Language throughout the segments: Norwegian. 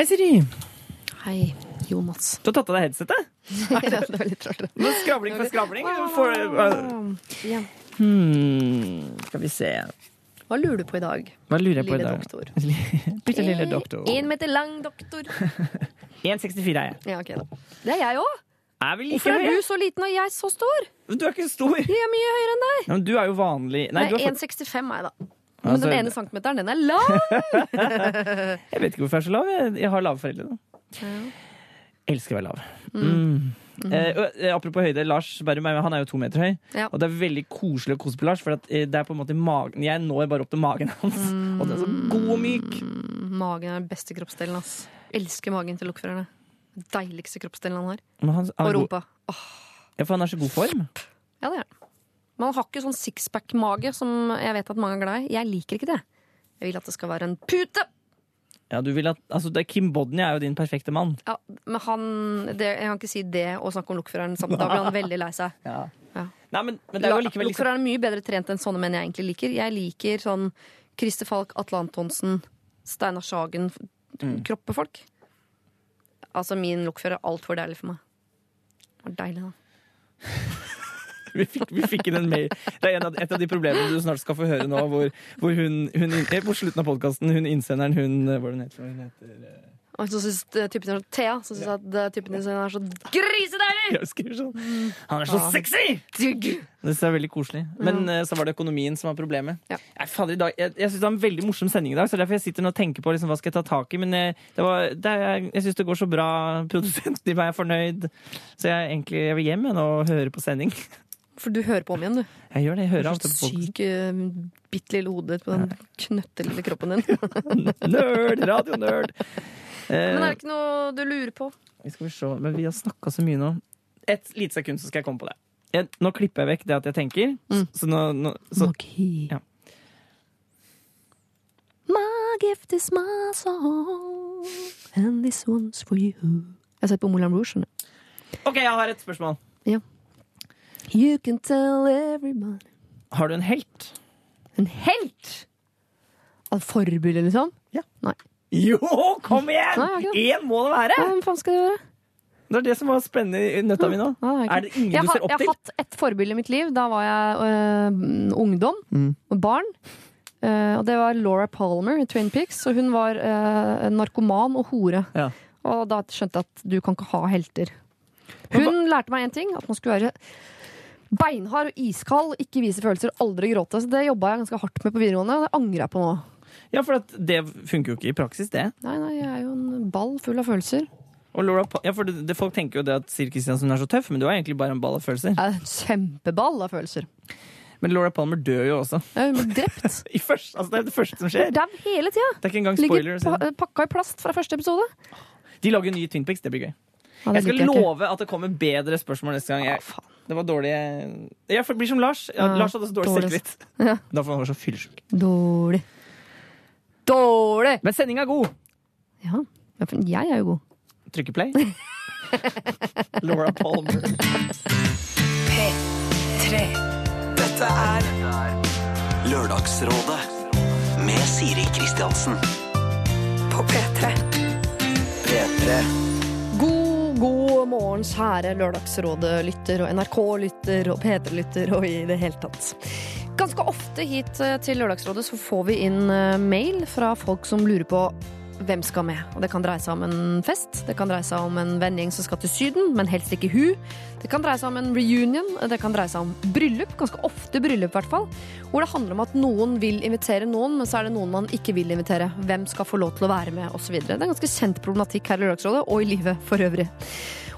Hei, Siri. Hei, Jonas. Du har tatt av deg headsetet? det var litt rart. Nå Skravling for skravling? For, Ja. hmm, skal vi se Hva lurer du på i dag? Hva lurer jeg på i dag? doktor. Bitte lille doktor. Én meter lang doktor. 1,64 er jeg. Ja, okay, da. Det er jeg òg. Er Hvorfor er høy? du så liten og jeg så stor? Du er ikke stor. Jeg er mye høyere enn deg. Ja, men du er jo vanlig Nei, Nei, du er fakt- 1,65 er jeg, da. Men Altså, den ene centimeteren, den er lang! Jeg vet ikke hvorfor jeg er så lav. Jeg, jeg har lave foreldre. Da. Elsker å være lav. Mm. Mm. og, eh, apropos høyde, Lars Berrum er- han er jo to meter høy. Ja. Og det er veldig koselig å kose på Lars, for at, eh, det er på en måte magen Jeg når bare opp til magen hans. Og den er så god og myk. Mm, Magen er den beste kroppsdelen, ass. Elsker magen til lokførerne. Deiligste kroppsdelen han har. Han, han, Og rumpa. god, ja, for han er så god form. Ja, det er han. Men han har ikke sånn sixpack-mage som jeg vet at mange er glad i. Jeg liker ikke det. Jeg vil at det skal være en pute! Ja, du vil at, altså, det, Kim Bodnia er jo din perfekte mann. Ja, men han det, Jeg kan ikke si det og snakke om lokføreren sammen. Da blir han veldig lei seg. Ja. Ja. Nei, men, men det er jo likevel liksom, Lokføreren er mye bedre trent enn sånne menn jeg egentlig liker. Jeg liker sånn Christer Falk, Atle Antonsen, Steinar Sagen, Mm. kroppefolk. Altså, min lokfører er altfor deilig for meg. Det var deilig, da. vi, fikk, vi fikk inn en mail. Det er en av, et av de problemene du snart skal få høre nå, hvor, hvor hun, hun eh, På slutten av podkasten, hun innsenderen, hun hvordan Hva er det hun heter? Hun heter eh, Og så syns eh, typen din Thea som synes at eh, typen din er så grisedeilig! Jeg sånn Han er så Ja. sexy! synes Det er veldig koselig. Men mm. så var det økonomien som var problemet. Ja. Nei, fader, dag, jeg jeg syns det var en veldig morsom sending i dag, så derfor jeg sitter nå og tenker på liksom, hva skal jeg ta tak i. Men jeg, det var, det er, jeg syns det går så bra. Produsenten i meg er fornøyd. Så jeg, egentlig, jeg vil hjem jeg, og høre på sending. For du hører på om igjen, du. Jeg gjør det. Jeg hører Så alltid på syk, uh, bitte lille hodet på den knøttelille kroppen din. Nerd! Radio-nerd! Eh, Men er det ikke noe du lurer på? Vi skal vi se, men vi har snakka så mye nå. Et lite sekund, så skal jeg komme på det. Jeg, nå klipper jeg vekk det at jeg tenker. Mm. Så nå, nå så, Magi. Ja. My gift is my song, and this one's for you. Jeg har sett på Moulin Rouge. OK, jeg har et spørsmål. You can tell everyone Har du en helt? En helt! Av forbilde, liksom? Ja. Nei. Jo, kom igjen! Én må det være! Hva faen skal jeg gjøre? Det er det som var spennende i nøtta mi nå. Ja, jeg har Er det ingen jeg du ser opp jeg har hatt et forbilde i mitt liv. Da var jeg øh, ungdom Mm. og barn. Uh, og det var Laura Palmer i Twin Peaks. Og hun var øh, narkoman og hore. Ja. Og da skjønte jeg at du kan ikke ha helter. Hun lærte meg én ting. At man skulle være beinhard og iskald, ikke vise følelser, aldri gråte. Så det jobba jeg ganske hardt med på videregående, og det angrer jeg på nå. Ja, for at det funker jo ikke i praksis, det. Nei, nei, jeg er jo en ball full av følelser. Og Laura, ja, for det, det Folk tenker jo det at Siri Kristiansen er så tøff, men du er egentlig bare en ball av følelser. Jeg er en kjempeball av følelser. Men Laura Palmer dør jo også. Ja, hun ble drept. I først, altså det er det første som skjer. Dau hele tida. Det er ikke engang spoiler. Ligger pa pakka i plast fra første episode. De lager nye Twin Peaks, det blir gøy. Ja, Jeg skal love at det kommer bedre spørsmål neste gang. Jeg, faen. det var dårlig Ja, for det blir som Lars. Ja, Ja, Lars hadde så dårlig dårlig. selvtillit. Ja. Derfor han var så fyllesyk. Dårlig. Dårlig! Men sendinga er god. Ja, ja, for jeg er jo god. Trykke play. Laura Palmer. P3. Dette er Lørdagsrådet med Siri Kristiansen. På P3. P3. God, morgen, kjære Lørdagsrådet-lytter og NRK-lytter og P3-lytter og i det hele tatt. Ganske ofte hit eh, til Lørdagsrådet så får vi inn eh, mail fra folk som lurer på hvem skal med. Og Det kan dreie seg om en fest, det kan dreie seg om en vennegjeng som skal til Syden, men helst ikke hun. Det kan dreie seg om en reunion, det kan dreie seg om bryllup, ganske ofte bryllup i hvert fall. Hvor det handler om at noen vil invitere noen, men så er det noen man ikke vil invitere. Hvem skal få lov til å være med, osv. Det er en ganske kjent problematikk her i Lørdagsrådet, og i livet for øvrig.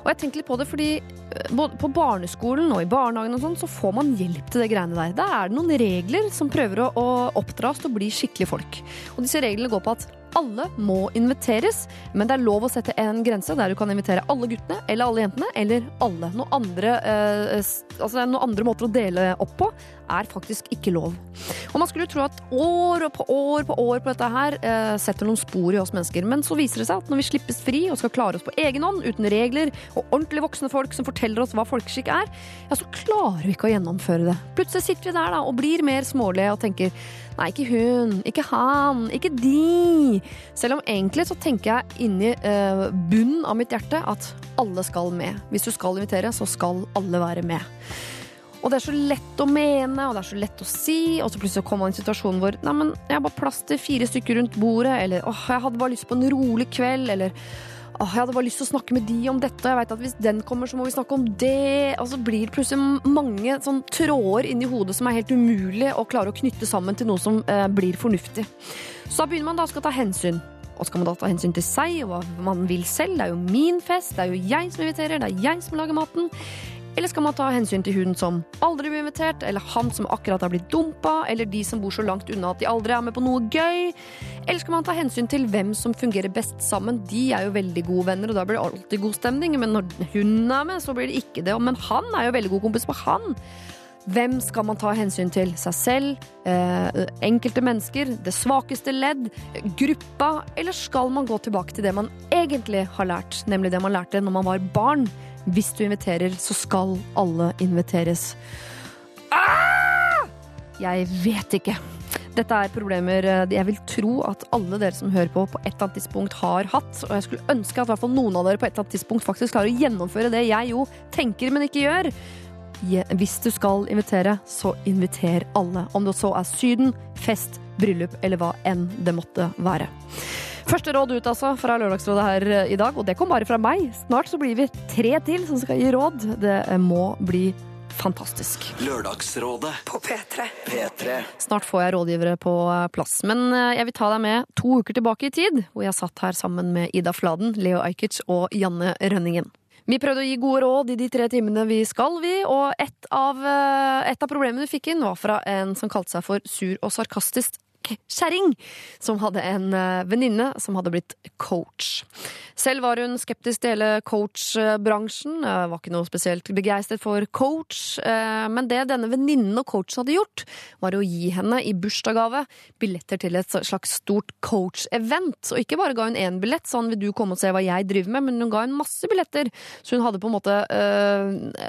Og jeg tenker litt på det fordi eh, både på barneskolen og i barnehagen og sånn, så får man hjelp til det greiene der. Da er det noen regler som prøver å, å oppdra oss til å bli skikkelige folk. Og disse reglene går på at alle må inviteres, men det er lov å sette en grense der du kan invitere alle guttene eller alle jentene, eller alle. Noen andre, eh, altså noen andre måter å dele opp på er faktisk ikke lov. Og man skulle tro at år på år på år på dette her eh, setter noen spor i oss mennesker, men så viser det seg at når vi slippes fri og skal klare oss på egen hånd, uten regler og ordentlig voksne folk som forteller oss hva folkeskikk er, ja, så klarer vi ikke å gjennomføre det. Plutselig sitter vi der da og blir mer smålige og tenker Nei, ikke hun, ikke han, ikke de. Selv om egentlig så tenker jeg inni eh, bunnen av mitt hjerte at alle skal med. Hvis du skal invitere, så skal alle være med. Og det er så lett å mene, og det er så lett å si, og så plutselig kommer man i en situasjon hvor Nei, men jeg har bare plass til fire stykker rundt bordet, eller åh, jeg hadde bare lyst på en rolig kveld, eller åh, jeg hadde bare lyst til å snakke med de om dette, og jeg vet at hvis den kommer, så må vi snakke om det. Og så blir det plutselig mange sånn tråder inni hodet som er helt umulig å klare å knytte sammen til noe som eh, blir fornuftig. Så da begynner man da skal ta hensyn. Og skal man da ta hensyn til seg og hva man vil selv? Det er jo min fest, det er jo jeg som inviterer, det er jeg som lager maten. Eller skal man ta hensyn til hun som aldri blir invitert, eller han som akkurat har blitt dumpa, eller de som bor så langt unna at de aldri er med på noe gøy? Eller skal man ta hensyn til hvem som fungerer best sammen? De er jo veldig gode venner, og da blir det alltid god stemning. Men når hun er med, så blir det ikke det. Men han er jo veldig god kompis med han. Hvem skal man ta hensyn til? Seg selv? Eh, enkelte mennesker? Det svakeste ledd? Gruppa? Eller skal man gå tilbake til det man egentlig har lært, nemlig det man lærte når man var barn? Hvis du inviterer, så skal alle inviteres. Ah! Jeg vet ikke. Dette er problemer eh, jeg vil tro at alle dere som hører på, på et eller annet tidspunkt har hatt. Og jeg skulle ønske at noen av dere på et eller annet tidspunkt faktisk klarer å gjennomføre det jeg jo tenker, men ikke gjør. Hvis du skal invitere, så inviter alle. Om det så er Syden, fest, bryllup eller hva enn det måtte være. Første råd ut altså fra Lørdagsrådet her eh, i dag, og det kom bare fra meg. Snart så blir vi tre til som skal gi råd. Det eh, må bli fantastisk. Lørdagsrådet På P3. P3 Snart får jeg rådgivere på eh, plass, men jeg vil ta deg med to uker tilbake i tid, hvor jeg satt her sammen med Ida Fladen, Leo Ajkic og Janne Rønningen. Vi prøvde å gi gode råd i de tre timene vi skal, vi, og et av, et av problemene vi fikk inn, var fra en som kalte seg for sur og sarkastisk kjerring, som hadde en eh, venninne som hadde blitt coach. Selv var hun skeptisk til hele coachbransjen, eh, var ikke noe spesielt begeistret for coach, eh, men det denne venninnen og coachen hadde gjort, var å gi henne i bursdagsgave billetter til et slags stort coach-event. Og ikke bare ga hun én billett, sånn vil du komme og se hva jeg driver med, men hun ga hun masse billetter. Så hun hadde på en måte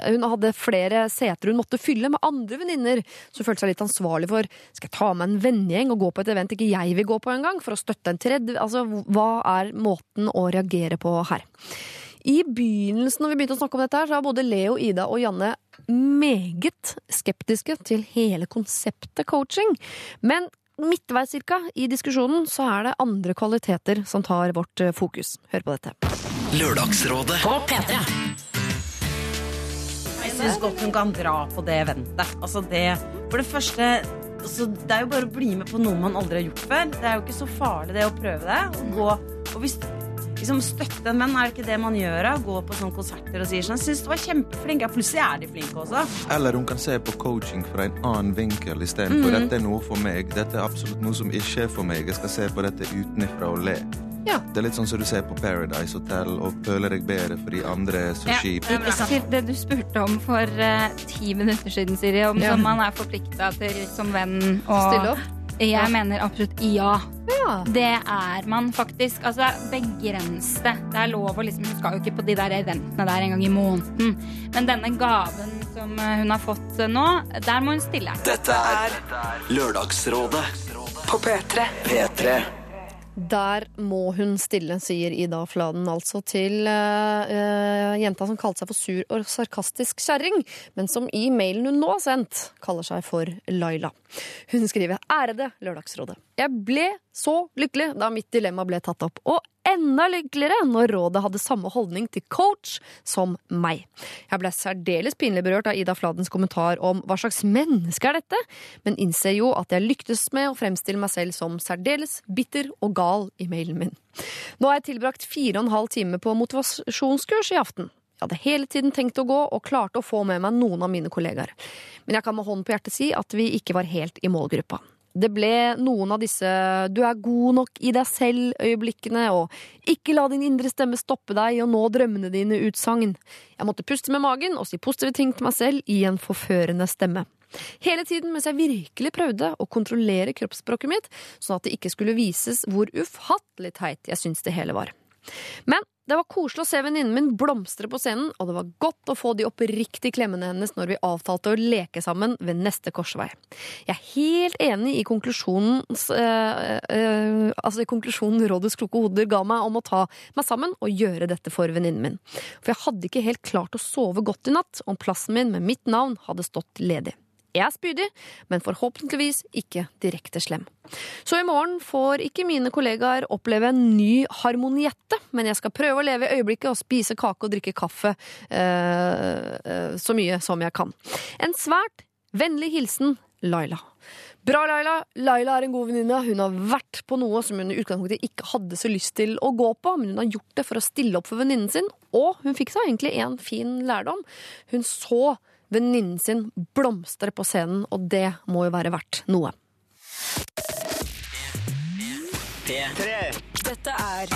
Hun hadde flere seter hun måtte fylle med andre venninner, så hun følte seg litt ansvarlig for Skal jeg ta med en vennegjeng og gå på et event ikke jeg vil gå på engang, for å støtte en tredje Altså, hva er måten å reagere på her? I begynnelsen når vi begynte å snakke om dette, her, så var både Leo, Ida og Janne meget skeptiske til hele konseptet coaching. Men midtveis cirka i diskusjonen så er det andre kvaliteter som tar vårt eh, fokus. Hør på dette. Lørdagsrådet På P3. Jeg syns godt hun kan dra på det eventet. Altså det, for det første altså Det er jo bare å bli med på noe man aldri har gjort før. Det er jo ikke så farlig det å prøve det. Å gå, og hvis liksom støtte en venn, er det ikke det man gjør? da? Gå på sånne konserter og sier sånn syns du var kjempeflink'. Ja, plutselig er de flinke også. Eller hun kan se på coaching fra en annen vinkel istedenfor Mhm. dette er noe for meg. Dette er absolutt noe som ikke er for meg. Jeg skal se på dette utenfra og le. Ja. Det er litt sånn som du ser på Paradise Hotel og føler deg bedre fordi andre er så Ja. kjipe. Til det du spurte om for uh, ti minutter siden, Siri, om Ja. man er forplikta til som venn å Stille opp. Jeg Ja. mener absolutt ja. Ja. Det er man faktisk. Altså, begrens det. Det er lov å liksom Hun skal jo ikke på de der eventene der en gang i måneden. Men denne gaven som eh, hun har fått eh, nå, der må hun stille. Dette er Lørdagsrådet På P3. P3 Der må hun stille, sier Ida Fladen altså til uh, jenta som kalte seg for sur og sarkastisk kjerring, men som i mailen hun nå har sendt, kaller seg for Laila. Hun skriver Ærede Lørdagsrådet. Jeg ble så lykkelig da mitt dilemma ble tatt opp, og enda lykkeligere når rådet hadde samme holdning til coach som meg. Jeg ble særdeles pinlig berørt av Ida Fladens kommentar om hva slags menneske er dette, men innser jo at jeg lyktes med å fremstille meg selv som særdeles bitter og gal i mailen min. Nå har jeg tilbrakt fire og en halv time på motivasjonskurs i aften. Jeg hadde hele tiden tenkt å gå, og klarte å få med meg noen av mine kollegaer. Men jeg kan med hånden på hjertet si at vi ikke var helt i målgruppa. Det ble noen av disse 'du er god nok i deg selv'-øyeblikkene, og 'ikke la din indre stemme stoppe deg og nå drømmene dine'-utsagn. Jeg måtte puste med magen og si positive ting til meg selv i en forførende stemme. Hele tiden mens jeg virkelig prøvde å kontrollere kroppsspråket mitt, sånn at det ikke skulle vises hvor ufattelig teit jeg syntes det hele var. Men det var koselig å se venninnen min blomstre på scenen, og det var godt å få de oppriktige klemmene hennes når vi avtalte å leke sammen ved neste korsvei. Jeg er helt enig i konklusjonens øh, øh, Altså konklusjonen Rådets kloke hoder ga meg om å ta meg sammen og gjøre dette for venninnen min. For jeg hadde ikke helt klart å sove godt i natt om plassen min med mitt navn hadde stått ledig. Jeg er spydig, men forhåpentligvis ikke direkte slem. Så i morgen får ikke mine kollegaer oppleve en ny harmoniette, men jeg skal prøve å leve i øyeblikket og spise kake og drikke kaffe eh, eh, så mye som jeg kan. En svært vennlig hilsen Laila. Bra, Laila. Laila er en god venninne. Hun har vært på noe som hun i utgangspunktet ikke hadde så lyst til å gå på, men hun har gjort det for å stille opp for venninnen sin, og hun fikk seg egentlig en fin lærdom. Hun så venninnen sin blomstre på scenen, og det må jo være verdt noe. Dette er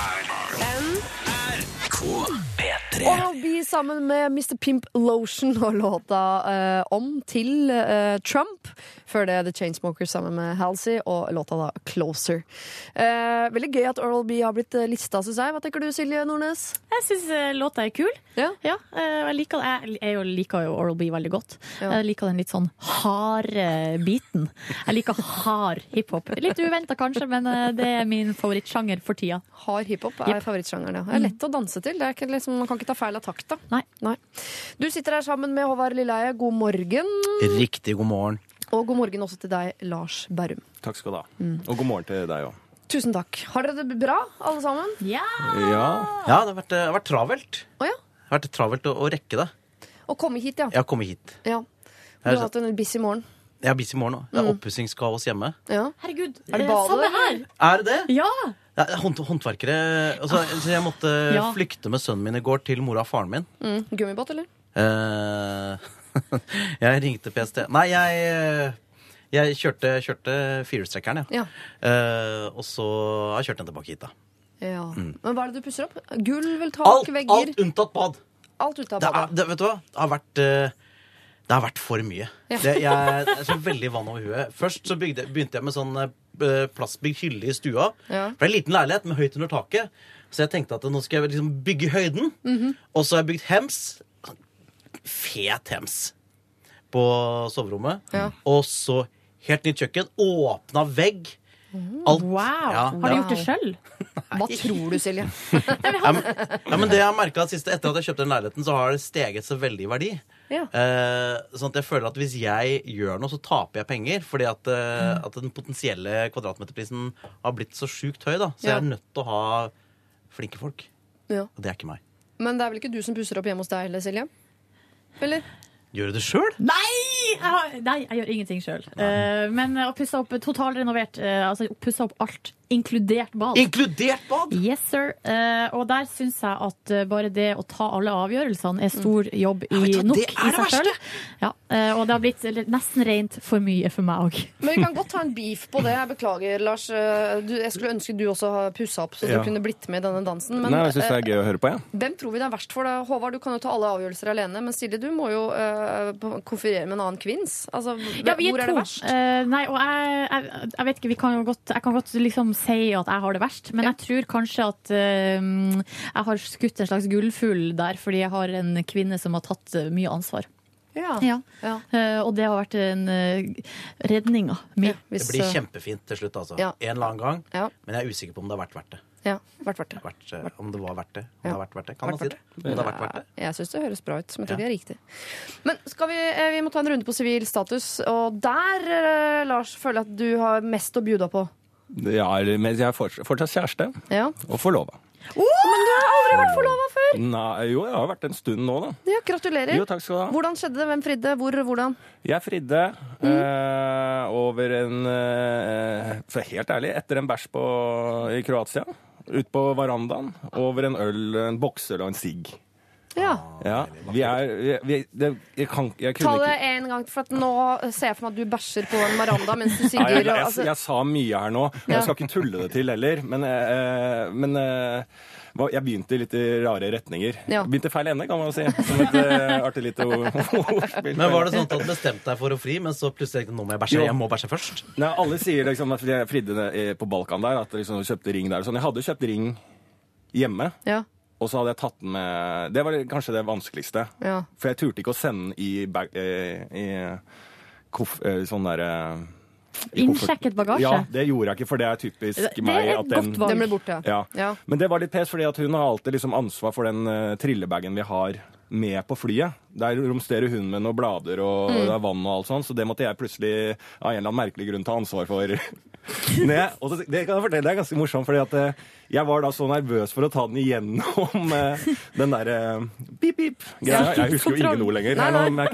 P3. Oral B sammen med Mr. Pimp Lotion og låta eh, om til eh, Trump. Før det The Chainsmokers sammen med Halsey og låta da Closer. Eh, veldig gøy at Oral B har blitt eh, lista, syns jeg. Hva tenker du, Silje Nordnes? Jeg syns låta er kul. Ja. Ja, eh, jeg, liker, jeg, jeg jo liker jo Oral B veldig godt. Ja. Jeg liker den litt sånn harde biten. Jeg liker hard hiphop. Litt uventa kanskje, men eh, det er min favorittsjanger for tida. Hard hiphop er favorittsjangeren, ja. Det er lett å danse til. Det er ikke, liksom, man kan ikke ta feil av takta. Nei. Du sitter her sammen med Håvard Lilleheie. God morgen. Riktig god morgen. Og god morgen også til deg, Lars Berrum. Takk skal du ha. Og god morgen til deg òg. Tusen takk. Har dere det bra, alle sammen? Ja! Ja. Ja, det har vært, det har vært travelt. Å ja. Det har vært travelt å, å rekke det. Å komme hit, ja. Ja, komme hit. ja. Du har er, hatt en busy morgen. jeg er busy i morgen òg. Det er oppussingskaos hjemme. Ja. Herregud. Er det eh, badet, Samme her. Er det det? Ja! Hånd, håndverkere altså, Så jeg måtte Ja. flykte med sønnen min i går til mora og faren min. Mm. Gummibåt, eller? Eh, jeg ringte PST. Nei, jeg, eh, jeg kjørte, kjørte firehjulstrekkeren, ja. Ja. Eh, og så har jeg kjørt den tilbake hit, da. ja. Men hva er det du pusser opp? Gulv, tak, Mm. Alt, vegger? alt unntatt bad. Alt unntatt bad, Det, er, det, vet du hva? Det har vært eh, det har vært for mye. Ja. Det, jeg, er så veldig vann over huet. Først så bygde, begynte jeg med sånn eh, plastbygd hylle i stua. Ja. For det er en liten leilighet med høyt under taket. Så jeg tenkte at nå skal jeg liksom bygge høyden. Mhm. Og så har jeg bygd hems. Fet hems på soverommet. Ja. Og så helt nytt kjøkken. Åpna vegg. Alt. Wow. Ja, Har du ja. gjort det sjøl? Hva tror du, Silje? Ja, men, ja, men det jeg har merket siste, Etter at jeg kjøpte den leiligheten, så har det steget så veldig i verdi. Ja. Eh, sånn at jeg føler at hvis jeg gjør noe, så taper jeg penger. Fordi at, mm. at den potensielle kvadratmeterprisen har blitt så sjukt høy. da Så Ja. jeg er nødt til å ha flinke folk. Ja. Og det er ikke meg. Men det er vel ikke du som pusser opp hjemme hos deg heller, Silje? Eller? Gjør du det sjøl? Nei! Jeg har, nei, jeg gjør ingenting sjøl. men å pusse opp totalrenovert, uh, altså pusse opp alt, inkludert bad. Inkludert bad! Yes, sir. Uh, og der syns jeg at eh, bare det å ta alle avgjørelsene er stor jobb i, ja, nok er i seg sjøl. Ja, eh, og det har blitt nesten rent for mye for meg òg. Men vi kan godt ta en beef på det. Jeg beklager, Lars. Eh, Du, jeg skulle ønske du også har pussa opp, så Ja. du kunne blitt med i denne dansen. Men Nei, jeg synes det eh, er gøy å høre på, Ja. hvem tror vi det er verst for? da? Håvard, du kan jo ta alle avgjørelser alene, men Silje, du må jo eh, konferere med en annen kvinns. Altså, Ja, hvor er er det verst? Uh, nei, og jeg, jeg, jeg vet ikke, vi kan godt, jeg kan godt liksom si at jeg har det verst, men Ja. jeg tror kanskje at uh, jeg har skutt en slags gullfugl der, fordi jeg har en kvinne som har tatt eh, mye ansvar. Ja. Ja. Ja. Uh, og det har vært en uh, redning. Ja, Hvis, Det blir kjempefint til slutt, altså. Ja. En eller annen gang. Ja. Men jeg er usikker på om det har vært verdt det. Ja, vært verdt det. Vært, uh, om det var verdt det. Om Ja. det har vært verdt det. Kan man si det? Om det har vært verdt det? Ja, jeg syns det høres bra ut, men jeg tror Ja. det er riktig. Men skal vi, eh, vi må ta en runde på sivil status, og der, eh, Lars, føler jeg at du har mest å bjuda på. Ja, men jeg er fortsatt, kjæreste Ja. og forlova. Men du har aldri vært forlova før! Nei, jo, jeg har vært en stund nå, da. Ja, gratulerer. Jo, takk skal du ha. Hvordan skjedde det? Hvem fridde? Hvor? Hvordan? Jeg fridde eh, over en eh, For helt ærlig, etter en bæsj på- i Kroatia. Ut på verandaen. Over en øl, en boksøl og en sigg. Ja. Ja, vi er vi, det, jeg, kan, jeg Ta det en gang, for nå ser jeg for meg at du bæsjer på en maranda mens du sigger. jeg, jeg, altså, jeg sa mye her nå, og jeg skal ikke tulle det til heller. Men, eh, men eh, Jeg begynte i litt i rare retninger. Ja. Begynte feil ende, kan man jo si. Som et eh, artig lite ordspill. Men var det sånn at du bestemte deg for å fri, men så plutselig tenkte du, nå må jeg bæsje? Jeg må bæsje først. Nei, alle sier liksom at jeg fridde på Balkan der, at jeg liksom kjøpte ring der. og Sånn. Jeg hadde kjøpt ring hjemme, Ja. og så hadde jeg tatt den med Det var kanskje det vanskeligste. Ja. For jeg turte ikke å sende den i, bag, i, i koff, eh, sånn derre. Innsjekket bagasje. Ja, det gjorde jeg ikke, for det er typisk Det er meg. at den. Den ble borte. ja. Ja. Men det var litt pes, fordi at hun har alltid liksom ansvar for den uh, trillebagen vi har med på flyet. Der romsterer hun med noen blader og Mm. det er vann og alt sånt, så det måtte jeg plutselig av en eller annen merkelig grunn ta ansvar for. Ned. Og så, det kan jeg fortelle, det er ganske morsomt, fordi at eh, jeg var da så nervøs for å ta den igjennom eh, den derre pip-pip-greia. Jeg husker jo ingen ord lenger. Nei, nei.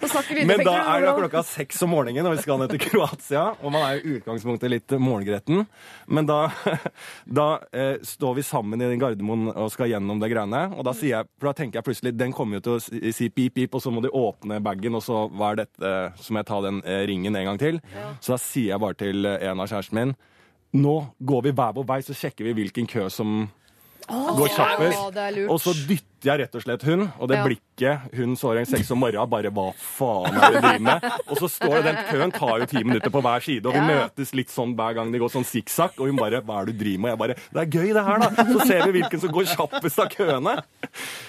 Nå Men da er det klokka seks om morgenen, og vi skal ned til Kroatia. Og man er jo i utgangspunktet litt morgengretten. Men da, da eh, står vi sammen i Gardermoen og skal gjennom det greiene. Og da sier jeg, for da tenker jeg plutselig den kommer jo til å si si pip, pip, og så må de åpne bagen, og så hva er dette? Så må jeg ta den eh, ringen en gang til. Så da sier jeg bare til eh, en av kjæresten min nå går vi hver vår vei, så sjekker vi hvilken kø som går kjappest. Ja. Og så dytter jeg rett og slett hun, og det Ja. blikket hun så en seks om morgenen, bare hva faen er det du driver med? Og så står det, den køen tar jo ti minutter på hver side, og vi Ja. møtes litt sånn hver gang det går sånn sikksakk, og hun bare hva er det du driver med? Og jeg bare det er gøy det her, da! Så ser vi hvilken som går kjappest av køene.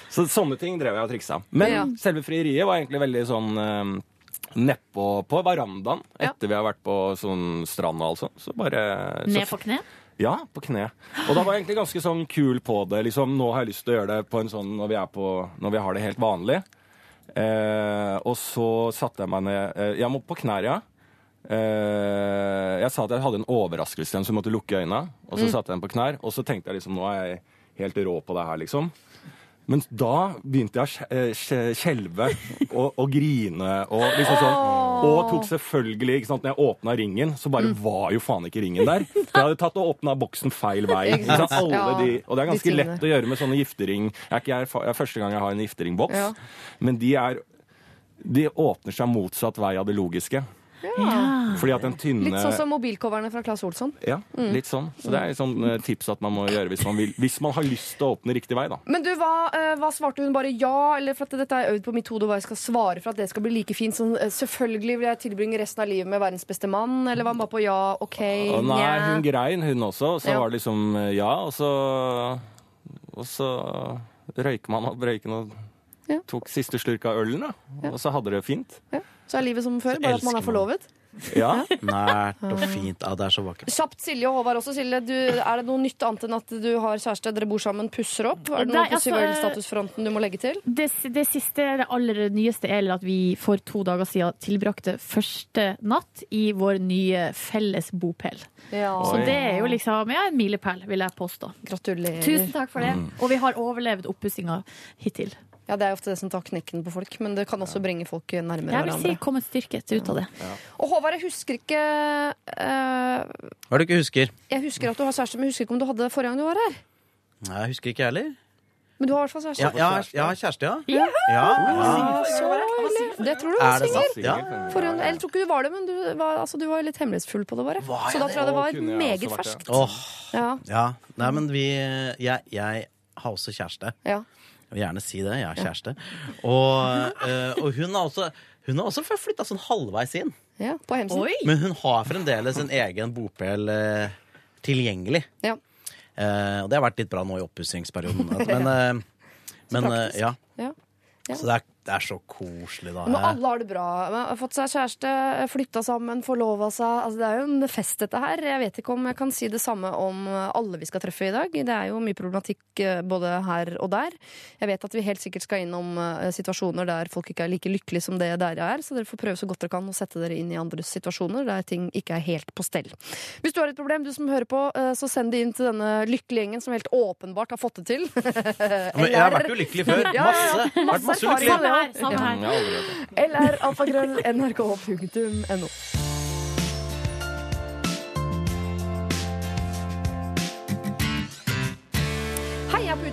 Så sånne ting drev jeg og triksa. Men selve frieriet var egentlig veldig sånn eh, Nedpå på verandaen etter vi har vært på sånn stranda, altså. Så bare så Ned på kne? ja, på kne. Og da var jeg egentlig ganske sånn kul på det. liksom, Nå har jeg lyst til å gjøre det på en sånn når vi, er på, når vi har det helt vanlig. Eh, og så satte jeg meg ned eh, Jeg må på knær, ja. Eh, jeg sa at jeg hadde en overraskelse, så jeg måtte lukke øynene. Og så satte jeg den på knær, og så tenkte jeg liksom nå er jeg helt rå på det her, liksom. Men da begynte jeg å eh, skjelve og, og grine og liksom sånn. Og tok selvfølgelig, ikke sant, når jeg åpna ringen, så bare var jo faen ikke ringen der. For jeg hadde tatt og åpna boksen feil vei. Ikke sant? Alle de, og det er ganske lett å gjøre med sånne giftering. Jeg er er første gang jeg har en gifteringboks, men de er de åpner seg motsatt vei av det logiske. Fordi at den tynne Litt sånn som mobilcoverne fra Claes Olsson. Ja, litt sånn. Så det er et sånn eh, tips at man må gjøre hvis man, vil, hvis man har lyst til å åpne riktig vei, da. Men du, hva, eh, hva svarte hun? Bare ja? Eller for at dette er øvd på mitt hode hva jeg skal svare for at det skal bli like fint? Sånn, selvfølgelig vil jeg tilbringe resten av livet med verdens beste mann? Eller var hun bare på ja, OK, Og nei, yeah. hun grein, hun også. Så Ja. var det liksom ja, og så Og så røyker man opp røyken og Ja. tok siste slurk av ølen, da. Og så hadde det fint. Ja. Så er livet som før, bare at man er forlovet? Ja. Nært og fint. Ja, det er så vakkert. Kjapt Silje og Håvard også. Silje, du, er det noe nytt annet enn at du har kjæreste, dere bor sammen, pusser opp? Er det noe Nei, på altså, sivilstatusfronten du må legge til? Det, det siste, det aller nyeste, er at vi for to dager siden tilbrakte første natt i vår nye felles bopel. Ja. Så det er jo liksom ja, en milepæl, vil jeg påstå. Gratulerer. Tusen takk for det. Og vi har overlevd oppussinga hittil. Ja, Det er ofte det som tar knekken på folk, men det kan også bringe folk nærmere hverandre. Jeg vil si kom et styrket ut av det. Og Håvard, jeg husker ikke uh, Hva er det du ikke husker? Jeg husker at du har kjæreste, men jeg husker ikke om du hadde det forrige gang du var her. Nei, jeg husker ikke jeg heller. Men du har i hvert fall kjæreste. Ja, ja, ja, kjæreste, ja. Ja. ja. Så. Det tror du var singel. Ja. Eller tror ikke du var det, men du var, altså, du var litt hemmelighetsfull på det, bare. Så da tror jeg det var jeg meget ferskt. Åh, Ja, ja. Nei, men vi jeg, jeg har også kjæreste. ja. Jeg vil gjerne si det. Jeg har kjæreste. Og, eh, og hun har også hun har også flytta sånn halvveis inn. ja på Hemsen. Men hun har fremdeles en egen bopel eh, tilgjengelig. Ja. Eh, og det har vært litt bra nå i oppussingsperioden. Men, men ja. Ja. Ja. Så det er, det er så koselig, da. Men alle har det bra. Man har fått seg kjæreste, flytta sammen, forlova seg. Altså, det er jo en fest, dette her. Jeg vet ikke om jeg kan si det samme om alle vi skal treffe i dag. Det er jo mye problematikk eh, både her og der. Jeg vet at vi helt sikkert skal innom eh, situasjoner der folk ikke er like lykkelige som det dere er, så dere får prøve så godt dere kan å sette dere inn i andres situasjoner der ting ikke er helt på stell. Hvis du har et problem, du som hører på, eh, så send det inn til denne lykkelige gjengen som helt åpenbart har fått det til. Men jeg har vært ulykkelig før. Ja, ja, Masse. ja. Vært masse erfaring det Samme her. Samme her. Eller alfagrøll nrk.no.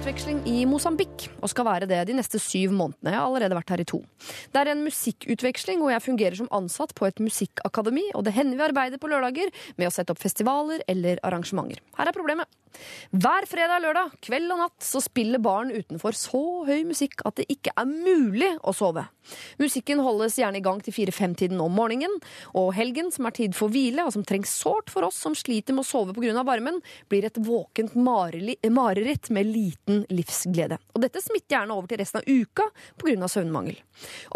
utveksling i Mosambik og skal være det de neste syv månedene. Jeg har allerede vært her i to. Det er en musikkutveksling, og jeg fungerer som ansatt på et musikkakademi. Og det hender vi arbeider på lørdager med å sette opp festivaler eller arrangementer. Her er problemet. Hver fredag og lørdag, kveld og natt, så spiller barn utenfor så høy musikk at det ikke er mulig å sove. Musikken holdes gjerne i gang til fire-fem-tiden om morgenen, og helgen, som er tid for hvile, og som trengs sårt for oss som sliter med å sove pga. varmen, blir et våkent mareritt med liten livsglede. Og dette smitter gjerne over til resten av uka pga. søvnmangel.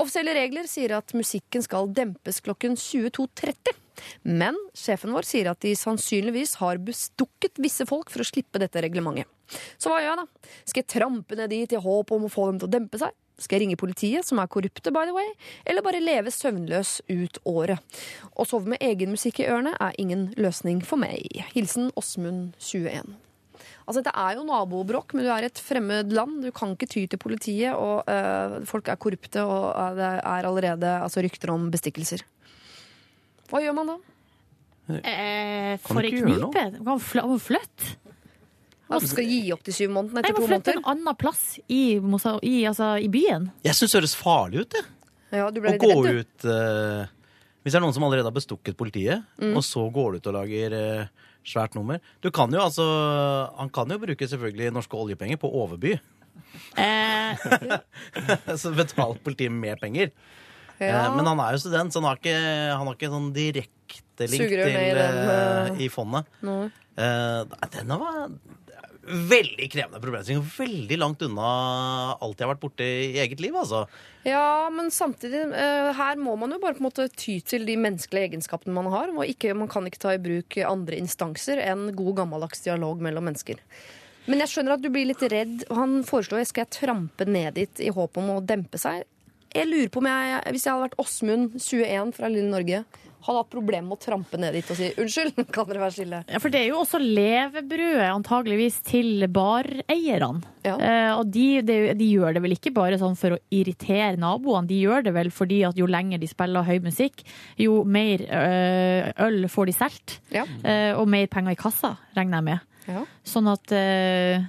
Offisielle regler sier at musikken skal dempes klokken 22.30. Men sjefen vår sier at de sannsynligvis har bestukket visse folk for å slippe dette reglementet. Så hva gjør jeg da? Skal jeg trampe ned dit i håp om å få dem til å dempe seg? Skal jeg ringe politiet, som er korrupte, by the way? Eller bare leve søvnløs ut året? Å sove med egen musikk i ørene er ingen løsning for meg. Hilsen Åsmund 21. Altså, Dette er jo nabobråk, men du er et fremmed land. Du kan ikke ty til politiet, og uh, folk er korrupte, og øh, det er allerede altså, rykter om bestikkelser. Hva gjør man da? Eh, for ei knipe. Kan fl- flytte. Man skal gi opp de syv månedene etter to flytte måneder? en annen plass i, i, altså, i byen. Jeg syns det høres farlig ut, det. Ja, du Å ble litt gå redd, du. ut uh, Hvis det er noen som allerede har bestukket politiet, Mm. og så går du ut og lager eh, svært nummer Du kan jo altså Han kan jo bruke selvfølgelig norske oljepenger på overby. Eh, så betaler politiet mer penger. Ja. Eh, Men han er jo student, så han har ikke, han har ikke sånn direkte link til, i den, eh, i fondet. Nei. Eh, nei, var veldig krevende problemstilling. Veldig langt unna alt jeg har vært borti i eget liv, altså. Ja, men samtidig, eh, her må man jo bare på en måte ty til de menneskelige egenskapene man har. Og ikke, man kan ikke ta i bruk andre instanser enn god gammeldags dialog mellom mennesker. Men jeg skjønner at du blir litt redd. Han foreslår skal jeg trampe ned dit i håp om å dempe seg. Jeg lurer på om jeg, Hvis jeg hadde vært Åsmund, 21 fra lille Norge, hadde hatt problemer med å trampe ned dit og si unnskyld, kan dere være stille? Ja, for det er jo også levebrødet antageligvis til bareierne. Eh, og de, de, de gjør det vel ikke bare sånn for å irritere naboene, de gjør det vel fordi at jo lenger de spiller høy musikk, jo mer eh, øl får de solgt. Ja. Eh, og mer penger i kassa, regner jeg med. Ja. Sånn at eh,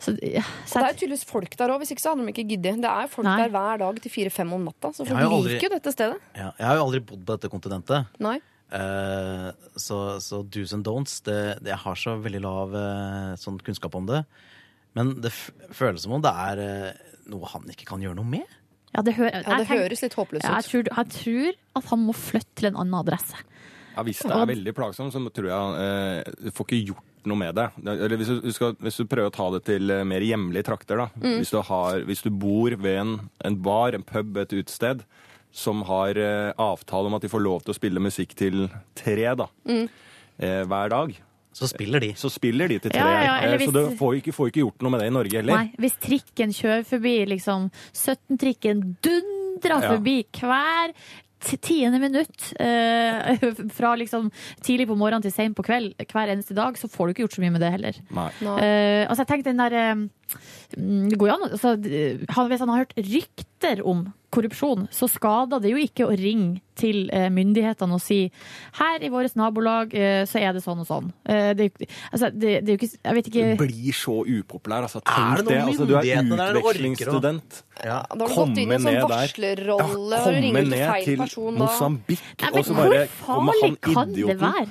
så, ja, det er jo tydeligvis folk der òg, hvis ikke så hadde de ikke giddet. Det er jo folk Nei. der hver dag til fire-fem om natta, så folk jo aldri- liker jo dette stedet. Ja, jeg har jo aldri bodd på dette kontinentet. Nei. Eh, så, så do's and don'ts det, det, Jeg har så veldig lav eh, sånn kunnskap om det. Men det f føles som om det er eh, noe han ikke kan gjøre noe med. Ja, det, hø Ja, det jeg høres litt håpløst Ja, ut. jeg, tror, jeg tror at han må flytte til en annen adresse. Ja, Hvis det er veldig plagsomt, så tror jeg eh, du får ikke gjort noe med det. Eller hvis du, skal, hvis du prøver å ta det til eh, mer hjemlige trakter, da. Mm. Hvis, du har, hvis du bor ved en, en bar, en pub, et utested som har eh, avtale om at de får lov til å spille musikk til tre da, Mm. eh, hver dag. Så spiller de. Så spiller de til tre. Ja, ja, Eh, hvis- Så du får ikke, får ikke gjort noe med det i Norge heller. Nei, hvis trikken kjører forbi, liksom 17-trikken dundrer Ja. forbi hver tiende minutt eh, fra liksom tidlig på morgenen til sent på kveld hver eneste dag, så får du ikke gjort så mye med det heller. Nei. Eh, altså jeg tenkte den der eh, Det går jo an altså, han, Hvis han har hørt rykter om korrupsjon, så skader det jo ikke å ringe til eh, myndighetene og si her i vårt nabolag eh, så er det sånn og sånn. Eh, det, altså, det, det er jo ikke Jeg vet ikke Du blir så upopulær. Altså, tenk det Altså, du er utvekslingsstudent. Ja. Da har du gått inn i en sånn varslerrolle og ringer til feil person da. Mosambik, Nei, og så bare Hvor farlig kan det være?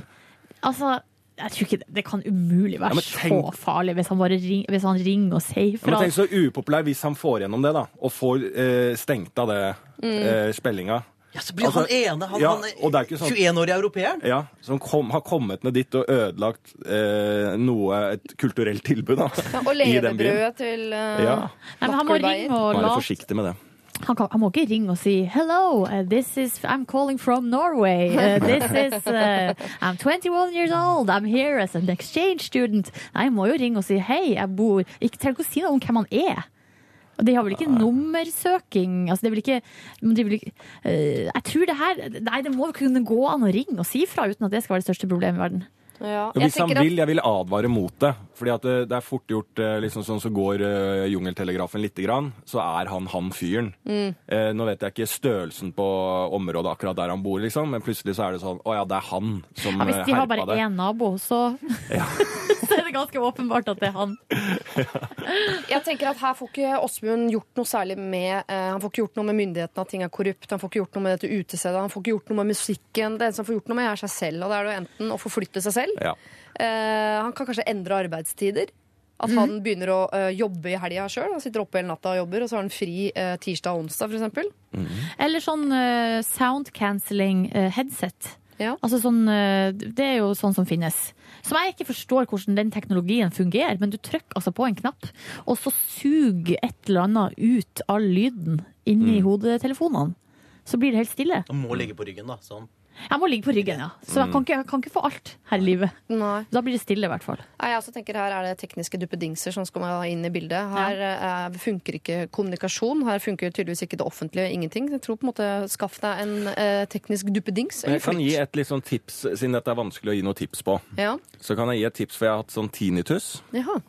Altså, jeg tror ikke det, det kan umulig være Ja, tenk- så farlig hvis han bare ring, hvis han ringer og sier Ja, men tenk så upopulær hvis han får gjennom det, da. Og får eh, stengt av det eh, spillinga. Ja, så blir han ene, han, ja, han er sånn 21-årige europeeren. ja, som kom, har kommet ned dit og ødelagt eh, noe, et kulturelt tilbud da, Ja, og i den byen. levebrødet til uh, Ja. Nei, men han må ringe og Være forsiktig med det. Han, kan, han må ikke ringe og si Hello, uh, this is I'm calling from Norway. Uh, this is uh, I'm 21 years old. I'm here as an exchange student. Nei, han må jo ringe og si hei, jeg bor Ikke trenger ikke å si noe om hvem han er. Og de har vel ikke nummersøking? Altså, det er vel ikke, de vil ikke eh, Jeg tror det her Nei, det må kunne gå an å ringe og si fra uten at det skal være det største problemet i verden. Ja. Hvis han vil, jeg vil advare mot det. Fordi at det, det er fort gjort eh, liksom sånn så går uh, jungeltelegrafen lite grann, så er han han fyren. Mm. Eh, nå vet jeg ikke størrelsen på området akkurat der han bor, liksom, men plutselig så er det sånn Å ja, det er han som Ja, hvis eh, de har bare herpa én nabo, så, Ja. så er det ganske åpenbart at det er han. Jeg tenker at Her får ikke Åsmund gjort noe særlig med uh, Han får ikke gjort noe med myndighetene, at ting er korrupt. Han får ikke gjort noe med dette utestedet. Han får ikke gjort noe med musikken. Det eneste han får gjort noe med, er seg selv. Og det er det jo enten å forflytte seg selv. Ja. Eh, han kan kanskje endre arbeidstider. At Mhm. han begynner å eh, jobbe i helga sjøl. Han sitter oppe hele natta og jobber, og så har han fri eh, tirsdag og onsdag, f.eks. Eller sånn uh, sound cancelling uh, headset. Ja. Altså sånn, uh, det er jo sånn som finnes. Som jeg ikke forstår hvordan den teknologien fungerer, men du trykker altså på en knapp, og så suger et eller annet ut all lyden inni hodetelefonene. Så blir det helt stille. Han må ligge på ryggen, da. Sånn. Jeg må ligge på ryggen, ja. Så jeg kan ikke, jeg kan ikke få alt her i livet. Nei. Da blir det stille, i hvert fall. Jeg også tenker Her er det tekniske duppedingser som skal inn i bildet. Her eh, funker ikke kommunikasjon. Her funker tydeligvis ikke det offentlige. Ingenting. Jeg tror på en måte Skaff deg en eh, teknisk duppedings. Jeg kan gi et litt sånn tips, siden dette er vanskelig å gi noe tips på. Ja. Så kan jeg gi et tips, for jeg har hatt sånn tinnitus. Jaha.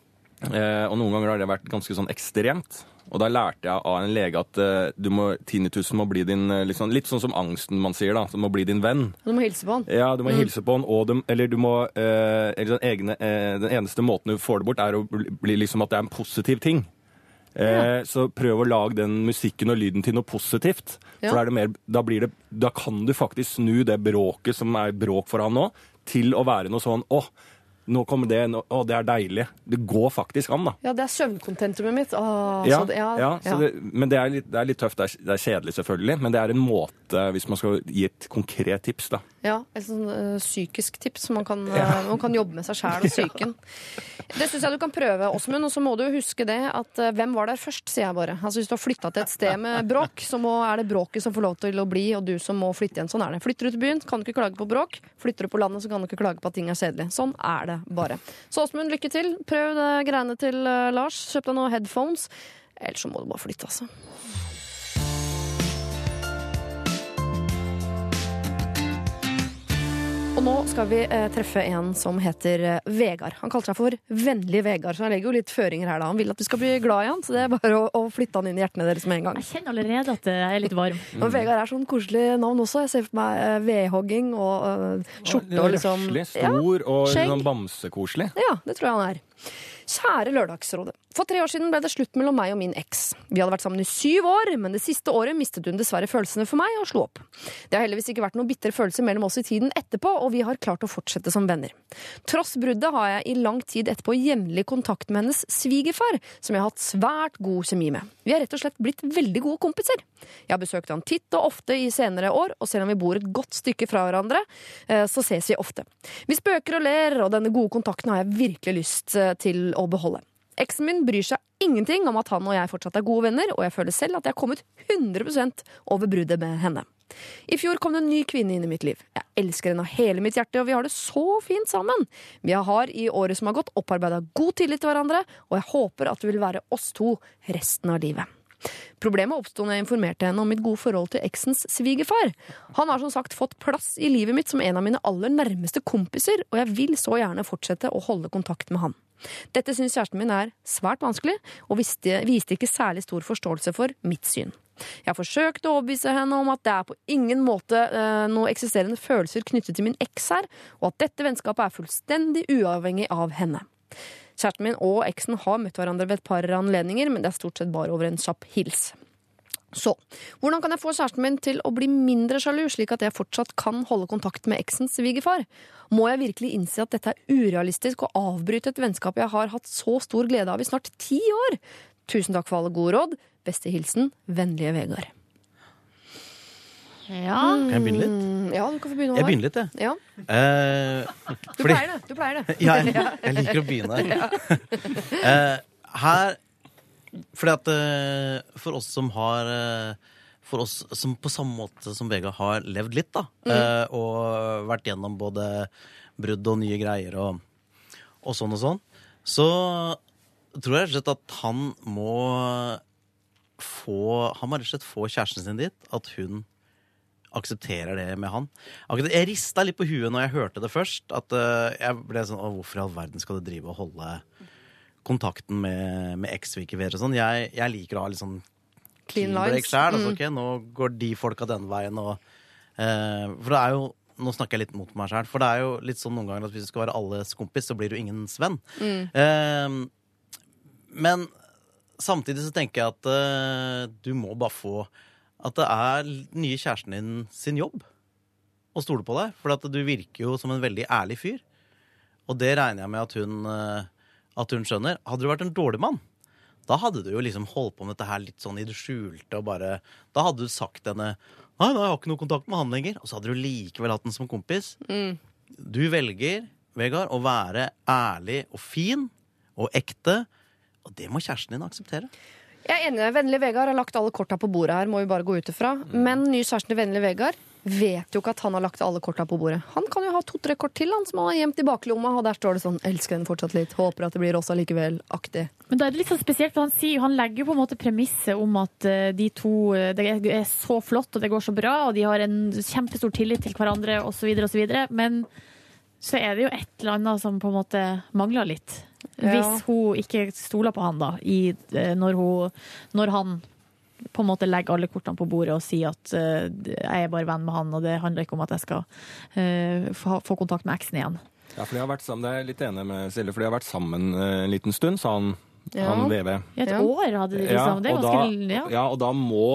Eh, og noen ganger har det vært ganske sånn ekstremt. Og da lærte jeg av en lege at uh, du må, tinnitusen må bli din eh, litt sånn, som angsten man sier, da. Som må bli din venn. Du må hilse på han. Ja, du må hilse på han, og du, eller du må uh, eller den, egne, uh, den eneste måten du får det bort, er å bli liksom at det er en positiv ting. Ja. Så prøv å lage den musikken og lyden til noe positivt. Ja. For er mer, da, blir det, da kan du faktisk snu det bråket som er bråk for han nå, til å være noe sånn Å, nå kommer det. Å, det er deilig. Det går faktisk an, da. Ja, det er søvnkontentumet mitt. Åh, Ja, så det, ja, ja, så ja. Det, men det er, litt, det er litt tøft. Det er, det er kjedelig, selvfølgelig. Men det er en måte, hvis man skal gi et konkret tips, da. Ja, et sånn uh, psykisk tips. Man kan, eh, man kan jobbe med seg sjæl og psyken. Det syns jeg du kan prøve, Åsmund. Og så må du huske det at uh, hvem var der først, sier jeg bare. Altså Hvis du har flytta til et sted med bråk, så må, er det bråket som får lov til å bli, og du som må flytte igjen. Sånn er det. Flytter du til byen, kan du ikke klage på bråk. Flytter du på landet, så kan du ikke klage på at ting er kjedelig. Sånn er det bare. Så Åsmund, lykke til. Prøv det greiene til Lars. Kjøp deg noen headphones. Ellers så må du bare flytte, altså. Og nå skal vi eh, treffe en som heter eh, Vegard. Han kaller seg for Vennlig Vegard, så han legger jo litt føringer her. da. Han vil at vi skal bli glad i han, så det er bare å, å flytte han inn i hjertene deres med en gang. Jeg kjenner allerede at jeg er litt varm. Og Vegard er sånn koselig navn også. Jeg ser for meg eh, vedhogging og eh, skjorte og liksom Røslig, Ja, stor og skjegg. sånn bamsekoselig. Ja, det tror jeg han er. Kjære Lørdagsrådet. For tre år siden ble det slutt mellom meg og min eks. Vi hadde vært sammen i syv år, men det siste året mistet hun dessverre følelsene for meg og slo opp. Det har heldigvis ikke vært noen bitre følelser mellom oss i tiden etterpå, og vi har klart å fortsette som venner. Tross bruddet har jeg i lang tid etterpå jevnlig kontakt med hennes svigerfar, som jeg har hatt svært god kjemi med. Vi har rett og slett blitt veldig gode kompiser. Jeg har besøkt han titt og ofte i senere år, og selv om vi bor et godt stykke fra hverandre, eh, så ses vi ofte. Vi spøker og ler, og denne gode kontakten har jeg virkelig lyst eh, til å beholde. Eksen min bryr seg ingenting om at han og jeg fortsatt er gode venner, og jeg føler selv at jeg har kommet 100 over bruddet med henne. I fjor kom det en ny kvinne inn i mitt liv. Jeg elsker henne av hele mitt hjerte, og vi har det så fint sammen. Vi har i året som har gått, opparbeida god tillit til hverandre, og jeg håper at det vil være oss to resten av livet. Problemet oppsto når jeg informerte henne om mitt gode forhold til eksens svigerfar. Han har som sagt fått plass i livet mitt som en av mine aller nærmeste kompiser, og jeg vil så gjerne fortsette å holde kontakt med han. Dette syns kjæresten min er svært vanskelig, og viste, viste ikke særlig stor forståelse for mitt syn. Jeg har forsøkt å overbevise henne om at det er på ingen måte eh, noe eksisterende følelser knyttet til min eks her, og at dette vennskapet er fullstendig uavhengig av henne. Kjæresten min og eksen har møtt hverandre ved et par anledninger, men det er stort sett bare over en kjapp hils. Så, hvordan kan jeg få kjæresten min til å bli mindre sjalu, slik at jeg fortsatt kan holde kontakt med eksens svigerfar? Må jeg virkelig innse at dette er urealistisk og avbryte et vennskap jeg har hatt så stor glede av i snart ti år? Tusen takk for alle gode råd. Beste hilsen vennlige Vegard. Ja. Kan jeg begynne litt? Mm, Ja, du kan få begynne. Jeg begynner litt, jeg. Ja, Eh, du pleier det. Du pleier det. Ja, jeg, jeg liker å begynne. Eh, her Fordi at uh, for oss som har uh, For oss som på samme måte som Vega har levd litt, da, eh, og vært gjennom både brudd og nye greier og, og sånn og sånn, så tror jeg rett og slett at han må få Han må rett og slett få kjæresten sin dit. At hun aksepterer det med han. Akkurat- Jeg rista litt på huet når jeg hørte det først. At jeg ble sånn Å, hvorfor i all verden skal du drive og holde kontakten med, med eks-svigerfer og sånn? Jeg, jeg liker å ha litt sånn Clean break lines. sjæl. Altså, okay, nå går de folka den veien og eh, For det er jo Nå snakker jeg litt mot meg sjøl, for det er jo litt sånn noen ganger at hvis du skal være alles kompis, så blir du ingens venn. Mm. Eh, men samtidig så tenker jeg at eh, du må bare få At det er nye kjæresten din sin jobb å stole på deg. For at du virker jo som en veldig ærlig fyr. Og det regner jeg med at hun, eh, at hun skjønner. Hadde du vært en dårlig mann, da hadde du jo liksom holdt på med dette her litt sånn i det skjulte og bare Da hadde du sagt henne Nei, nei, jeg har ikke noe kontakt med han lenger. Og så hadde du likevel hatt den som kompis. Mm. Du velger, Vegard, å være ærlig og fin og ekte. Og det må kjæresten din akseptere. Jeg er enig. Vennlig Vegard har lagt alle korta på bordet her, må vi bare gå ut ifra. Men ny kjæresten til Vennlig Vegard vet jo ikke at han har lagt alle korta på bordet. Han kan jo ha to-tre kort til han som han har gjemt i baklomma, og der står det sånn 'elsker henne fortsatt litt', 'håper at det blir oss allikevel'-aktig. Men da er det litt sånn spesielt, for han, sier, han legger jo på en måte premisset om at eh, de to eh, det er- så flott og det går så bra, og de har en kjempestor tillit til hverandre osv., osv. Men så er det jo et eller annet som på en måte mangler litt. Ja. Hvis hun ikke stoler på han, da, i, eh, når, hun, når han på en måte legger alle kortene på bordet og sier at uh, jeg er bare venn med han, og det handler ikke om at jeg skal uh, få, få kontakt med eksen igjen. Ja, for de har vært sammen, Det er jeg litt enig med Silje, for de har vært sammen eh, en liten stund, sa han, Ja. han leve. I et år hadde de liksom. det er og ganske da, ja. ja, og da må,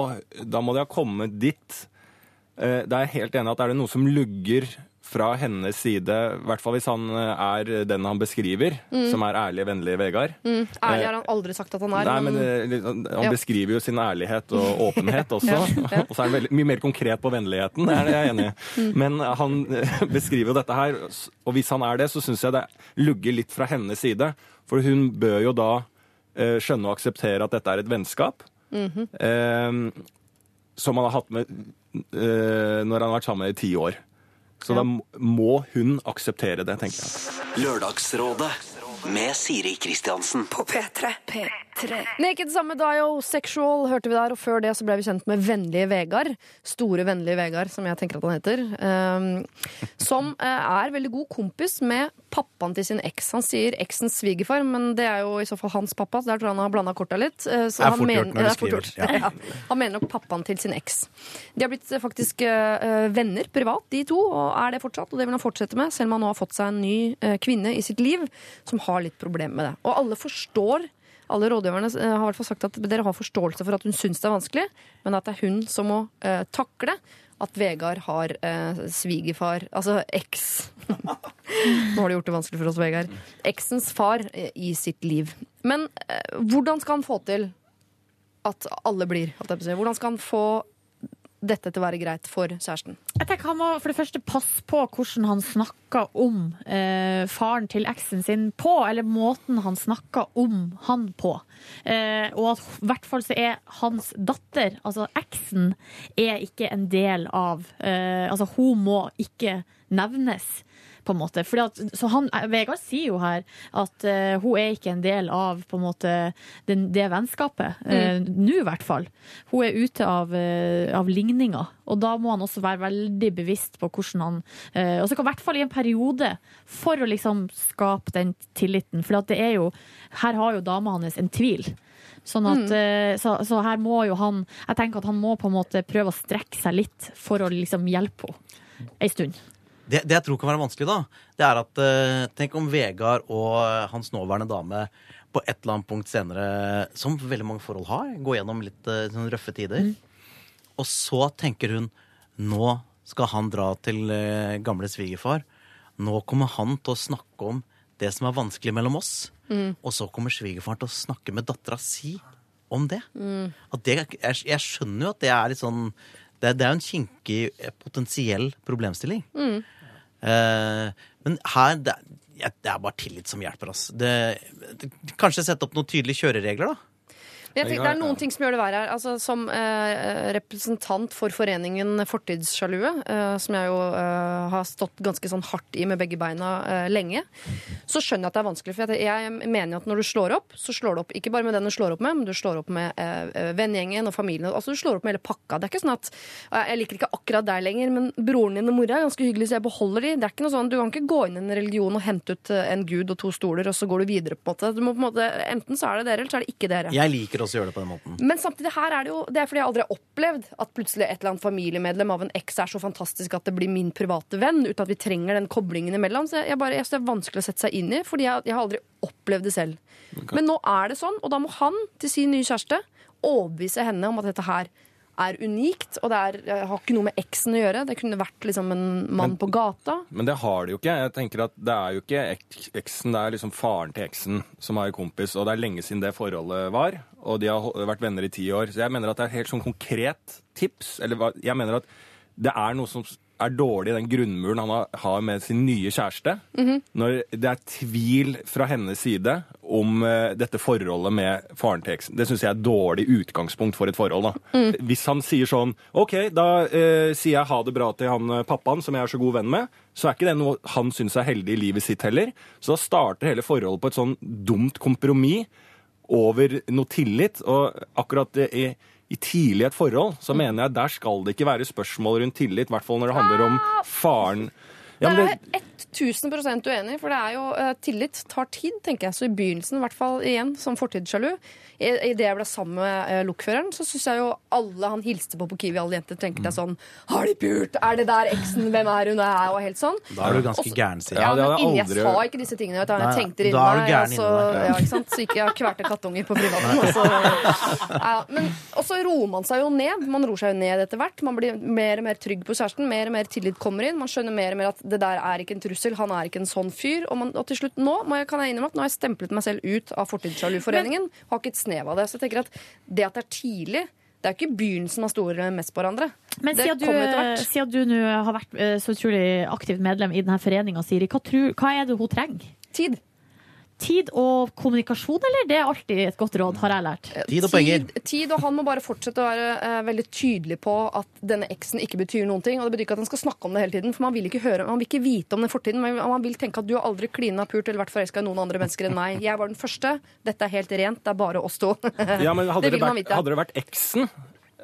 da må de ha kommet dit. Uh, Det er jeg helt enig i at er det noe som lugger fra hennes side, i hvert fall hvis han eh, er den han beskriver, Mm. som er ærlig, vennlig Vegard. Mm. Ærlig har han aldri sagt at han er. Nei, men men sånn- Han Ja. beskriver jo sin ærlighet og åpenhet også. Ja. Og så er han veldig, mye mer konkret på vennligheten, det er det jeg er enig i. Mm. Men han eh, beskriver jo dette her, og hvis han er det, så syns jeg det lugger litt fra hennes side. For hun bør jo da eh, skjønne og akseptere at dette er et vennskap. -hmm. eh, som han har hatt med eh, når han har vært sammen i ti år. Så da må- må hun akseptere det, tenker jeg. Lørdagsrådet med Siri Kristiansen. På P3. P3. Naked Samedayo Sexual hørte vi der, og før det så ble vi kjent med Vennlige Vegard. Store Vennlige Vegard, som jeg tenker at han heter. Um, som eh, er veldig god kompis med pappaen til sin eks. Han sier eksens svigerfar, men det er jo i så fall hans pappa, så der tror jeg han har blanda korta litt. Eh, så Det er han fort gjort når du er skriver, ja. Ja. Han mener nok pappaen til sin eks. De har blitt eh, faktisk uh, venner privat, de to, og er det fortsatt. Og det vil han fortsette med, selv om han nå har fått seg en ny uh, kvinne i sitt liv som har litt problemer med det. Og alle forstår alle rådgiverne eh, har i hvert fall sagt at dere har forståelse for at hun syns det er vanskelig, men at det er hun som må eh, takle at Vegard har eh, svigerfar, altså eks Nå har du gjort det vanskelig for oss, Vegard. Eksens far eh, i sitt liv. Men eh, hvordan skal han få til at alle blir? Hvordan skal han få dette til å være greit for kjæresten? Jeg tenker Han må for det første passe på hvordan han snakker om eh, faren til eksen sin på, eller måten han snakker om han på. Eh, og at i hvert fall så er hans datter, altså eksen, er ikke en del av eh, Altså hun må ikke nevnes. På en måte. Fordi at, så han, Vegard sier jo her at uh, hun er ikke en del av på en måte, den, det vennskapet. eh, Nå i hvert fall. Hun er ute av, uh, av ligninga. Og da må han også være veldig bevisst på hvordan han Og så kan i hvert fall i en periode, for å liksom skape den tilliten. For det er jo Her har jo dama hans en tvil. Sånn at, mm. så, så her må jo han Jeg tenker at han må på en måte prøve å strekke seg litt for å liksom hjelpe henne ei stund. Det, det jeg tror kan være vanskelig, da, det er at eh, Tenk om Vegard og eh, hans nåværende dame på et eller annet punkt senere, som veldig mange forhold har, går gjennom litt sånn røffe tider. Og så tenker hun nå skal han dra til gamle svigerfar. Nå kommer han til å snakke om det som er vanskelig mellom oss. Mm. Og så kommer svigerfaren til å snakke med dattera si om det. Mm. At det jeg, jeg skjønner jo at det er litt sånn Det, det er jo en kinkig potensiell problemstilling. Mm. Eh, men her det, det er bare tillit som hjelper oss. Det, det, kanskje sette opp noen tydelige kjøreregler, da. Jeg tenker, det er noen ting som gjør det verre her. Altså, som eh, representant for foreningen Fortidssjalue, eh, som jeg jo eh, har stått ganske sånn hardt i med begge beina eh, lenge, så skjønner jeg at det er vanskelig. For jeg, jeg mener jo at når du slår opp, så slår du opp ikke bare med den du slår opp med, men du slår opp med eh, vennegjengen og familien. Altså du slår opp med hele pakka. Det er ikke sånn at eh, Jeg liker ikke akkurat deg lenger, men broren din og mora er ganske hyggelig, så jeg beholder de. Det er ikke noe sånn, Du kan ikke gå inn i en religion og hente ut eh, en gud og to stoler, og så går du videre, på en måte. Du må på en måte enten så er det dere, eller så er det ikke dere. Jeg liker liker også å gjøre det på den måten. Men samtidig her er det jo Det er fordi jeg aldri har opplevd at plutselig et eller annet familiemedlem av en eks er så fantastisk at det blir min private venn, uten at vi trenger den koblingen imellom. Så jeg bare, jeg synes det er vanskelig å sette seg inn i, fordi jeg, jeg har aldri opplevd det selv. Men nå er det sånn, og da må han til sin nye kjæreste overbevise henne om at dette her er unikt, og det er, har ikke noe med eksen å gjøre. Det kunne vært liksom en mann på gata. Men det har det jo ikke. Jeg tenker at Det er jo ikke eksen, det er liksom faren til eksen som er kompis, og det er lenge siden det forholdet var. Og de har vært venner i ti år. Så jeg mener at det er helt sånn konkret tips. Eller jeg mener at det er noe som er dårlig den grunnmuren han har- med sin nye kjæreste. Når det er tvil fra hennes side om uh, dette forholdet med faren til eksen. Det syns jeg er et dårlig utgangspunkt for et forhold. da. Hvis han sier sånn OK, da uh, sier jeg ha det bra til han eh, pappaen som jeg er så god venn med, så er ikke det noe han syns er heldig i livet sitt heller. Så da starter hele forholdet på et sånn dumt kompromiss over noe tillit. Og akkurat i, i tidlig et forhold så mener jeg der skal det ikke være spørsmål rundt tillit, i hvert fall når det handler om faren. Ja, men det 1000% uenig, for det er jo eh, tillit tar tid, tenker jeg. Så i begynnelsen, i hvert fall igjen som fortidssjalu, idet jeg ble sammen med eh, lokføreren, så syns jeg jo alle han hilste på på Kiwi, alle jenter, tenkte jeg sånn Har de pult? Er det der eksen? Hvem er hun? Er og helt sånn. Da er du ganske gæren, sier Ja, jeg. det men inni jeg jeg sa ikke disse tingene. Vet du. Jeg tenkte det inni meg. gæren så, ja, ikke sant? så ikke jeg kverte kattunger på privaten. Og så, ja, men, også roer man seg jo ned. Man roer seg jo ned etter hvert. Man blir mer og mer trygg på kjæresten. Mer og mer tillit kommer inn. Man skjønner mer og mer at det der er ikke en trussel. Han er ikke en sånn fyr. Og, man, og til slutt nå må jeg, kan jeg innrømme at nå har jeg stemplet meg selv ut av Fortidssjaluforeningen. Har ikke et snev av det. Så jeg tenker at det at det er tidlig det er ikke begynnelsen av store mest på hverandre. Men siden du, siden du nå har vært eh, så utrolig aktivt medlem i denne foreninga, Siri, hva, tror, hva er det hun trenger? Tid. Tid og kommunikasjon, eller? Det er alltid et godt råd, har jeg lært. Tid og penger. Tid, tid, og han må bare fortsette å være uh, veldig tydelig på at denne eksen ikke betyr noen ting. Og det betyr ikke at han skal snakke om det hele tiden, for man vil ikke, høre, man vil ikke vite om den fortiden. Men man vil tenke at du har aldri klina, pult eller vært forelska i noen andre mennesker enn meg. Jeg var den første. Dette er helt rent. Det er bare oss to. ja, men hadde, det det vært, hadde det vært eksen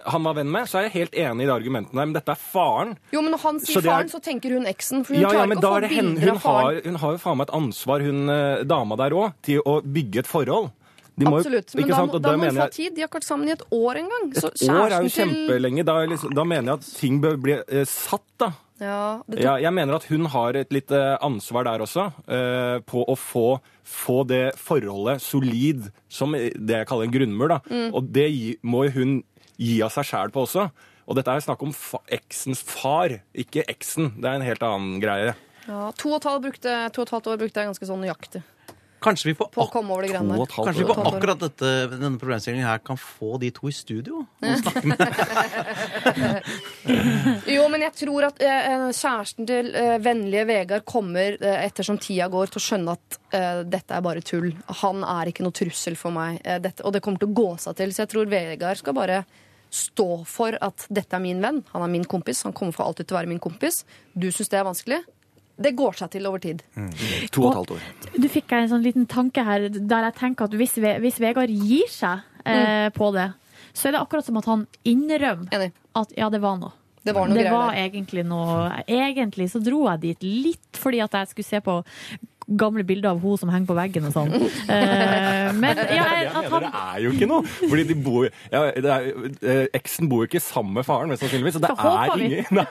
han var venn med, så er jeg helt enig i det argumentet der. Men dette er faren. Jo, men når han Så sier det er- faren, så tenker hun eksen. For hun Ja, klarer ja, ikke å få bilder Hun av faren. har, hun har jo faen meg et ansvar, hun eh, dama der òg, til å bygge et forhold. Må jo- Absolutt. Men da, sant? da må hun få tid. De har ikke vært sammen i et år engang. Så Et år er jo kjempelenge. Da, liksom, da mener jeg at ting bør bli eh, satt, da. Ja, det Ja, jeg mener at hun har et lite ansvar der også, eh, på å få, få det forholdet solid, som det jeg kaller en grunnmur. da. Mm. Og det må jo hun gi av seg sjæl på også. Og dette er snakk om fa eksens far, ikke eksen. Det er en helt annen greie. ja, to, og et halvt brukte, to og et halvt år brukte jeg ganske sånn nøyaktig Kanskje vi på, halvt kanskje vi på akkurat dette, denne problemstillingen her kan få de to i studio? Og snakke med Jo, men jeg tror at eh, kjæresten til eh, vennlige Vegard kommer eh, ettersom tida går til å skjønne at eh, dette er bare tull. Han er ikke noe trussel for meg, eh, dette, og det kommer til å gå seg til. Så jeg tror Vegard skal bare stå for at dette er min venn. Han er min kompis. Han kommer for alltid til å være min kompis. Du syns det er vanskelig? Det går seg til over tid. To og et halvt år. Du fikk en sånn liten tanke her der jeg tenker at hvis, hvis Vegard gir seg eh, på det, så er det akkurat som at han innrømmer Enig. at ja, det var noe. Det var noe det var egentlig noe Egentlig så dro jeg dit litt fordi at jeg skulle se på gamle bilder av hun som henger på veggen og sånn. Eh, men ja, Jeg at han det er jo ikke noe. Fordi de bor ja, det er, eh, Eksen bor jo ikke sammen med faren, mest sannsynligvis. Så det er, ingen, nei,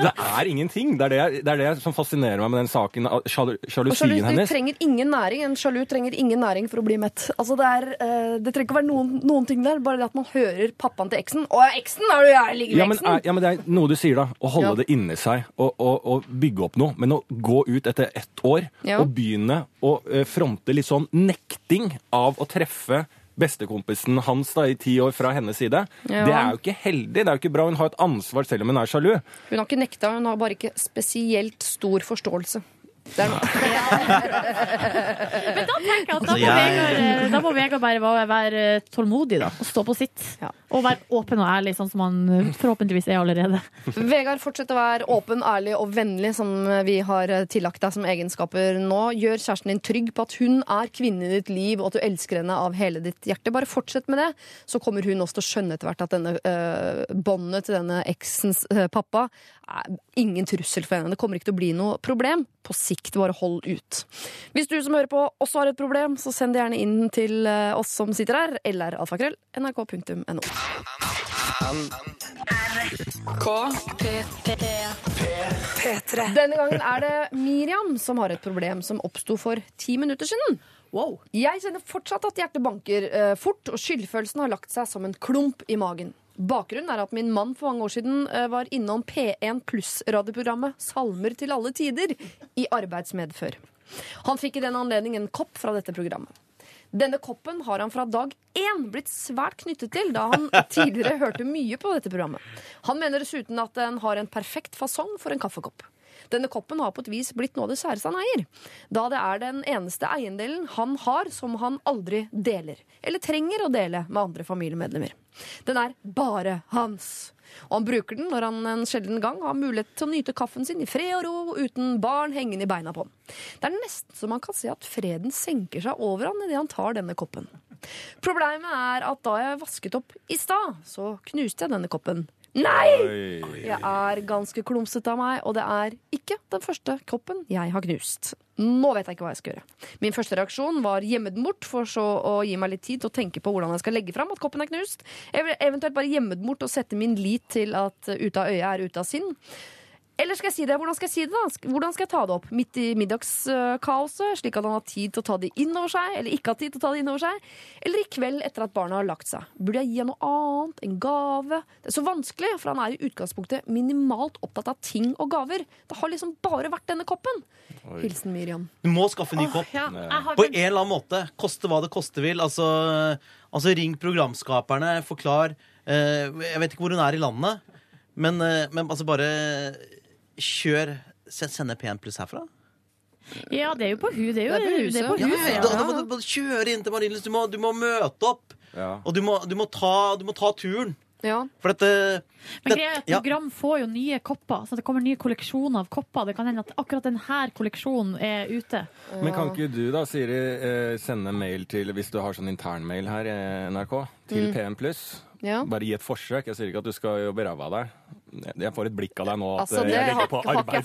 det er ingenting. Det er det, det er det som fascinerer meg med den saken. Sjalusien hennes. Du trenger ingen næring. En sjalu trenger ingen næring for å bli mett. Altså det, er, eh, det trenger ikke å være noen, noen ting der, bare det at man hører pappaen til eksen. Å, eksen! Er du jeg ligger Ja med men, eksen? er, ja, men det er noe du sier, da. Å holde Ja. det inni seg og, og, og bygge opp noe. Men å gå ut etter ett år Ja. og begynne å eh, fronte litt sånn nekting av å treffe bestekompisen hans da, i ti år fra hennes side, Ja. det er jo ikke heldig. Det er jo ikke bra. Hun har et ansvar selv om hun er sjalu. Hun har ikke nekta, hun har bare ikke spesielt stor forståelse. Det er. Men da tenker jeg at da Altså, må, Vegard, eh, da må Vegard bare være, være tålmodig da, og stå på sitt. Ja. Og være åpen og ærlig, sånn som han eh, forhåpentligvis er allerede. Vegard, fortsett å være åpen, ærlig og vennlig, som vi har tillagt deg som egenskaper nå. Gjør kjæresten din trygg på at hun er kvinnen i ditt liv, og at du elsker henne av hele ditt hjerte. Bare fortsett med det, så kommer hun også til å skjønne etter hvert at denne øh, båndet til denne eksens øh, pappa ingen trussel for henne. Det kommer ikke til å bli noe problem. på sikt. Bare hold ut. Hvis du som hører på også har et problem, så send det gjerne inn til eh, oss som sitter her. eller alfakrøll, nrk.no. P3. Denne gangen er det Miriam som har et problem som oppsto for ti minutter siden. Jeg kjenner fortsatt at hjertet banker eh, fort, og skyldfølelsen har lagt seg som en klump i magen. Bakgrunnen er at min mann for mange år siden eh, var innom P1 Pluss-radioprogrammet Salmer til alle tider i arbeidsmedfør. Han fikk i den anledning en kopp fra dette programmet. Denne koppen har han fra dag én blitt svært knyttet til, da han tidligere hørte mye på dette programmet. Han mener dessuten at den har en perfekt fasong for en kaffekopp. Denne koppen har på et vis blitt noe av det særeste han eier, da det er den eneste eiendelen han har som han aldri deler, eller trenger å dele med andre familiemedlemmer. Den er bare hans. Og han bruker den når han en sjelden gang har mulighet til å nyte kaffen sin i fred og ro, uten barn hengende i beina på han. Det er nesten så man kan se at freden senker seg over han idet han tar denne koppen. Problemet er at da jeg vasket opp i stad, så knuste jeg denne koppen. Nei! Jeg er ganske klumsete av meg, og det er ikke den første koppen jeg har knust. Nå vet jeg ikke hva jeg skal gjøre. Min første reaksjon var gjemme den bort, for så å gi meg litt tid til å tenke på hvordan jeg skal legge fram at koppen er knust. Eventuelt bare gjemme den bort og sette min lit til at uh, ute av øye er ute av sinn. Eller skal jeg si det? Hvordan skal jeg si det da? Hvordan skal jeg ta det opp? Midt i middagskaoset, slik at han har tid til å ta det inn over seg? Eller ikke har tid til å ta det inn over seg? Eller i kveld etter at barna har lagt seg? Burde jeg gi ham noe annet? En gave? Det er så vanskelig, for han er i utgangspunktet minimalt opptatt av ting og gaver. Det har liksom bare vært denne koppen. Hilsen Miriam. Du må skaffe ny kopp. Ja, har På en eller annen måte. Koste hva det koste vil. Altså, altså ring programskaperne, forklar. Eh, jeg vet ikke hvor hun er i landet, men, eh, men altså bare kjør. se- Sende P1 pluss herfra. Ja, det er jo på hun. det er jo Det er på det er på huset. huset. Ja, da, da må du bare kjøre inn til Marienlyst. Du, må- du må møte opp. Ja. Og du må, du må, ta, du må ta turen. Ja. For dette Men det- greia er at ja. Program får jo nye kopper, så det kommer nye kolleksjoner av kopper. Det kan hende at akkurat denne kolleksjonen er ute. Men kan ikke du da, Siri, eh, sende mail til, hvis du har sånn internmail her i NRK, til PM+. Ja. Bare gi et forsøk. Jeg sier ikke at du skal jobbe ræva av deg. Jeg får et blikk av deg nå at Altså, eh, det jeg legger på arbeid.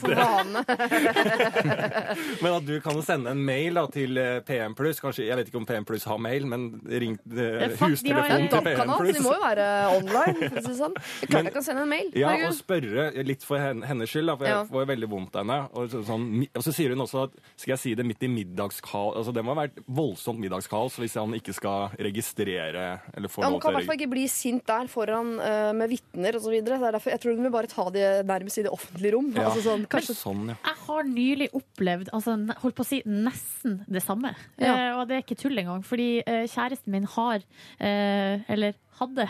Men at du kan sende en mail da, til eh, PM+. Kanskje, jeg vet ikke om PM+, har mail, men ring eh, er hustelefonen til PM+. De må jo være online. For å si det sånn. Jeg, men, jeg kan sende en mail. Ja, og spørre litt for hennes skyld, da, for jeg Ja. får veldig vondt av henne. Og så, sånn, og så sier hun også at skal jeg si det midt i middagskaos altså Det må ha vært voldsomt middagskaos hvis han ikke skal registrere eller få Ja, lov Han kan i hvert fall ikke bli sint der foran uh, med vitner osv. Jeg tror hun vil bare ta det nærmest i det offentlige rom. Ja. Altså sånn, kanskje Sånn, ja. Jeg har nylig opplevd altså, holdt på å si nesten det samme. Ja. Eh, og det er ikke tull engang, fordi eh, kjæresten min har eh, Eller hadde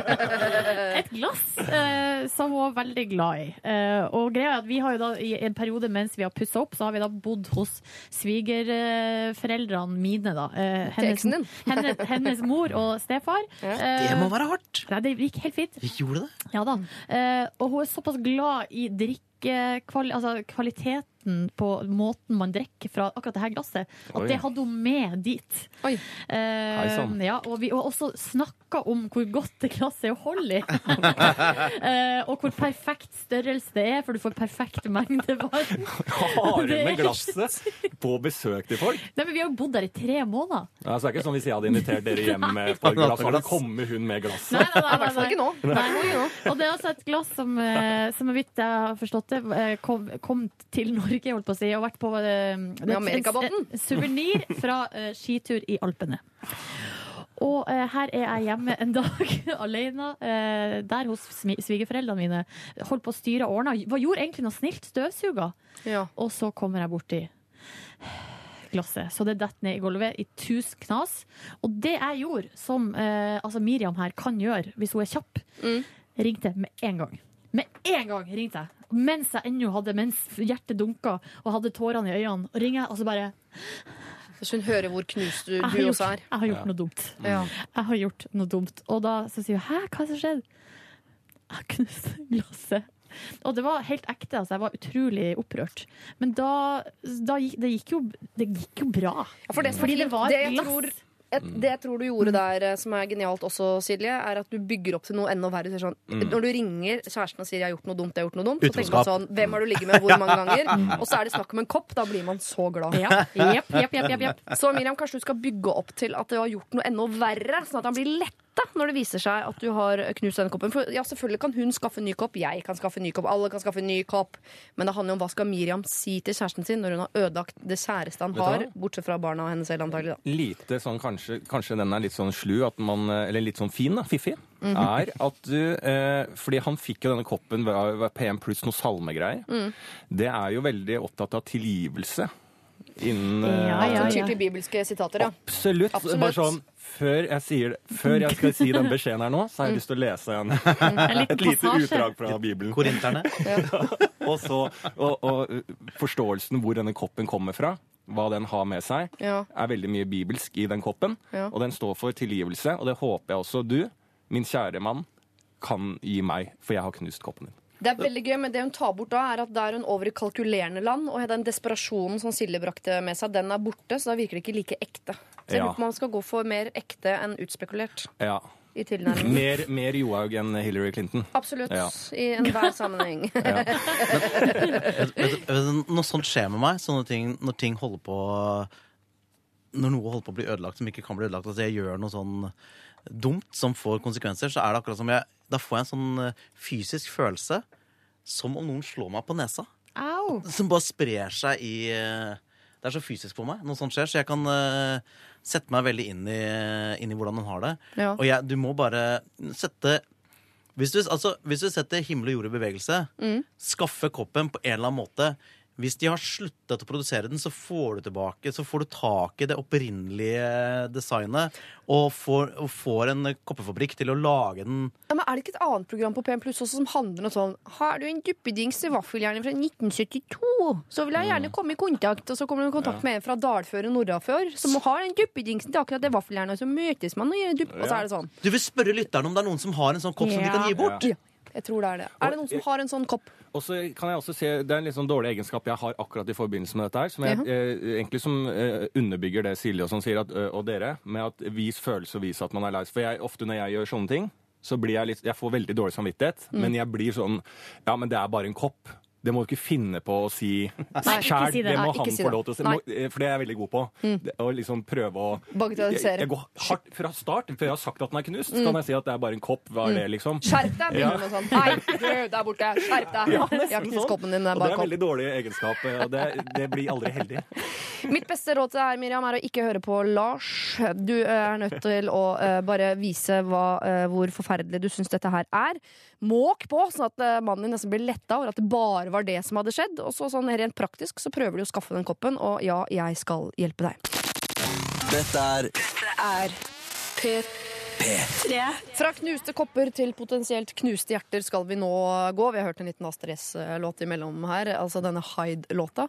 et glass eh, som hun var veldig glad i. Eh, og greia er at vi har jo da i en periode mens vi har pussa opp, så har vi da bodd hos svigerforeldrene mine, da. Eh, Til eksen din. hennes, hennes mor og stefar. Ja. Eh, Det må være hardt. Nei, det gikk helt fint. Gjorde det? Ja da. Eh, og hun er såpass glad i drikkekvali altså kvaliteten på måten man drikker fra akkurat det her glasset, at Oi. det hadde hun med dit. Oi. Eh, ja, og vi har også snakka om hvor godt det glasset er å holde i. eh, og hvor perfekt størrelse det er, for du får perfekt mengde vann. Har Det hun er med glasset på besøk til folk? Nei, men vi har jo bodd der i tre måneder. Ja, så det er ikke sånn Hvis jeg hadde invitert dere hjem med et par glass, så hadde kommer hun med glasset. Nei, nei, nei, I hvert fall ikke nå. Nei. I hvert fall ikke nå. Og det er altså et glass som, eh, som så vidt jeg har forstått det, eh, kom, kom til Norge, holdt på å si, og vært på eh, Amerikabåten. en Suvenir fra eh, skitur i Alpene. Og eh, her er jeg hjemme en dag alene, eh, der hos svigerforeldrene mine. Holdt på å styre og ordne. Gjorde egentlig noe snilt? Støvsuga. Ja. Og så kommer jeg borti glasset. Så det detter ned i gulvet i tusen knas. Og det jeg gjorde, som eh, altså Miriam her kan gjøre hvis hun er kjapp, Mm. ringte med en gang. Med en gang ringte jeg. Mens jeg ennå hadde Mens hjertet dunka og hadde tårene i øynene. Og ringer jeg, og så bare Så hun hører hvor knust du, du gjort, også er. jeg har gjort noe dumt. Ja. Jeg har gjort noe dumt. Og da så sier hun 'hæ, hva er det som skjedde?' Jeg har knust glasset. Og det var helt ekte. Altså, jeg var utrolig opprørt. Men da, da gikk, det, gikk jo, det gikk jo bra. Ja, for det som er Fordi det var det et glass. Et, det jeg tror du gjorde der, eh, som er genialt også, Silje, er at du bygger opp til noe enda verre. Sånn, Mm. Når du ringer kjæresten og sier 'jeg har gjort noe dumt', jeg har gjort noe dumt, så tenker man sånn 'hvem har du ligget med hvor mange ganger'? Og så er det snakk om en kopp. Da blir man så glad. Ja. Jepp, jepp, jepp, jepp. Så Miriam, kanskje du skal bygge opp til at du har gjort noe enda verre, sånn at han blir letta når det viser seg at du har knust denne koppen. For ja, selvfølgelig kan hun skaffe en ny kopp, jeg kan skaffe en ny kopp, alle kan skaffe en ny kopp. Men det handler om hva skal Miriam si til kjæresten sin når hun har ødelagt det kjæreste han har, bortsett fra barna og henne selv, antagelig. da. lite sånn kanskje, kanskje den er litt sånn slu, at man, eller litt sånn fin, da, fiffig, Mhm. er at du eh, Fordi han fikk jo denne koppen ved PM pluss noe salmegreier. Mm. Det er jo veldig opptatt av tilgivelse innen eh, Ja, ja, Sånn ja. til bibelske sitater, ja. Absolutt. Absolutt. Bare sånn, før jeg, sier, før jeg skal si den beskjeden her nå, så har jeg lyst til å lese en, et lite utdrag fra Bibelen. Korinterne. Og, så, og, og uh, forståelsen hvor denne koppen kommer fra, hva den har med seg, Ja. er veldig mye bibelsk i den koppen. Ja. Og den står for tilgivelse, og det håper jeg også du, min kjære mann, kan gi meg, for jeg har knust koppen din. Det er veldig gøy, men det hun tar bort da, er at da er hun over i kalkulerende land, og den desperasjonen som Silje brakte med seg, den er borte, så da virker det ikke like ekte. Så jeg Ja. lurer på om man skal gå for mer ekte enn utspekulert Ja. i tilnærmingen. Mer, mer Johaug enn Hillary Clinton. Absolutt. Ja. I enhver sammenheng. Vet, vet, vet, noe sånt skjer med meg. Sånne ting, når ting holder på Når noe holder på å bli ødelagt som ikke kan bli ødelagt. Altså jeg gjør noe sånn dumt som får konsekvenser, så er det akkurat som jeg Da får jeg en sånn eh, fysisk følelse som om noen slår meg på nesa. Au. Som bare sprer seg i eh, Det er så fysisk for meg. Noe sånt skjer, så jeg kan eh, sette meg veldig inn i, inn i hvordan hun har det. Ja. Og jeg, du må bare sette hvis du, altså, hvis du setter himmel og jord i bevegelse, Mm. skaffe koppen på en eller annen måte Hvis de har sluttet å produsere den, så får du tilbake Så får du tak i det opprinnelige designet og får, og får en koppefabrikk til å lage den Ja, men Er det ikke et annet program på PM Pluss som handler om sånn Har du en duppedings til vaffeljernet fra 1972, så vil jeg gjerne komme i kontakt. Og så kommer du i kontakt med en fra Dalfør og Nordafør som har den duppedingsen til akkurat det vaffeljernet, og så møtes man og gjør dupp, og så er det sånn. Du vil spørre lytterne om det er noen som har en sånn kopp som de kan gi bort? Ja. Jeg tror det er det. Er det noen som har en sånn kopp? Og så kan jeg også se, Det er en litt sånn dårlig egenskap jeg har akkurat i forbindelse med dette her, som jeg, eh, egentlig som eh, underbygger det Silje og sånn sier, at, eh, og dere, med at vis følelse og vis at man er lei seg. For jeg, ofte når jeg gjør sånne ting, så blir jeg litt Jeg får veldig dårlig samvittighet, Mm. men jeg blir sånn Ja, men det er bare en kopp. Det må du ikke finne på å si sjæl. si det. det må Nei, han si få lov til å si. Nei. Eh, For det er jeg veldig god på. Det, å liksom prøve å Bagatellisere. jeg går hardt fra start. Før jeg har sagt at den er knust, så kan jeg si at det er bare en kopp. Hva er det, liksom? Skjerp deg! Ja. sånn. Du der borte! Skjerp deg! Ja, Jeg har knust koppen din. Det er Og det er en veldig dårlig egenskap. eh, Og det, det blir aldri heldig. Mitt beste råd til deg, Miriam, er å ikke høre på Lars. Du er nødt til å uh, bare vise hva, uh, hvor forferdelig du syns dette her er. Måk på, sånn at eh, mannen din nesten blir letta over at det bare var det som hadde skjedd. Og så sånn rent praktisk så prøver de å skaffe den koppen, og ja, jeg skal hjelpe deg. Dette er Er P3. Fra knuste kopper til potensielt knuste hjerter skal vi nå gå. Vi har hørt en liten Astrid S-låt imellom her, altså denne Hyde-låta.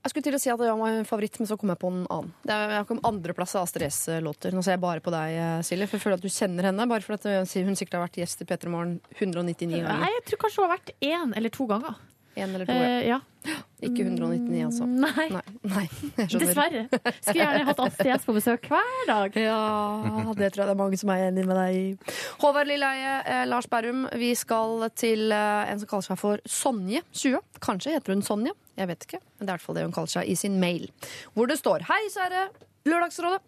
Jeg skulle til å si at det var min favoritt, men så kom jeg på en annen. Det er, jeg kom andreplass av Astrid S-låter. Nå ser jeg bare på deg, Silje, for jeg føler at du kjenner henne. Bare fordi at hun sikkert har vært gjest i P3 Morgen 199 Nei, jeg tror kanskje hun har vært én eller to ganger. En eller to, ja. Eh, ja. Ikke 199, altså. Nei, Nei, nei, jeg dessverre. Skulle gjerne hatt Astrid S på besøk hver dag. Ja, det tror jeg det er mange som er enig med deg i. Håvard Lilleheie, eh, Lars Berrum, vi skal til eh, en som kaller seg for Sonje 20. Kanskje heter hun Sonja, jeg vet ikke. Men det er i hvert fall det hun kaller seg i sin mail. Hvor det står Hei, kjære Lørdagsrådet.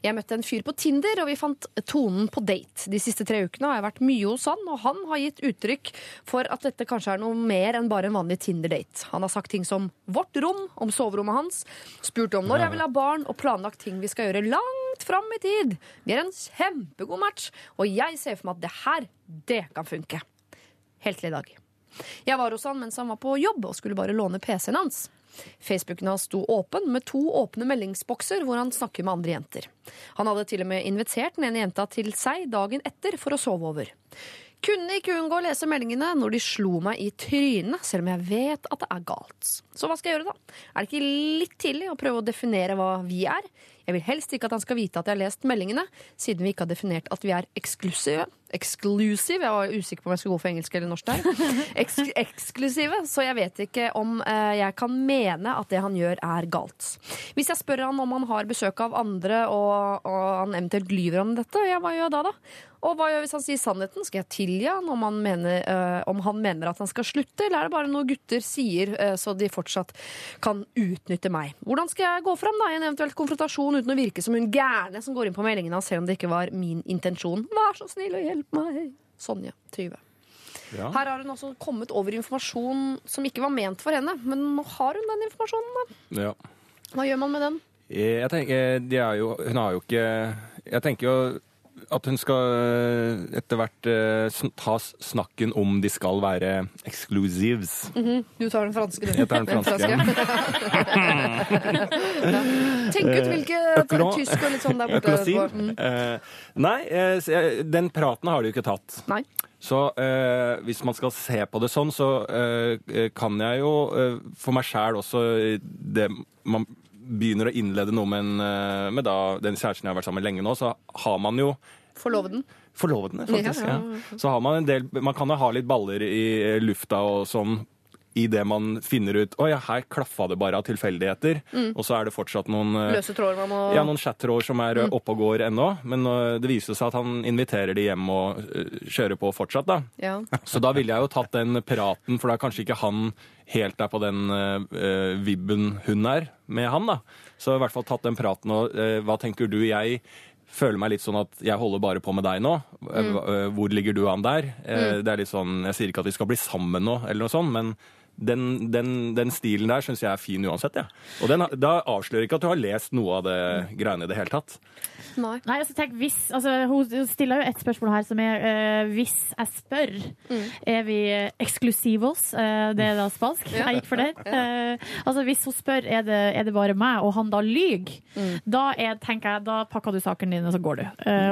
Jeg møtte en fyr på Tinder, og vi fant tonen på date. De siste tre ukene har jeg vært mye hos han, og han har gitt uttrykk for at dette kanskje er noe mer enn bare en vanlig Tinder-date. Han har sagt ting som 'vårt rom', om soverommet hans, spurt om når jeg vil ha barn, og planlagt ting vi skal gjøre langt fram i tid. Vi er en kjempegod match, og jeg ser for meg at det her, det kan funke. Helt til i dag. Jeg var hos han mens han var på jobb og skulle bare låne PC-en hans. Facebooken hans sto åpen med to åpne meldingsbokser hvor han snakker med andre jenter. Han hadde til og med invitert den ene jenta til seg dagen etter for å sove over. Kunne ikke unngå å lese meldingene når de slo meg i trynet, selv om jeg vet at det er galt. Så hva skal jeg gjøre, da? Er det ikke litt tidlig å prøve å definere hva vi er? Jeg vil helst ikke at han skal vite at jeg har lest meldingene, siden vi ikke har definert at vi er eksklusive. Exclusive. Jeg var usikker på om jeg skulle gå for engelsk eller norsk der. Eks eksklusive. Så jeg vet ikke om eh, jeg kan mene at det han gjør, er galt. Hvis jeg spør han om han har besøk av andre, og, og han eventuelt lyver om dette, ja, hva gjør jeg da, da? Og hva gjør hvis han sier sannheten? Skal jeg tilgi han om han mener, eh, om han mener at han skal slutte, eller er det bare noe gutter sier eh, så de fortsatt kan utnytte meg? Hvordan skal jeg gå fram da i en eventuell konfrontasjon uten å virke som hun gærne som går inn på meldingene hans, selv om det ikke var min intensjon? Vær så snill og hjelp meg. Sonja 20. Ja. Her har hun også kommet over informasjon som ikke var ment for henne, men nå har hun den informasjonen. da. Ja. Hva gjør man med den? Jeg tenker, de jo, hun har jo ikke Jeg tenker jo at hun skal eh, etter hvert eh, ta snakken om de skal være exclusives. Du tar den franske, du. Jeg tar den franske. ja. Tenk ut hvilke Økolo- tysk og litt sånn der borte. Mm. Eh, nei, eh, den praten har de jo ikke tatt. Nei. Så eh, hvis man skal se på det sånn, så eh, kan jeg jo eh, for meg sjæl også eh, det Man begynner å innlede noe med, en, eh, med da, den kjæresten jeg har vært sammen med lenge nå, så har man jo Forloveden. Forloveden, faktisk. Ja, Ja, ja. Så har man en del Man kan jo ha litt baller i eh, lufta og sånn i det man finner ut Å ja, her klaffa det bare av tilfeldigheter. Og så er det fortsatt noen eh, Løse tråder man må ja, noen chattråder som er mm. oppe og går ennå, men øh, det viser seg at han inviterer de hjem og kjører på fortsatt, da. Ja. Så da ville jeg jo tatt den praten, for da er kanskje ikke han helt der på den uh, vibben hun er med han, da. Så i hvert fall tatt den praten og uh, hva tenker du? Jeg føler meg litt sånn at jeg holder bare på med deg nå. Øh, Hvor ligger du an der? Eh, Det er litt sånn, Jeg sier ikke at vi skal bli sammen nå, eller noe sånt, men den, den, den stilen der syns jeg er fin uansett. Ja. Og den, da avslører ikke at du har lest noe av det greiene i det hele tatt. Nei. Nei, altså tenk hvis altså, Hun stiller jo et spørsmål her som er uh, Hvis jeg spør, er vi exclusivos? Uh, det er da spansk. Ja. Jeg gikk for det. Uh, altså Hvis hun spør er det, er det bare meg, og han da lyver, da er, tenker jeg, da pakker du saken din, og så går du.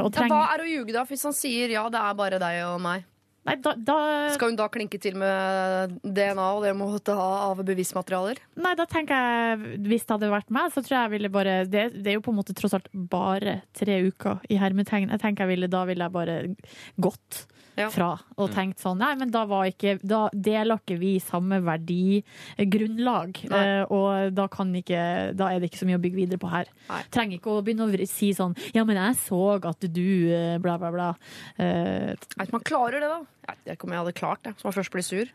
Og Ja, hva er å ljuge, da? Hvis han sier ja, det er bare deg og meg. Nei, da, da, Skal hun da klinke til med DNA og det hun måtte ha av bevismaterialer? nei, da tenker jeg Hvis det hadde vært meg, så tror jeg jeg ville bare Det, det er jo på en måte tross alt bare tre uker i hermetegn. Jeg tenker jeg ville, Da ville jeg bare gått Ja. fra og tenkt sånn Nei, men da var ikke Da deler ikke vi samme verdigrunnlag. Eh, og da kan ikke Da er det ikke så mye å bygge videre på her. Nei. Trenger ikke å begynne å si sånn Ja, men jeg så at du eh, bla, bla, bla. Eh, at man klarer det, da. Jeg vet ikke om jeg hadde klart det, så man først blir sur.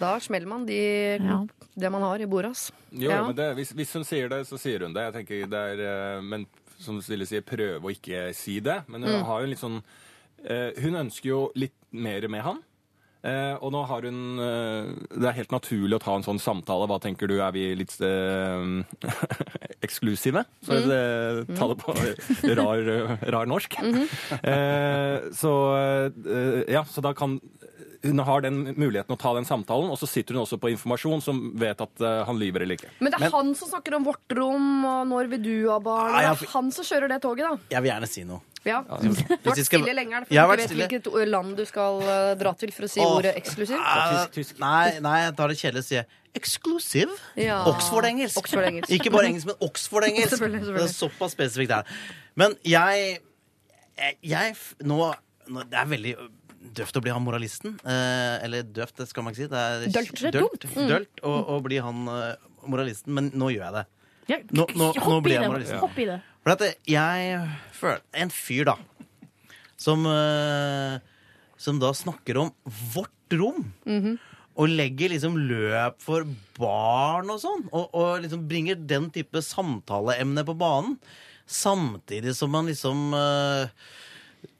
Da smeller man de, Ja. det man har i bordet. ass. Jo, Ja. men det, hvis, hvis hun sier det, så sier hun det. Jeg tenker det er, Men som Stille sier, prøve å ikke si det. Men hun har jo en litt sånn Hun ønsker jo litt mer med han. Eh, og nå har hun eh, Det er helt naturlig å ta en sånn samtale. Hva tenker du, er vi litt eh, eksklusive? Så det, ta det på rar, rar norsk. eh, så eh, ja, så da kan hun har den muligheten å ta den samtalen, og så sitter hun også på informasjon som vet at uh, han lyver eller ikke. Men det er han som snakker om vårt rom, og når vil du ha barn? Det er han som kjører det toget, da. Jeg vil gjerne si noe. Ja. Du har vært stille lenge, er Jeg har for vært du vet hvilket land du skal eh, dra til for å si Åh. ordet eksklusiv? Uh, Tysk, tysk. Nei, nei, jeg tar det kjedelig og sier exclusive. Ja. Oxford-engelsk. Oxford-engelsk. Ikke bare engelsk, men Oxford-engelsk. Det er såpass spesifikt her. Men jeg, jeg, jeg nå, nå Det er veldig døvt å bli han moralisten. Eh, eller døvt, det skal man ikke si. Det er Dølt. Dølt. Mm. dølt å, å bli han eh, moralisten. Men nå gjør jeg det. Nå- nå- nå blir jeg moralisten. Hopp i det. For at jeg føler En fyr, da, som eh, Som da snakker om vårt rom. Og legger liksom løp for barn og sånn. Og, og liksom bringer den type samtaleemne på banen. Samtidig som man liksom uh,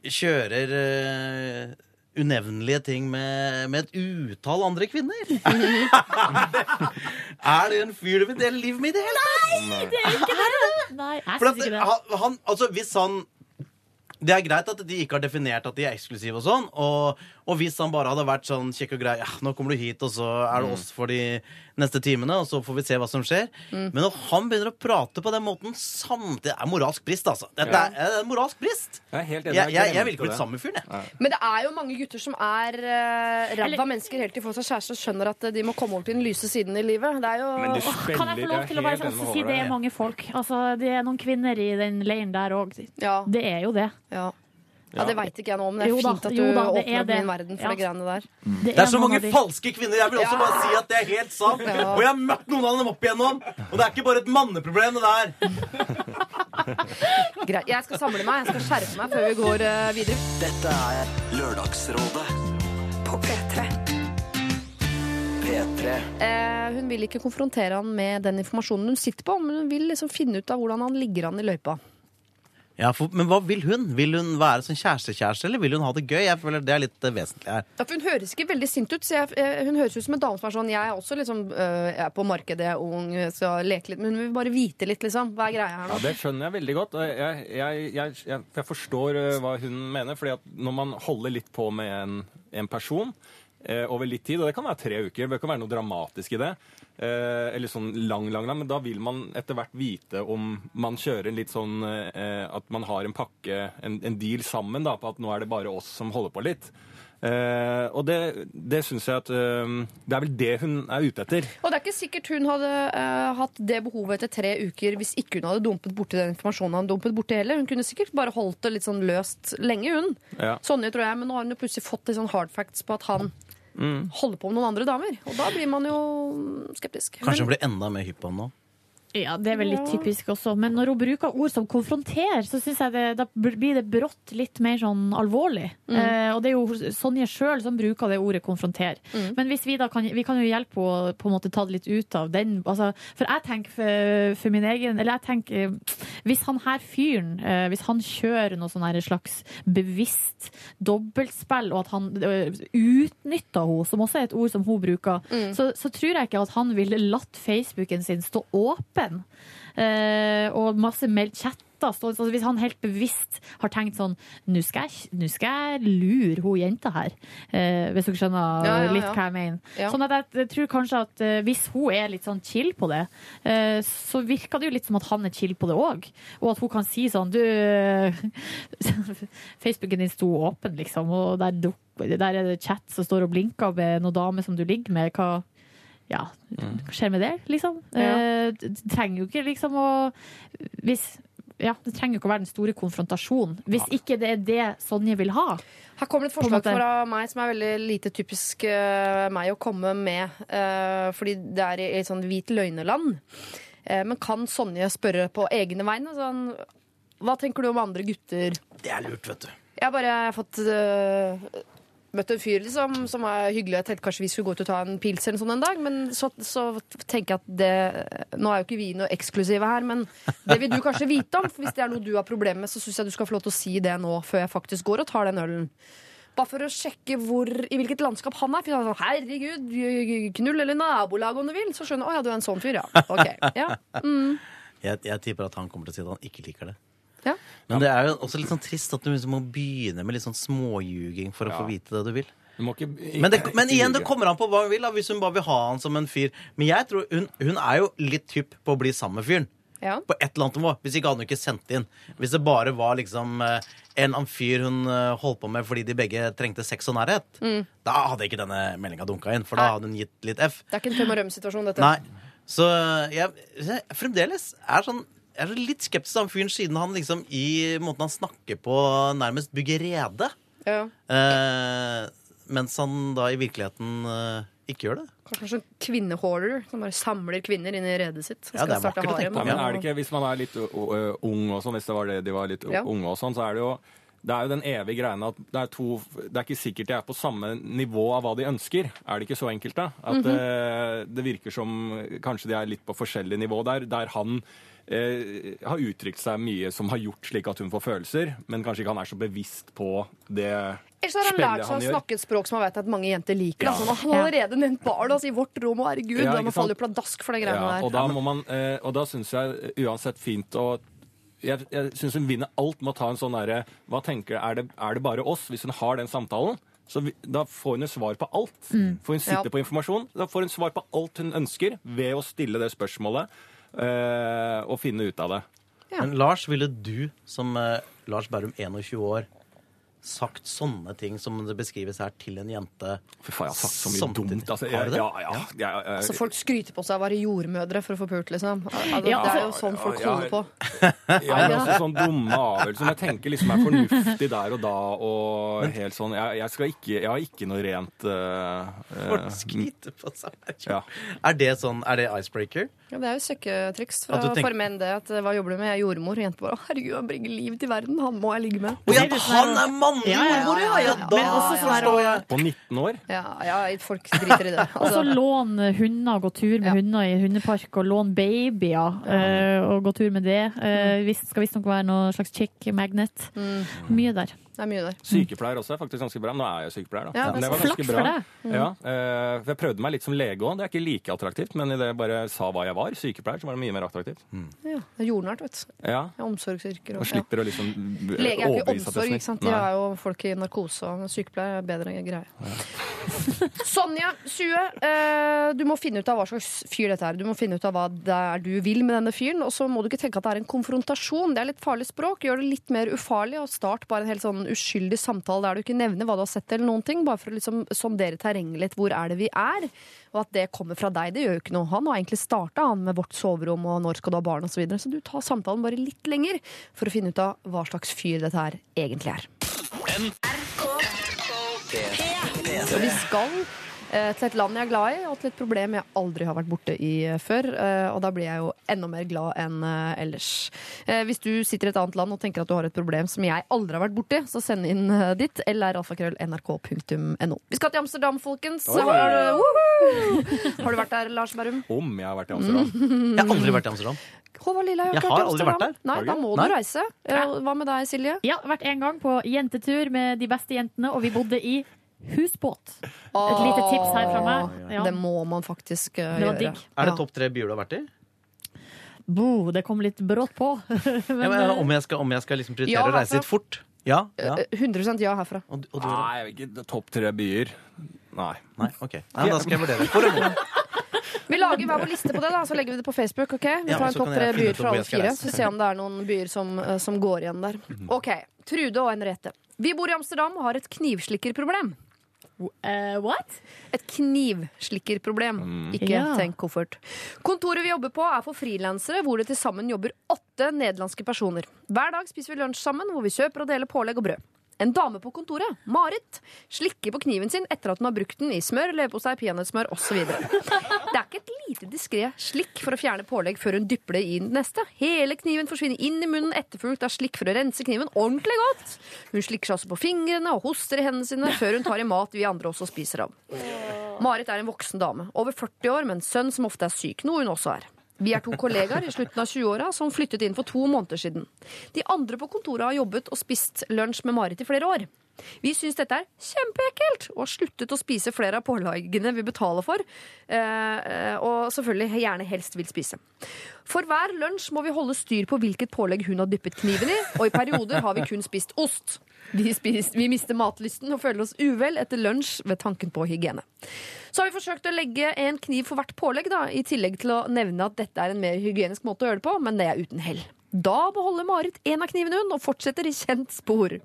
kjører eh, unevnelige ting med, med et utall andre kvinner. er det en fyr du vil dele livet med i det hele tatt? Nei, jeg For syns at ikke det. han, han, altså hvis han Det er greit at de ikke har definert at de er eksklusive og sånn, og, Og hvis han bare hadde vært sånn kjekk og grei, ja, nå kommer du hit, og så er det oss for de neste timene, og så får vi se hva som skjer. Men når han begynner å prate på den måten samtidig Det er moralsk brist, altså. Dette er, er moralsk brist. Jeg er. Jeg, jeg, jeg ville ikke blitt sammen med fyren, jeg. Men det er jo mange gutter som er uh, ræva mennesker helt til de får seg kjæreste og skjønner at eh, de må komme over til den lyse siden i livet. Det er jo det Kan jeg få lov til å bare også si det er mange folk? Altså, det er noen kvinner i den leiren der òg. Ja, Det er jo det. ja. Ja det veit ikke jeg nå om, men det er Jo da, fint at du da, er åpner opp min verden for Ja. de greiene der. Det er så mange de- falske kvinner. Jeg vil også Ja. bare si at det er helt sant. Ja. Og jeg har møtt noen av dem opp igjennom. Og det er ikke bare et manneproblem, det der. Greit. Jeg skal samle meg, jeg skal skjerpe meg før vi går uh, videre. Dette er Lørdagsrådet På P3. P3. Eh, hun vil ikke konfrontere han med den informasjonen hun sitter på, men hun vil liksom finne ut av hvordan han ligger an i løypa. Ja, for, Men hva vil hun? Vil hun være sånn kjæreste-kjæreste, eller vil hun ha det gøy? Jeg føler Det er litt eh, vesentlig her. Ja, for hun høres ikke veldig sint ut. Så jeg, eh, hun høres ut som en dame som er sånn Jeg er også liksom øh, Jeg er på markedet, er ung, skal leke litt. Men hun vil bare vite litt, liksom. Hva er greia her Ja, nå? Det skjønner jeg veldig godt. og Jeg, jeg, jeg, jeg, jeg forstår eh, hva hun mener. fordi at når man holder litt på med en, en person eh, over litt tid, og det kan være tre uker, det kan være noe dramatisk i det, eh, eller sånn lang, lang, lang, men da vil man etter hvert vite om man kjører en litt sånn eh, At man har en pakke, en, en deal sammen, da, på at nå er det bare oss som holder på litt. Eh, og det, det syns jeg at eh, Det er vel det hun er ute etter. Og det er ikke sikkert hun hadde øh, hatt det behovet etter tre uker hvis ikke hun hadde dumpet borti den informasjonen han dumpet borti heller. Hun kunne sikkert bare holdt det litt sånn løst lenge, hun. Ja. Sonje, tror jeg. Men nå har hun jo plutselig fått litt sånn hard facts på at han holder på med noen andre damer. Og da blir man jo skeptisk. Kanskje hun blir enda mer hypp på ham nå. Ja, det er vel litt typisk også. Men når hun bruker ord som konfronter, så synes jeg det, da blir det brått litt mer sånn alvorlig. Eh, og det er jo Sonje sjøl som bruker det ordet konfronter. Men hvis vi da kan, vi kan jo hjelpe henne på en måte ta det litt ut av den. Altså, for jeg tenker for, for min egen Eller jeg tenker eh, Hvis han her fyren, eh, hvis han kjører noe sånn slags bevisst dobbeltspill, og at han eh, utnytter henne, som også er et ord som hun bruker, så, så tror jeg ikke at han ville latt Facebooken sin stå åpen. Eh, og masse meld chatter. stå- Altså hvis han helt bevisst har tenkt sånn Nå skal jeg, skal jeg lure hun jenta her. Eh, hvis dere skjønner Ja, ja, litt hva jeg mener. Ja. Sånn at jeg, jeg tror kanskje at eh, hvis hun er litt sånn chill på det, eh, så virker det jo litt som at han er chill på det òg. Og at hun kan si sånn Du Facebooken din sto åpen, liksom, og der, der er det chat som står og blinker med noen dame som du ligger med. Hva ja, hva skjer med det, liksom? Ja. Eh, det trenger jo ikke liksom å hvis, ja, Det trenger jo ikke å være den store konfrontasjonen. Hvis ikke det er det Sonje vil ha. Her kommer et forslag fra meg som er veldig lite typisk uh, meg å komme med. Uh, fordi det er i et sånn hvit løgneland. Uh, men kan Sonje spørre på egne vegne? Sånn, hva tenker du om andre gutter? Det er lurt, vet du. Jeg har bare fått eh, møtt en fyr liksom, som er hyggelig. Jeg tenkte kanskje vi skulle gå ut og ta en pils eller sånn en dag, men så, så tenker jeg at det Nå er jo ikke vi noe eksklusive her, men det vil du kanskje vite om. For hvis det er noe du har problemer med, så syns jeg du skal få lov til å si det nå, før jeg faktisk går og tar den ølen. Bare for å sjekke hvor, i hvilket landskap han er. For han er sånn, Herregud, knull eller nabolag om du vil. Så skjønner jeg, å ja, du er en sånn fyr, ja. Ok, ja. Mm. Jeg, jeg tipper at han kommer til å si at han ikke liker det. Ja. Men det er jo også litt sånn trist at du liksom må begynne med litt sånn småljuging for å Ja. få vite det du vil. Du må ikke, Men, det, men igjen, det kommer an på hva hun vil. Da, hvis hun bare vil ha han som en fyr. Men jeg tror hun, hun er jo litt hypp på å bli sammen med fyren. ja. På et eller annet nivå. Hvis ikke hadde hun ikke sendt inn. Hvis det bare var liksom eh, en annen fyr hun eh, holdt på med fordi de begge trengte sex og nærhet, da hadde ikke denne meldinga dunka inn. For da Nei. hadde hun gitt litt F. Det er ikke en tøm og røm-situasjon, dette. Nei. Så jeg, jeg fremdeles er sånn jeg er litt skeptisk til han fyren siden han liksom i måten han snakker på, nærmest bygger rede. Ja. Eh, mens han da i virkeligheten eh, ikke gjør det. Kanskje en kvinnehoarder som bare samler kvinner inn i redet sitt. Ja, det er vakkert å tenke på. Ja, men er det ikke, Hvis man er litt ung og sånn, hvis det var det de var litt Ja. unge og sånn, så er det jo det er jo den evige greia at det er, to, det er ikke sikkert de er på samme nivå av hva de ønsker. Er det ikke så enkelt, da? At mm -hmm. det, det virker som kanskje de er litt på forskjellig nivå der. Der han eh, har uttrykt seg mye som har gjort slik at hun får følelser, men kanskje ikke han er så bevisst på det Ellers har han lært seg å snakke et språk som han vet at mange jenter liker. Ja. Altså, han har allerede nevnt barn altså, i vårt rom, og herregud, Ja, da må jo pladask for de greiene Ja, der. og da, må man, eh, og da syns jeg uansett fint å Jeg, jeg syns hun vinner alt med å ta en sånn derre Hva tenker Er det, er det bare oss? Hvis hun har den samtalen, Så vi, da får hun jo svar på alt. Mm. For hun sitter Ja. på informasjon. Da får hun svar på alt hun ønsker ved å stille det spørsmålet eh, og finne ut av det. Men Lars, ville du som eh, Lars Berrum, 21 år, sagt sånne ting som det beskrives her, til en jente? Fy faen, jeg har sagt så mye Samtidig. dumt. Altså, Har du jeg, det? ja, ja, jeg- Altså, folk skryter på seg av å være jordmødre for å få pult, liksom. Altså, Ja, det er jo altså, sånn folk ja, ja. holder på. Ja, men også sånn dumme avgjørelser som jeg tenker liksom er fornuftig der og da. Og helt sånn, jeg, jeg, skal ikke, jeg har ikke noe rent uh, Folk eh, skryter på seg. ja. Er det sånn, er det icebreaker? Ja, det er jo søkketriks for, tenker- for menn, det. At, hva jobber du med? Jeg er jordmor. Og jenter bare «Å, herregud, han bringer liv til verden. Han må jeg ligge med. Ja, han er mannlig Ja, ja, ja, ja! ja, da sånn forstår jeg. På 19 år? Ja, ja, folk driter i det. Og så Altså, låne hunder, gå tur med Ja. hunder i hundepark, og låne babyer eh, og gå tur med det. Uh, skal visstnok være noe slags chick magnet. mm, Mye der. Det er mye der. Sykepleier også er faktisk ganske bra. Nå er jeg sykepleier, da. Ja, Men det var ganske bra. deg. Ja, eh, jeg prøvde meg litt som lege òg. Det er ikke like attraktivt, men idet jeg bare sa hva jeg var, sykepleier, så var det mye mer attraktivt. Ja, det er jordnært, vet du. Ja, omsorgsyrker. Og Og, slipper å liksom Lege er ikke overbevise at det er omsorg, ikke sant? De har er jo folk i narkose, og sykepleier er bedre greie. Sonja, 20. Eh, du må finne ut av hva slags fyr dette er. Du må finne ut av hva det er du vil med denne fyren. Og så må du ikke tenke at det er en konfrontasjon. Det er litt farlig språk. Gjør det litt mer ufarlig, og start bare en helt sånn uskyldig samtale der du ikke nevner hva du har sett eller noen ting, bare for å liksom sondere terrenget litt. Hvor er det vi er? Og at det kommer fra deg, det gjør jo ikke noe. Han har egentlig starta med vårt soverom og når skal du ha barn osv. Så, videre. så du tar samtalen bare litt lenger for å finne ut av hva slags fyr dette her egentlig er. Og vi skal til et land jeg er glad i, og til et problem jeg aldri har vært borte i eh, før. Eh, og da blir jeg jo enda mer glad enn eh, ellers. Eh, hvis du sitter i et annet land og tenker at du har et problem som jeg aldri har vært borti, så send inn eh, ditt eller alfakrøll.nrk.no. Vi skal til Amsterdam, folkens. Oi. Har du, har du vært der, Lars Berrum? Om jeg har vært i Amsterdam. Jeg har aldri vært i Amsterdam. Håvard Jeg har har ikke aldri vært der. Nei, da må Nei. du reise. Eh, Hva med deg, Silje? Ja, vært en gang på jentetur med de beste jentene, og vi bodde i husbåt. Et lite tips her fra meg. Ja. Det må man faktisk uh, gjøre. digg. Er det topp tre byer du har vært i? Bo, det kom litt brått på. Ja, Men, men, eh, om jeg skal, om jeg skal liksom prioritere Ja, å reise altså. litt fort? Ja? ja. Eh, 100 ja herfra. Og, og du? Nei, ikke. Topp tre byer. Nei. Nei, ok. Nei, da skal jeg vurdere. Vi lager hver vår liste på det, da, så legger vi det på Facebook. ok? Vi Ja, tar en topp tre byer fra alle fire. Så se om det er noen byer som, som går igjen der. OK. Trude og Henriette. Vi bor i Amsterdam og har et knivslikkerproblem. Eh, what? Et knivslikkerproblem. Ikke Ja. tenk koffert. Kontoret vi jobber på, er for frilansere, hvor det til sammen jobber åtte nederlandske personer. Hver dag spiser vi lunsj sammen, hvor vi kjøper og deler pålegg og brød. En dame på kontoret, Marit, slikker på kniven sin etter at hun har brukt den i smør, leverpostei, peanøttsmør osv. Det er ikke et lite diskré slikk for å fjerne pålegg før hun dypper det i den neste. Hele kniven forsvinner inn i munnen, etterfulgt av slikk for å rense kniven ordentlig godt. Hun slikker seg også på fingrene og hoster i hendene sine før hun tar i mat vi andre også spiser av. Marit er en voksen dame, over 40 år, med en sønn som ofte er syk, noe hun også er. Vi er to kollegaer i slutten av 20-åra som flyttet inn for to måneder siden. De andre på kontoret har jobbet og spist lunsj med Marit i flere år. Vi syns dette er kjempeekkelt og har sluttet å spise flere av påleggene vi betaler for, eh, og selvfølgelig gjerne helst vil spise. For hver lunsj må vi holde styr på hvilket pålegg hun har dyppet kniven i, og i perioder har vi kun spist ost. Vi, spist, vi mister matlysten og føler oss uvel etter lunsj ved tanken på hygiene. Så har vi forsøkt å legge en kniv for hvert pålegg, da, i tillegg til å nevne at dette er en mer hygienisk måte å gjøre det på, men det er uten hell. Da beholder Marit en av knivene hun og fortsetter i kjent spor.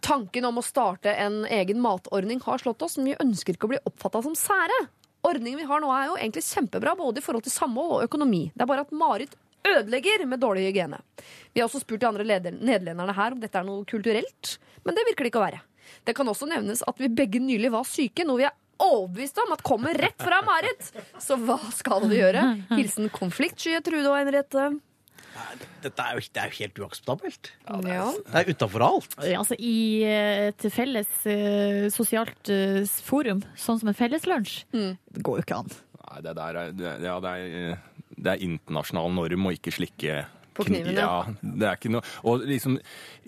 Tanken om å starte en egen matordning har slått oss, men vi ønsker ikke å bli oppfatta som sære. Ordningen vi har nå er jo egentlig kjempebra, både i forhold til samhold og økonomi. Det er bare at Marit ødelegger med dårlig hygiene. Vi har også spurt de andre nederlenderne her om dette er noe kulturelt, men det virker det ikke å være. Det kan også nevnes at vi begge nylig var syke, noe vi er overbevist om at kommer rett fra Marit. Så hva skal vi gjøre? Hilsen konfliktsky Trude og Henriette. Dette er jo, det er jo helt uakseptabelt. Ja. Det er utafor alt. Ja, Altså, I eh, et felles uh, sosialt uh, forum, sånn som en felleslunsj, Mm. det går jo ikke an. Nei, det der er, det, ja, det er, det er internasjonal norm å ikke slikke På kniven, ja. Det er ikke noe Og liksom,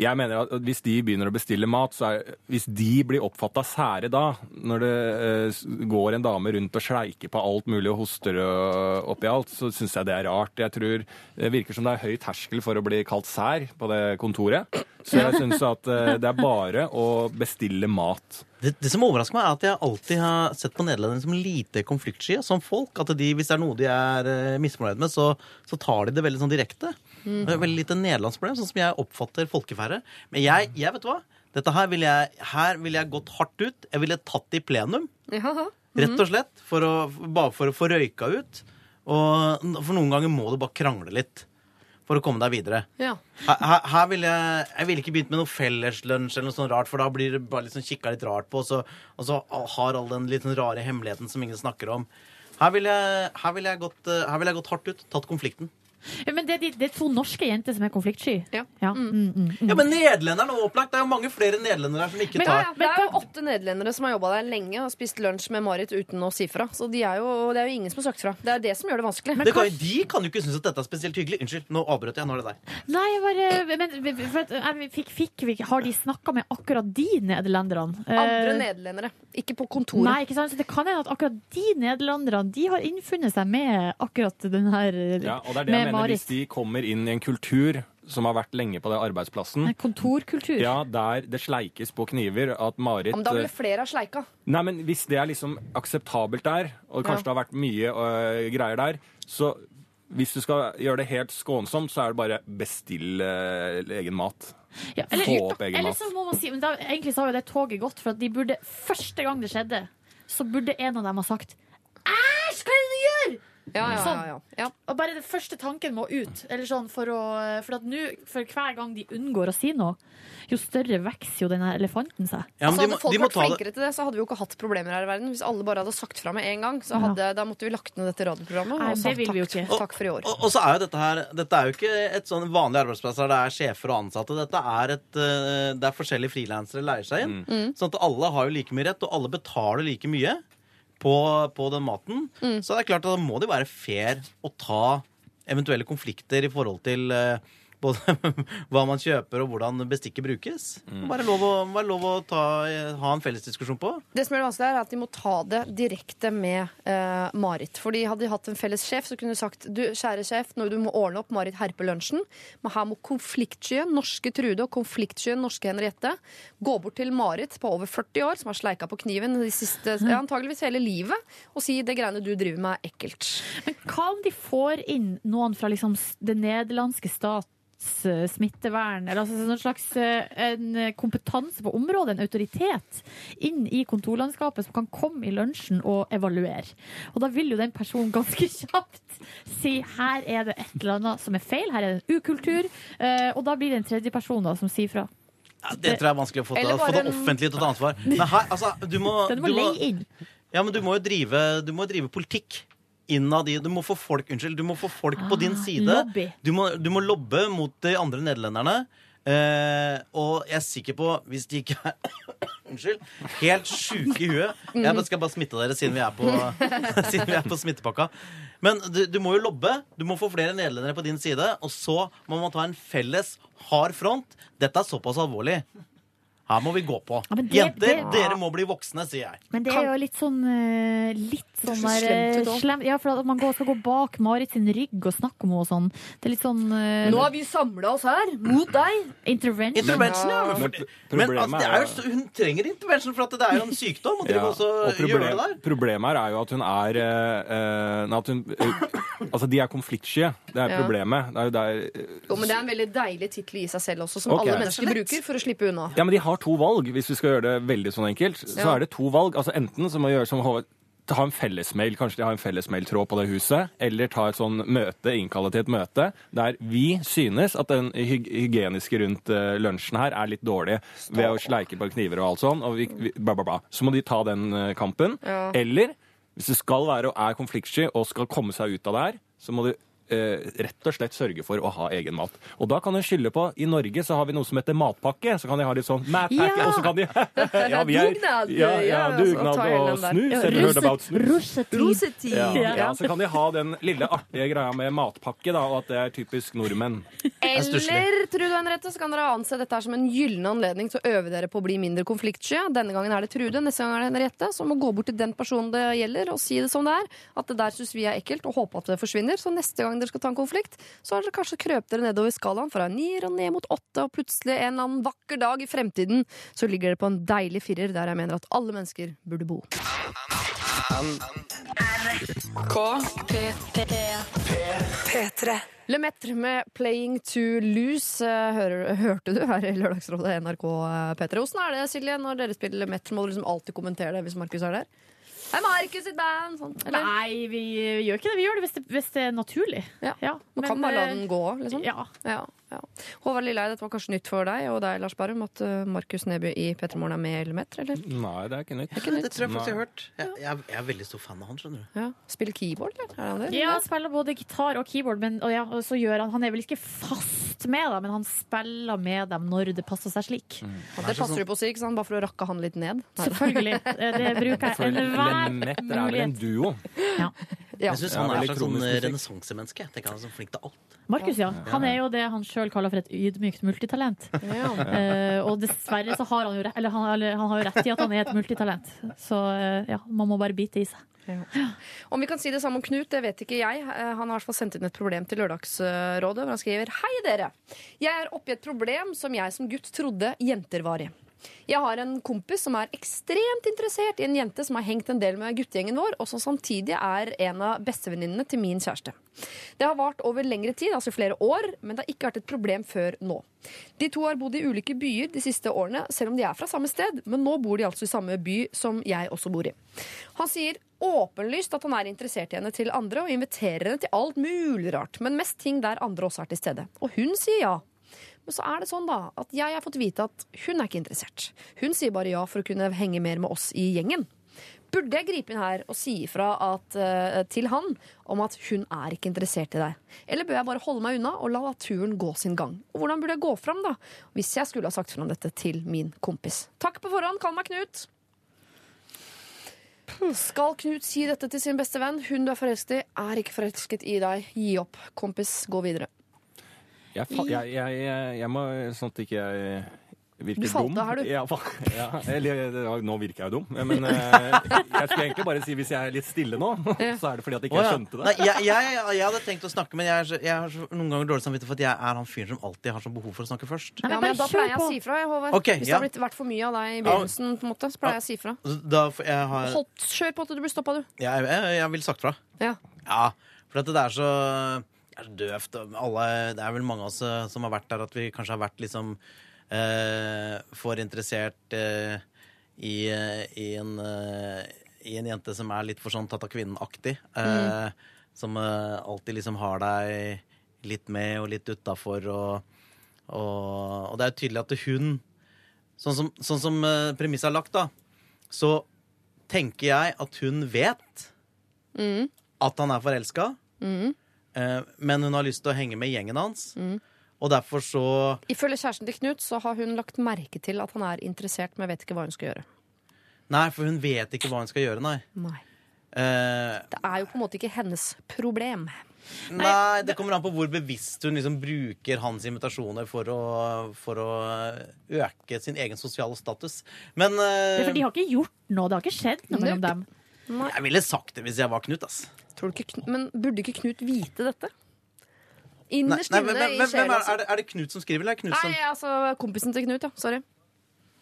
jeg mener at hvis de begynner å bestille mat, så er Hvis de blir oppfatta sære da, når det eh, går en dame rundt og sleiker på alt mulig og hoster og oppi alt, så syns jeg det er rart. Jeg tror Det virker som det er høy terskel for å bli kalt sær på det kontoret. Så jeg syns at eh, det er bare å bestille mat. Det, det som overrasker meg, er at jeg alltid har sett på nederlenderne som lite konfliktsky som folk. At de, hvis det er noe de er eh, misfornøyd med, så, så tar de det veldig sånn direkte. Mm. Det er veldig lite nederlandsproblem, sånn som jeg oppfatter folkeferde. Men jeg, jeg vet hva? Dette her ville jeg, her ville jeg gått hardt ut. Jeg ville tatt det i plenum. Ja. Rett og slett. For å, bare for å få røyka ut. Og for noen ganger må du bare krangle litt for å komme deg videre. Ja. Her, her, ville jeg, jeg ville ikke begynt med noe felleslunsj eller noe sånt rart, for da blir det bare liksom kikka litt rart på, og så, og så har all den litt sånn rare hemmeligheten som ingen snakker om. Her ville jeg, vil eh, ville jeg gått hardt ut. Tatt konflikten. Ja, Men det, er de- det er to norske jenter som er konfliktsky. Ja. Mm, mm, mm. Ja, Men nederlenderen er opplagt. Det er jo mange flere nederlendere som ikke Men- tar Ja, ja. Det er jo åtte nederlendere som har jobba der lenge og spist lunsj med Marit uten å si fra. Så de er jo, det er jo ingen som har sagt fra. Det er det som gjør det vanskelig. det kan, De kan jo ikke synes at dette er spesielt hyggelig. Unnskyld, nå avbrøt jeg. Nå er det deg. Nei, jeg bare men, for at, jeg fikk, fikk, vi- Har de snakka med akkurat de nederlenderne? Andre Eh, nederlendere. Ikke på kontoret. Nei, ikke sant? Så det kan hende at akkurat de nederlenderne De har innfunnet seg med akkurat den her Ja, og det er det jeg med mener, Hvis de kommer inn i en kultur som har vært lenge på den arbeidsplassen, En kontorkultur. ja, der det sleikes på kniver, at Marit Men da ville flere ha sleika. Nei, men hvis det er liksom akseptabelt der, og kanskje Ja. det har vært mye øh, greier der, så hvis du skal gjøre det helt skånsomt, så er det bare bestill øh, egen mat. Ja, eller, Få opp egen eller mat. så må man si men da, Egentlig så har jo det toget gått, for at de burde første gang det skjedde, så burde en av dem ha sagt Æsj, hva er det du gjør?! Ja, ja, Sånn. ja, ja. ja. Og bare den første tanken må ut. Eller sånn for å For at nå, for hver gang de unngår å si noe, jo større vokser jo denne elefanten seg. Ja, men altså, de hadde må- folk de må vært flinkere til det, så hadde vi jo ikke hatt problemer her i verden. Hvis alle bare hadde sagt fra med en gang, så hadde, da måtte vi lagt ned dette radioprogrammet. Nei, og det sagt vil vi jo takk, ikke. takk for i år. Og, og så er jo dette her Dette er jo ikke et sånn vanlig arbeidsplass der det er sjefer og ansatte. Dette er et eh, Det er forskjellige frilansere leier seg inn. Mm. Sånn at alle har jo like mye rett, og alle betaler like mye på, på den maten. Mm. Så det er klart at da må det være fair å ta eventuelle konflikter i forhold til eh, både hva man kjøper og hvordan bestikket brukes. Bare lov å, bare lov å ta, ha en felles diskusjon på. Det som er det vanskelige er at de må ta det direkte med eh, Marit. Fordi hadde de hatt en felles sjef, så kunne de sagt du, kjære sjef, når du må ordne opp Marit Herpe-lunsjen, men her må konfliktsky norske Trude og konfliktsky norske Henriette gå bort til Marit på over 40 år, som har sleika på kniven de siste, ja, antageligvis hele livet, og si det greiene du driver med, er ekkelt. Men hva om de får inn noen fra liksom det nederlandske stats eh, smittevern, eller altså en slags eh, en kompetanse på området, en autoritet, inn i kontorlandskapet som kan komme i lunsjen og evaluere. Og da vil jo den personen ganske kjapt si her er det et eller annet som er feil, her er det en ukultur, eh, og da blir det en tredje person da, som sier fra. Ja, det tror jeg er vanskelig å få, til, få det offentlige offentlig til å ta ansvar. Men her, altså, du må, Den må du må, leie inn. ja, men du må jo drive, du må drive politikk innad i Du må få folk, unnskyld, du må få folk på din Ah, side. Du må, du må lobbe mot de andre nederlenderne. Eh, og jeg er sikker på, hvis de ikke er Unnskyld. Helt sjuke i huet. Jeg skal bare smitte dere siden vi er på, siden vi er på smittepakka. Men du, du må jo lobbe. Du må få flere nederlendere på din side. Og så må man ta en felles hard front. Dette er såpass alvorlig. Her må vi gå på. Ja, det- Jenter, det- dere må bli voksne, sier jeg. Men det er jo litt sånn eh, Litt sånn så der slemt eh, Ja, for at man går, skal gå bak Marit sin rygg og snakke om henne og sånn. Det er litt sånn eh, Nå har vi samla oss her mot deg! intervention. Intervention, ja. Men, Men altså, det er jo- hun trenger intervention, for at det er jo en sykdom. Og Ja, også og gjøre det der. problemet her er jo at hun er eh, at hun, uh, Altså, de er konfliktsky. Det er Ja. problemet. Det er det er, Jo, men Det er en veldig deilig tittel i seg selv også, som okay. alle mennesker bruker for å slippe unna. Ja, men de har to valg, hvis vi skal gjøre det veldig sånn enkelt. Så er det to valg. Altså enten så må vi gjøre som Håvard ha en fellesmail, kanskje de har en fellesmailtråd på det huset, eller ta et sånn møte, innkalle til et møte, der vi synes at den hyg hygieniske rundt uh, lunsjen her er litt dårlig ved å sleike på kniver og alt sånn, og vi, vi, bla, bla, bla. Så må de ta den uh, kampen. Ja. Eller hvis det skal være og er konfliktsky og skal komme seg ut av det her, så må du rett og slett sørge for å ha egen mat. Og da kan en skylde på I Norge så har vi noe som heter matpakke. Så kan de ha litt sånn matpakke, Ja. og så kan de Ja, vi er Dugnad, Ja, ja, altså, dugnad og snus. Ja, Have you heard about snus? Russetid. Ja, Ja. ja, så kan de ha den lille artige greia med matpakke, da, og at det er typisk nordmenn. Eller Trude og Henriette, så kan dere anse dette her som en gyllen anledning til å øve dere på å bli mindre konfliktsky. Denne gangen er det Trude, neste gang er det Henriette, som må gå bort til den personen det gjelder, og si det som det er. At det der syns vi er ekkelt, og håpe at det forsvinner. Så neste gang gang dere skal ta en konflikt, så har dere kanskje krøpt dere nedover skalaen fra en nier og ned mot åtte, og plutselig en eller annen vakker dag i fremtiden så ligger dere på en deilig firer der jeg mener at alle mennesker burde bo. P3. Lemaitre med 'Playing to Lose' eh, hører, hørte du her i Lørdagsrådet NRK eh, P3. Åssen er det, Silje, når dere spiller Lemaitre? Må du liksom alltid kommentere det hvis Markus er der? Hei, Markus sitt band! Sånn, eller? Nei, vi gjør ikke det. Vi gjør det hvis det, hvis det er naturlig. Ja. Man kan bare la eh, den gå, liksom? Ja. Ja, ja. Håvard Lilleheie, dette var kanskje nytt for deg og deg, Lars Barum, at uh, Markus Neby i P3 Morgen er med i Elmeter, eller? Nei, det er ikke nytt. Ikke nytt. Det tror jeg faktisk jeg har hørt. Jeg, jeg, er- jeg er veldig stor fan av han, skjønner du. Ja. Spiller keyboard, eller? Er han det? Ja, han spiller både gitar og keyboard, men og ja, og så gjør han Han er vel ikke fast med da, men han spiller med dem når det passer seg slik. Ja, det passer du på å si, ikke sant? Bare for å rakke han litt ned. Nei. Selvfølgelig. Eh, Det bruker jeg enhver Lemaitre er vel en duo. Ja. Jeg syns han er et sånn renessansemenneske. Han er så flink til alt. Markus, ja. Han er jo det han sjøl kaller for et ydmykt multitalent. Ja. Eh, og dessverre så har han jo rett, eller han, eller han har jo rett i at han er et multitalent. Så uh, ja, man må bare bite i seg. Om vi kan si det samme om Knut, det vet ikke jeg. Eh, Han har i hvert fall sendt inn et problem til Lørdagsrådet, hvor han skriver Hei dere! Jeg er oppi et problem som jeg som gutt trodde jenter var i. Jeg har en kompis som er ekstremt interessert i en jente som har hengt en del med guttegjengen vår, og som samtidig er en av bestevenninnene til min kjæreste. Det har vart over lengre tid, altså flere år, men det har ikke vært et problem før nå. De to har bodd i ulike byer de siste årene, selv om de er fra samme sted, men nå bor de altså i samme by som jeg også bor i. Han sier åpenlyst at han er interessert i henne til andre, og inviterer henne til alt mulig rart, men mest ting der andre også er til stede. Og hun sier ja. Men så er det sånn da, at jeg har fått vite at hun er ikke interessert. Hun sier bare ja for å kunne henge mer med oss i gjengen. Burde jeg gripe inn her og si ifra at, eh, til han om at hun er ikke interessert i deg? Eller bør jeg bare holde meg unna og la naturen gå sin gang? Og hvordan burde jeg gå fram da, hvis jeg skulle ha sagt fra om dette til min kompis? Takk på forhånd, kall meg Knut. Skal Knut si dette til sin beste venn? Hun du er forelsket i, er ikke forelsket i deg. Gi opp, kompis. Gå videre. Jeg, fa jeg, jeg, jeg, jeg må Sånn at ikke jeg virker Du falt dum. av her, du. Ja, fa- ja, eller, ja, nå virker jeg jo dum. Men eh, jeg skulle egentlig bare si hvis jeg er litt stille nå, så er det fordi at ikke Å, jeg ja. skjønte det. Nei, jeg, jeg, jeg, jeg hadde tenkt å snakke, men jeg, er så, jeg har så, noen ganger dårlig samvittighet for at jeg er han fyren som alltid har sånn behov for å snakke først. Nei, Ja, men Da pleier jeg å si fra, jeg, Håvard. Ok, Hvis det ja. har blitt vært for mye av deg i begynnelsen, på en måte, så pleier jeg å si fra. Da, får jeg, har, Hold, kjør på til du blir stoppa, du. jeg, jeg, jeg vil sagt fra. Ja. Ja, for at det er så, det er så døvt. Alle, det er vel mange av oss eh, som har vært der, at vi kanskje har vært liksom eh, for interessert eh, i, eh, i, en, eh, i en jente som er litt for sånn tatt av kvinnen-aktig. Eh, Som alltid liksom har deg litt med og litt utafor. Og, og, og det er jo tydelig at hun Sånn som, sånn som premisset er lagt, da, så tenker jeg at hun vet at han er forelska, eh, men hun har lyst til å henge med gjengen hans. Og derfor så Ifølge kjæresten til Knut så har hun lagt merke til at han er interessert, men vet ikke hva hun skal gjøre. Nei, for hun vet ikke hva hun skal gjøre, nei. Nei. Uh, Det er jo på en måte ikke hennes problem. nei, det kommer an på hvor bevisst hun liksom bruker hans invitasjoner for å, for å øke sin egen sosiale status. Men eh, For de har ikke gjort noe, det har ikke skjedd noe mellom dem. jeg ville sagt det hvis jeg var Knut, ass. Tror du ikke, Kn- men burde ikke Knut vite dette? Innerst inne i sjela er, er, det, er det Knut som skriver, eller er det Knut som Nei, altså kompisen til Knut, ja. Sorry.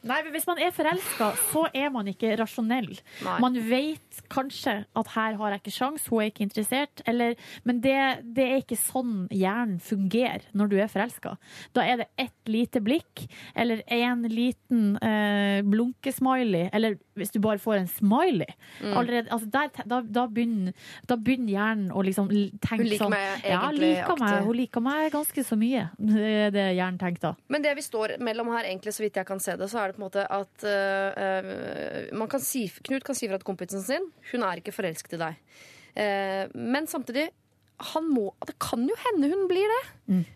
Nei, Hvis man er forelska, så er man ikke rasjonell. Nei. Man vet kanskje at her har jeg ikke sjans, hun er ikke interessert. Eller, men det, det er ikke sånn hjernen fungerer når du er forelska. Da er det ett lite blikk, eller en liten eh, blunkesmiley, eller hvis du bare får en smiley. Mm. Allerede, altså der, da, da, begynner, da begynner hjernen å liksom tenke Hun liker sånn meg Ja, liker meg. Hun liker meg ganske så mye. Det er det hjernen tenker da. Men det vi står mellom her, egentlig, så vidt jeg kan se det, så er det på en måte at uh, man kan si, Knut kan si fra til kompisen sin hun er ikke forelsket i deg. Eh, men samtidig han må, Det kan jo hende hun blir det.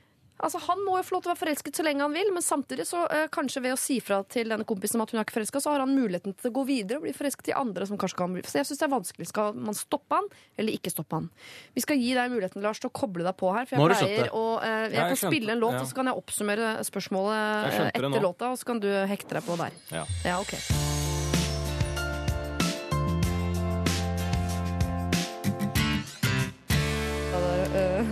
Altså, Han må jo få lov til å være forelsket så lenge han vil, men samtidig så eh, kanskje ved å si fra til denne kompisen om at hun er ikke forelska, så har han muligheten til å gå videre og bli forelsket i andre som kanskje kan bli Så jeg synes det er vanskelig. Skal man stoppe han, eller ikke stoppe han? Vi skal gi deg muligheten, Lars, til å koble deg på her. For jeg pleier å eh, Jeg Ja, jeg kan skjønte spille en låt, ja. og så kan jeg oppsummere spørsmålet Jeg etter låta, og så kan du hekte deg på der. Ja. Ja, ok.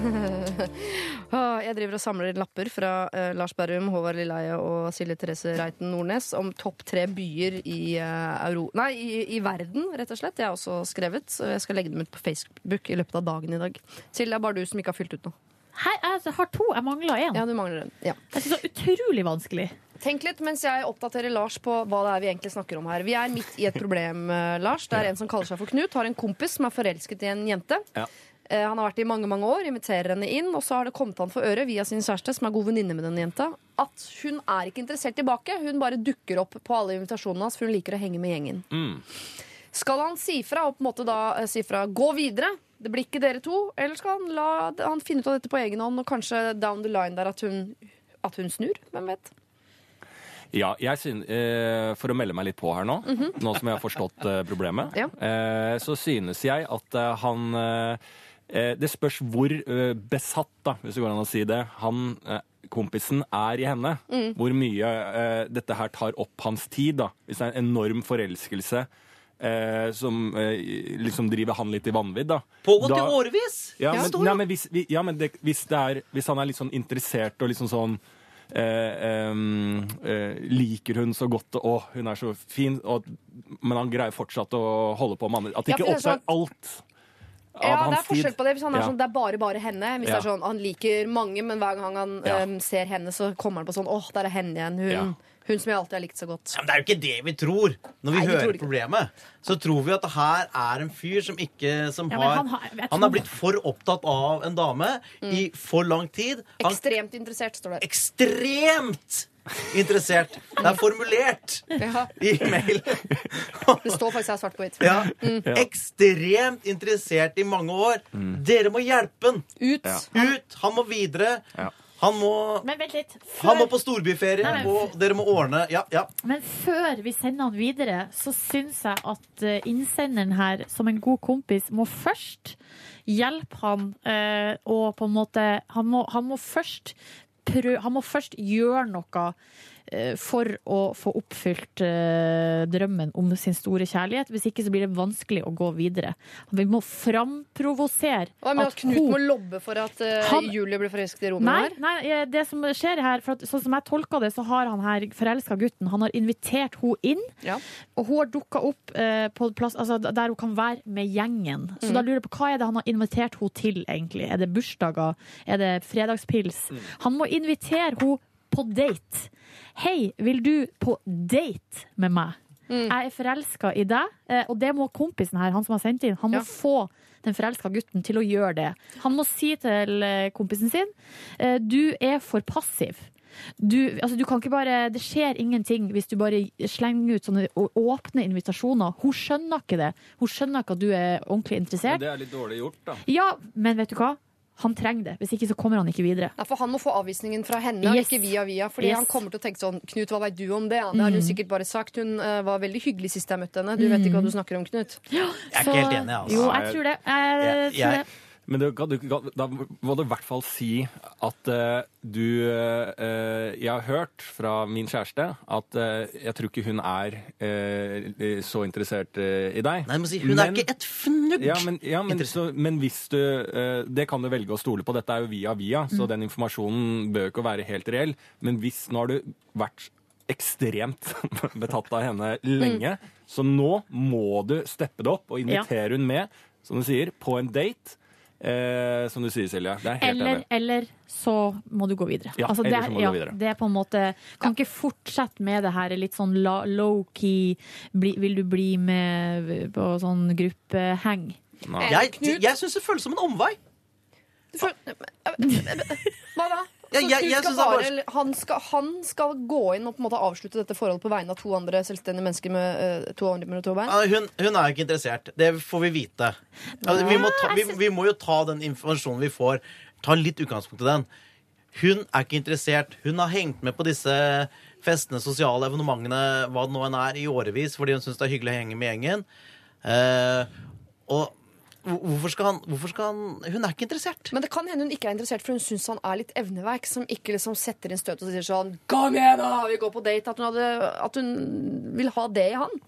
Jeg driver og samler lapper fra eh, Lars Berrum, Håvard Lilleheie og Silje Therese Reiten Nordnes om topp tre byer i, eh, Euro nei, i, i verden, rett og slett. Jeg har også skrevet, så jeg skal legge dem ut på Facebook i løpet av dagen i dag. Silje, det er bare du som ikke har fylt ut noe. Hei, jeg har to. Jeg mangler én. Ja, du mangler en. Ja. Jeg synes det er utrolig vanskelig. Tenk litt mens jeg oppdaterer Lars på hva det er vi egentlig snakker om her. Vi er midt i et problem, eh, Lars. Det er en som kaller seg for Knut, har en kompis som er forelsket i en jente. Ja. Eh, Han har vært i mange mange år, inviterer henne inn, og så har det kommet han for øre via sin kjæreste, som er god venninne med denne jenta, at hun er ikke interessert tilbake. Hun bare dukker opp på alle invitasjonene hans, for hun liker å henge med gjengen. Mm. Skal han si fra og på en måte da eh, si fra gå videre? Det blir ikke dere to. Eller skal han la han finne ut av dette på egen hånd, og kanskje down the line der at hun, at hun snur? Hvem vet? Ja, jeg syn, eh, For å melde meg litt på her nå, nå som jeg har forstått eh, problemet, Ja. eh, så synes jeg at eh, han Det spørs hvor eh, besatt, da, hvis det går an å si det, han eh, kompisen er i henne. Hvor mye eh, dette her tar opp hans tid. da. Hvis det er en enorm forelskelse eh, som eh, liksom driver han litt i vanvidd, da. Pågått i årevis! ja, Ja. men, nei, men, hvis, ja, men det, hvis, det er, hvis han er litt sånn interessert og liksom sånn eh, eh, Liker hun så godt, og å, hun er så fin, og, men han greier fortsatt å holde på med andre At det Ja, ikke det er opptar alt Ja, det hans er forskjell på det hvis han er Ja. sånn, det er bare bare henne. Hvis Ja. det er sånn, Han liker mange, men hver gang han Ja. um, ser henne, så kommer han på sånn åh, der er henne igjen. Hun, Ja. hun som jeg alltid har likt så godt. Ja, men det er jo ikke det vi tror. Når vi Nei, hører problemet, så tror vi at det her er en fyr som ikke som Ja, har, han han, har- jeg har blitt for opptatt av en dame i for lang tid. Han, Ekstremt interessert, står det. ekstremt interessert. Det er formulert Ja, i mail. det står faktisk her svart på hvitt. Ja. Mm. Ekstremt interessert i mange år. Dere må hjelpe han. Ut. Ja. Ut. Han må videre. Ja. Han må, Men vent litt. han må på storbyferie, Nei, men- og dere må ordne Ja, ja. men før vi sender han videre, så syns jeg at eh, innsenderen her, som en god kompis, må først hjelpe han eh, og på en måte Han må, han må først prø Han må først gjøre noe for å få oppfylt eh, drømmen om sin store kjærlighet. Hvis ikke så blir det vanskelig å gå videre. Vi må framprovosere at hun Knut hun- må lobbe for at eh, Han- Julie blir forelsket i Romeo her. nei, eh, det som skjer her, for at, sånn som jeg tolker det, så har han her forelska gutten Han har invitert henne inn, Ja. og hun har dukka opp eh, på plass altså, der hun kan være med gjengen. Så Mm. da lurer jeg på hva er det han har invitert henne til, egentlig? Er det bursdager? Er det fredagspils? Mm. Han må invitere henne på date. Hei, vil du på date med meg? Mm. Jeg er forelska i deg, eh, og det må kompisen her, han som har sendt inn, han må Ja. få den forelska gutten til å gjøre det. Han må si til eh, kompisen sin eh, du er for passiv. Du, altså, du kan ikke bare, det skjer ingenting hvis du bare slenger ut sånne åpne invitasjoner. Hun skjønner ikke det. Hun skjønner ikke at du er ordentlig interessert. Men det er litt dårlig gjort, da. Ja, men vet du hva? Han trenger det. Hvis ikke så kommer han ikke videre. Ja, for Han må få avvisningen fra henne, Yes. ikke via via. Fordi Yes. han kommer til å tenke sånn Knut, hva veit du om det? Ja, Det har hun sikkert bare sagt. Hun uh, var veldig hyggelig sist jeg møtte henne. Du vet ikke hva du snakker om, Knut. Jeg er ikke helt enig, altså. Jo, jeg tror det. Jeg, Jeg- jeg, det. Men det, du, da må du i hvert fall si at uh, du uh, Jeg har hørt fra min kjæreste at uh, jeg tror ikke hun er så interessert i deg. Nei, men si, hun er ikke et fnugg! Ja, men, ja, men, så, men hvis du Det kan du velge å stole på. Dette er jo via via, så den informasjonen bør ikke være helt reell. Men hvis Nå har du vært ekstremt betatt av henne lenge, så nå må du steppe det opp og invitere hun med, som du sier, på en date. Eh, som du sier, Silje. Det er helt Eller, enig. eller så må du gå videre. Ja, Altså, det, eller så må du ja, gå videre. det er på en måte Kan ikke fortsette med det her litt sånn low-key Vil du bli med på sånn gruppeheng? Nei. Jeg, Knut- jeg syns det føles som en omvei. Hva da? Ja, Så jeg- jeg skal bare, bare, han, skal, han skal gå inn og på en måte avslutte dette forholdet på vegne av to andre selvstendige mennesker med uh, to armer og to bein? Hun, hun er ikke interessert. Det får vi vite. Altså, vi, må ta, vi, vi må jo ta den informasjonen vi får, ta litt utgangspunkt i den. Hun er ikke interessert. Hun har hengt med på disse festene, sosiale evenementene, hva det nå enn er, i årevis fordi hun syns det er hyggelig å henge med gjengen. Eh, og hvorfor skal, han, hvorfor skal han Hun er ikke interessert. Men det kan hende hun ikke er interessert, for hun syns han er litt evneverk, som ikke liksom setter inn støt og sier sånn Kom igjen, da! Vi går på date. At hun, hadde, at hun vil ha det i han.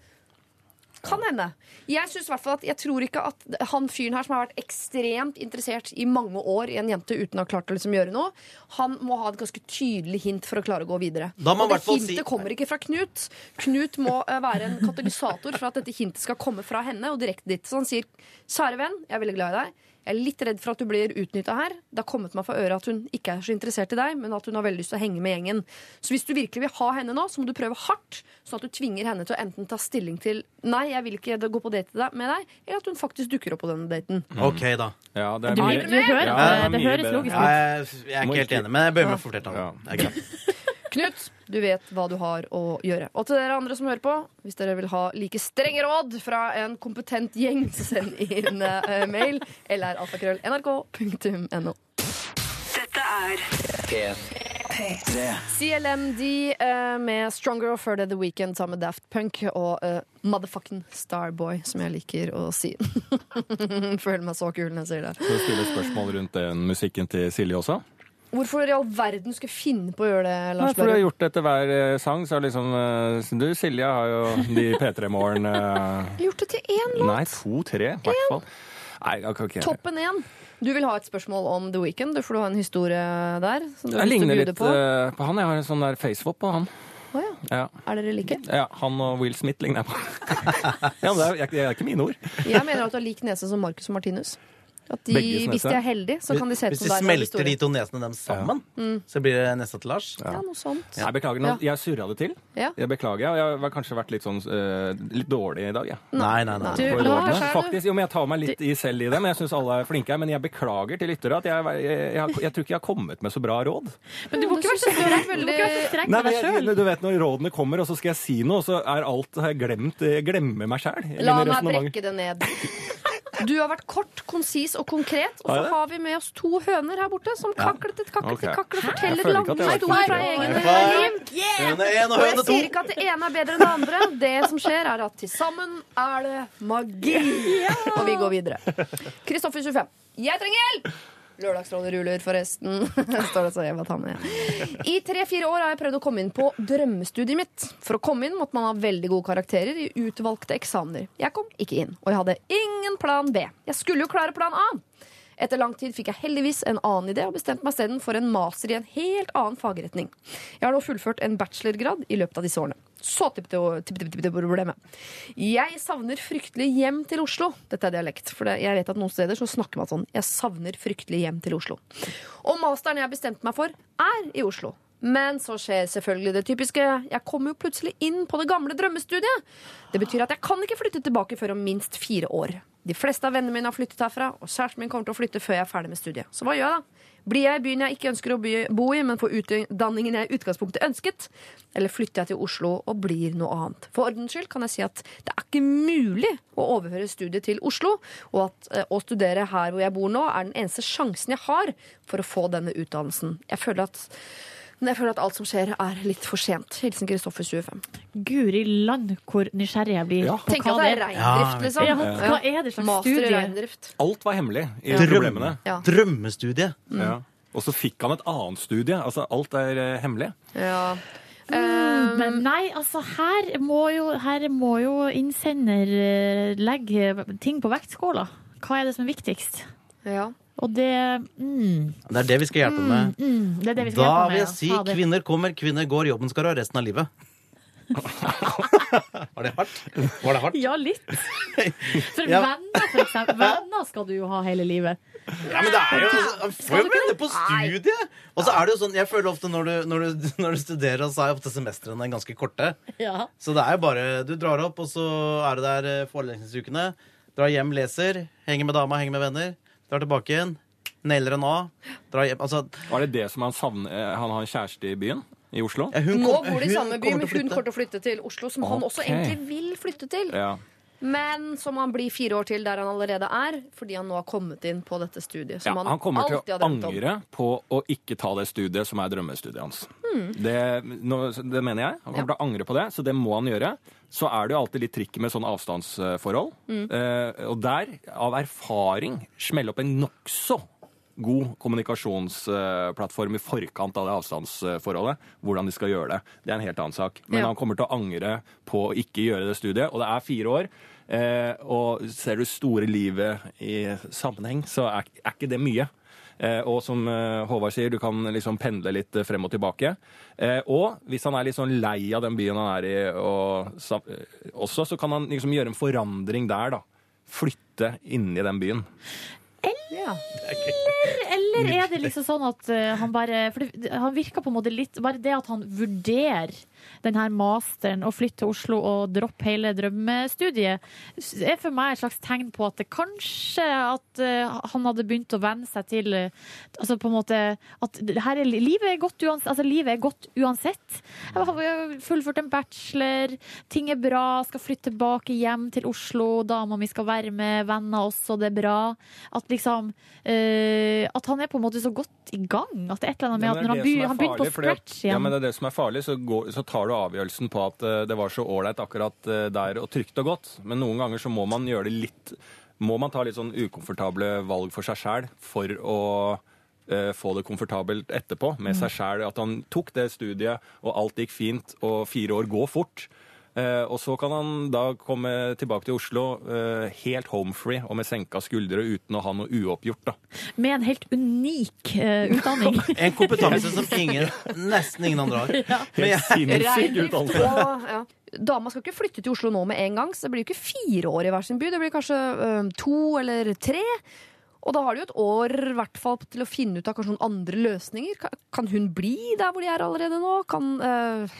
Kan hende. Jeg synes hvert at jeg tror ikke at han fyren her som har vært ekstremt interessert i mange år i en jente uten å ha klart å liksom gjøre noe, han må ha et ganske tydelig hint for å klare å gå videre. Og det hintet si- kommer ikke fra Knut. Knut må eh, være en katalysator for at dette hintet skal komme fra henne og direkte dit. Så han sier, kjære venn, jeg er veldig glad i deg. Jeg er litt redd for at du blir utnytta her. Det har kommet meg for øre at hun ikke er så interessert i deg, men at hun har veldig lyst til å henge med gjengen. Så hvis du virkelig vil ha henne nå, så må du prøve hardt, sånn at du tvinger henne til å enten ta stilling til nei, jeg vil ikke gå på date med deg, eller at hun faktisk dukker opp på denne daten. OK, da. Ja, det er Du, mye du hører, Ja, det, er det høres bedre. logisk Ja, ut. jeg, jeg er ikke helt enig, men jeg bøyer meg for flertallet. Ja. Er. Knut, du vet hva du har å gjøre. Og til dere andre som hører på, hvis dere vil ha like strenge råd fra en kompetent gjeng, så send inn uh, mail eller alfakrøll.nrk.no. Dette er P3. CLMD uh, med Stronger og før det The Weekend sammen med Daft Punk og uh, Motherfucking Starboy, som jeg liker å si. Føler meg så kul når jeg sier det. Skal du stille spørsmål rundt den musikken til Silje også? Hvorfor i all verden skulle finne på å gjøre det, Lars Nei, for du har gjort det etter hver eh, sang, så er liksom eh, Du, Silje, har jo de P3 Morgen Jeg gjort det til én låt. Nei, to-tre, i hvert fall. Nei, ikke Toppen én. Du vil ha et spørsmål om The Weekend. Du får du ha en historie der. Som du Jeg ligner litt på. eh, på han. Jeg har en sånn der facewap på han. Å ja. Ja. Er dere like? ja, Han og Will Smith ligner jeg på. ja, men det er, det er ikke mine ord. Jeg mener at du har lik nese som Marcus Martinus. At de, hvis de er heldige, så kan de se ut Hvis de smelter de to nesene dem sammen, så blir det nesa til Lars. Ja, noe sånt. Jeg beklager, nå, jeg surra det til. Ja. Jeg beklager, Jeg har kanskje vært litt sånn uh, litt dårlig i dag. Jeg. Nei, nei, nei. Du, Lars, Faktisk, jo, men Jeg tar meg litt i selv i det, men jeg syns alle er flinke. her, Men jeg beklager til lyttere at jeg, jeg, jeg, jeg tror ikke jeg har kommet med så bra råd. Men du må ikke være så streng, med deg sjøl. du vet Når rådene kommer, og så skal jeg si noe, og så er alt har jeg glemt. Jeg glemmer meg sjæl. La meg brekke det ned. Du har vært kort, konsis og konkret, og så har vi med oss to høner her borte som kaklet et kaklet et kaklet forteller lange historier fra High liv. Høne én og jeg høne to. sier ikke at det ene er bedre enn det andre. Det som skjer, er at til sammen er det magi. Og vi går videre. Kristoffer 25. Jeg trenger hjelp! Lørdagsrådet ruller, forresten. Står det så jeg ta med. I tre-fire år har jeg prøvd å komme inn på drømmestudiet mitt. For å komme inn måtte man ha veldig gode karakterer i utvalgte eksamener. Jeg kom ikke inn, og jeg hadde ingen plan B. Jeg skulle jo klare plan A. Etter lang tid fikk jeg heldigvis en annen idé og bestemte meg isteden for en master i en helt annen fagretning. Jeg har nå fullført en bachelorgrad i løpet av disse årene. Så tipp tipp- tipp- tipp- tipp- problemet. Jeg savner fryktelig hjem til Oslo. Dette er dialekt, for jeg vet at noen steder så snakker man sånn. Jeg savner fryktelig hjem til Oslo. Og masteren jeg bestemte meg for, er i Oslo. Men så skjer selvfølgelig det typiske. Jeg kommer jo plutselig inn på det gamle drømmestudiet. Det betyr at jeg kan ikke flytte tilbake før om minst fire år. De fleste av vennene mine har flyttet herfra, og kjæresten min kommer til å flytte før jeg er ferdig med studiet. Så hva gjør jeg da? Blir jeg i byen jeg ikke ønsker å bo i, men får utdanningen jeg i utgangspunktet ønsket? Eller flytter jeg til Oslo og blir noe annet? For ordens skyld kan jeg si at det er ikke mulig å overføre studiet til Oslo, og at eh, å studere her hvor jeg bor nå, er den eneste sjansen jeg har for å få denne utdannelsen. Jeg føler at men jeg føler at alt som skjer, er litt for sent. Hilsen Kristoffer 25. Guri land hvor nysgjerrig jeg blir Ja. på Tenk hva at det er er. reindrift, liksom. Ja, hva er det slags Master studie? reindrift. Alt var hemmelig i Ja. problemene. Ja. Drømmestudie. Ja. Og så fikk han et annet studie. Altså, alt er eh, hemmelig. Ja. Mm, Men nei, altså her må jo, her må jo innsender eh, legge ting på vektskåla. Hva er det som er viktigst? ja. Og det mm, Det er det vi skal hjelpe med. mm, Det er det vi skal Da hjelpe vil jeg si ja. kvinner kommer, kvinner går, jobben skal du ha resten av livet. Var det hardt? Var det hardt? Ja, litt. For Ja. venner, for eksempel. Venner skal du jo ha hele livet. Ja, men det er jo Man får jo venner på studiet! Og så er det jo sånn, jeg føler ofte når du, når du, når du studerer, så er ofte semestrene ganske korte. Ja. Så det er jo bare Du drar opp, og så er du der eh, forelesningsukene. Drar hjem, leser, henger med dama, henger med venner. Drar tilbake igjen. Nailer en A. Drar hjem Altså Var det det som han savner eh, Han har en kjæreste i byen? I Oslo? ja, hun Nå kom- bor de i hun samme by, kommer men til å hun flytte. kommer til å flytte til Oslo, som han også Ok. egentlig vil flytte til. Ja. Men som han blir fire år til der han allerede er, fordi han nå har kommet inn på dette studiet. Ja, Som han kommer til alltid å angre på å ikke ta det studiet som er drømmestudiet hans. Det, nå, det mener jeg. Han kommer til å angre på det, så det må han gjøre. Så er det jo alltid litt trikk med sånn avstandsforhold. Eh, og der, av erfaring, smelle opp en nokså god kommunikasjonsplattform i forkant av det avstandsforholdet. Hvordan de skal gjøre det. Det er en helt annen sak. Men Ja. han kommer til å angre på å ikke gjøre det studiet. Og det er fire år. Eh, og ser du store livet i sammenheng, så er, er ikke det mye. Eh, og som eh, Håvard sier, du kan liksom pendle litt frem og tilbake. Eh, og hvis han er litt sånn lei av den byen han er i og, også, så kan han liksom gjøre en forandring der, da. Flytte inni den byen. Eller er det liksom sånn at han bare For det, han virker på en måte litt Bare det at han vurderer den her masteren og flytte til Oslo og droppe hele drømmestudiet, er for meg et slags tegn på at det kanskje at eh, han hadde begynt å venne seg til eh, Altså på en måte at her er, livet, er godt uansett, altså livet er godt uansett. Jeg har fullført en bachelor, ting er bra, skal flytte tilbake hjem til Oslo, dama mi skal være med, venner også, det er bra. At liksom eh, At han er på en måte så godt i gang. At det er et eller annet med at når han, by, han begynner på scratch igjen Ja, men det er det som er farlig, så, går, så tar du avgjørelsen på at eh, det var så ålreit akkurat eh, der og trygt og godt. Men noen ganger så må man gjøre det litt Må man ta litt sånn ukomfortable valg for seg sjæl for å eh, få det komfortabelt etterpå med Mm. seg sjæl. At han tok det studiet, og alt gikk fint, og fire år går fort. Eh, og så kan han da komme tilbake til Oslo eh, helt homefree og med senka skuldre uten å ha noe uoppgjort. da. Med en helt unik eh, utdanning. En kompetanse som ingen, nesten ingen andre har. Ja. Men jeg, utdannelse. og ja. Dama skal ikke flytte til Oslo nå med en gang, så det blir jo ikke fire år i hver sin by. Det blir kanskje ø, to eller tre. Og da har de jo et år hvert fall til å finne ut av kanskje noen andre løsninger. Kan, hun bli der hvor de er allerede nå? Kan uh...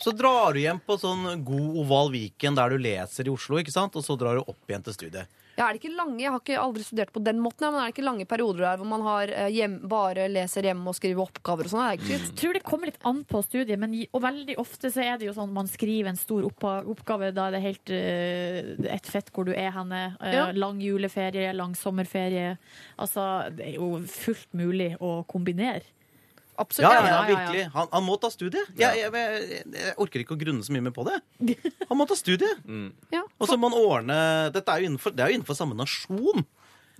Så drar du hjem på sånn god oval Viken der du leser i Oslo, ikke sant? og så drar du opp igjen til studiet. Ja, er det ikke lange, Jeg har ikke aldri studert på den måten, men er det ikke lange perioder der hvor man har hjem, bare leser hjemme og skriver oppgaver og sånn? Jeg tror det kommer litt an på studiet, men og veldig ofte så er det jo sånn man skriver en stor oppgave. Da er det helt uh, ett fett hvor du er henne. Uh, Ja. Lang juleferie, lang sommerferie. Altså, det er jo fullt mulig å kombinere. Absolutt. Ja, ja, ja, ja, ja. virkelig. Han, han må ta studiet. Jeg, jeg, jeg, jeg orker ikke å grunne så mye mer på det. Han må ta studiet. Ja. Og så må han ordne Dette er jo innenfor, det er jo innenfor samme nasjon,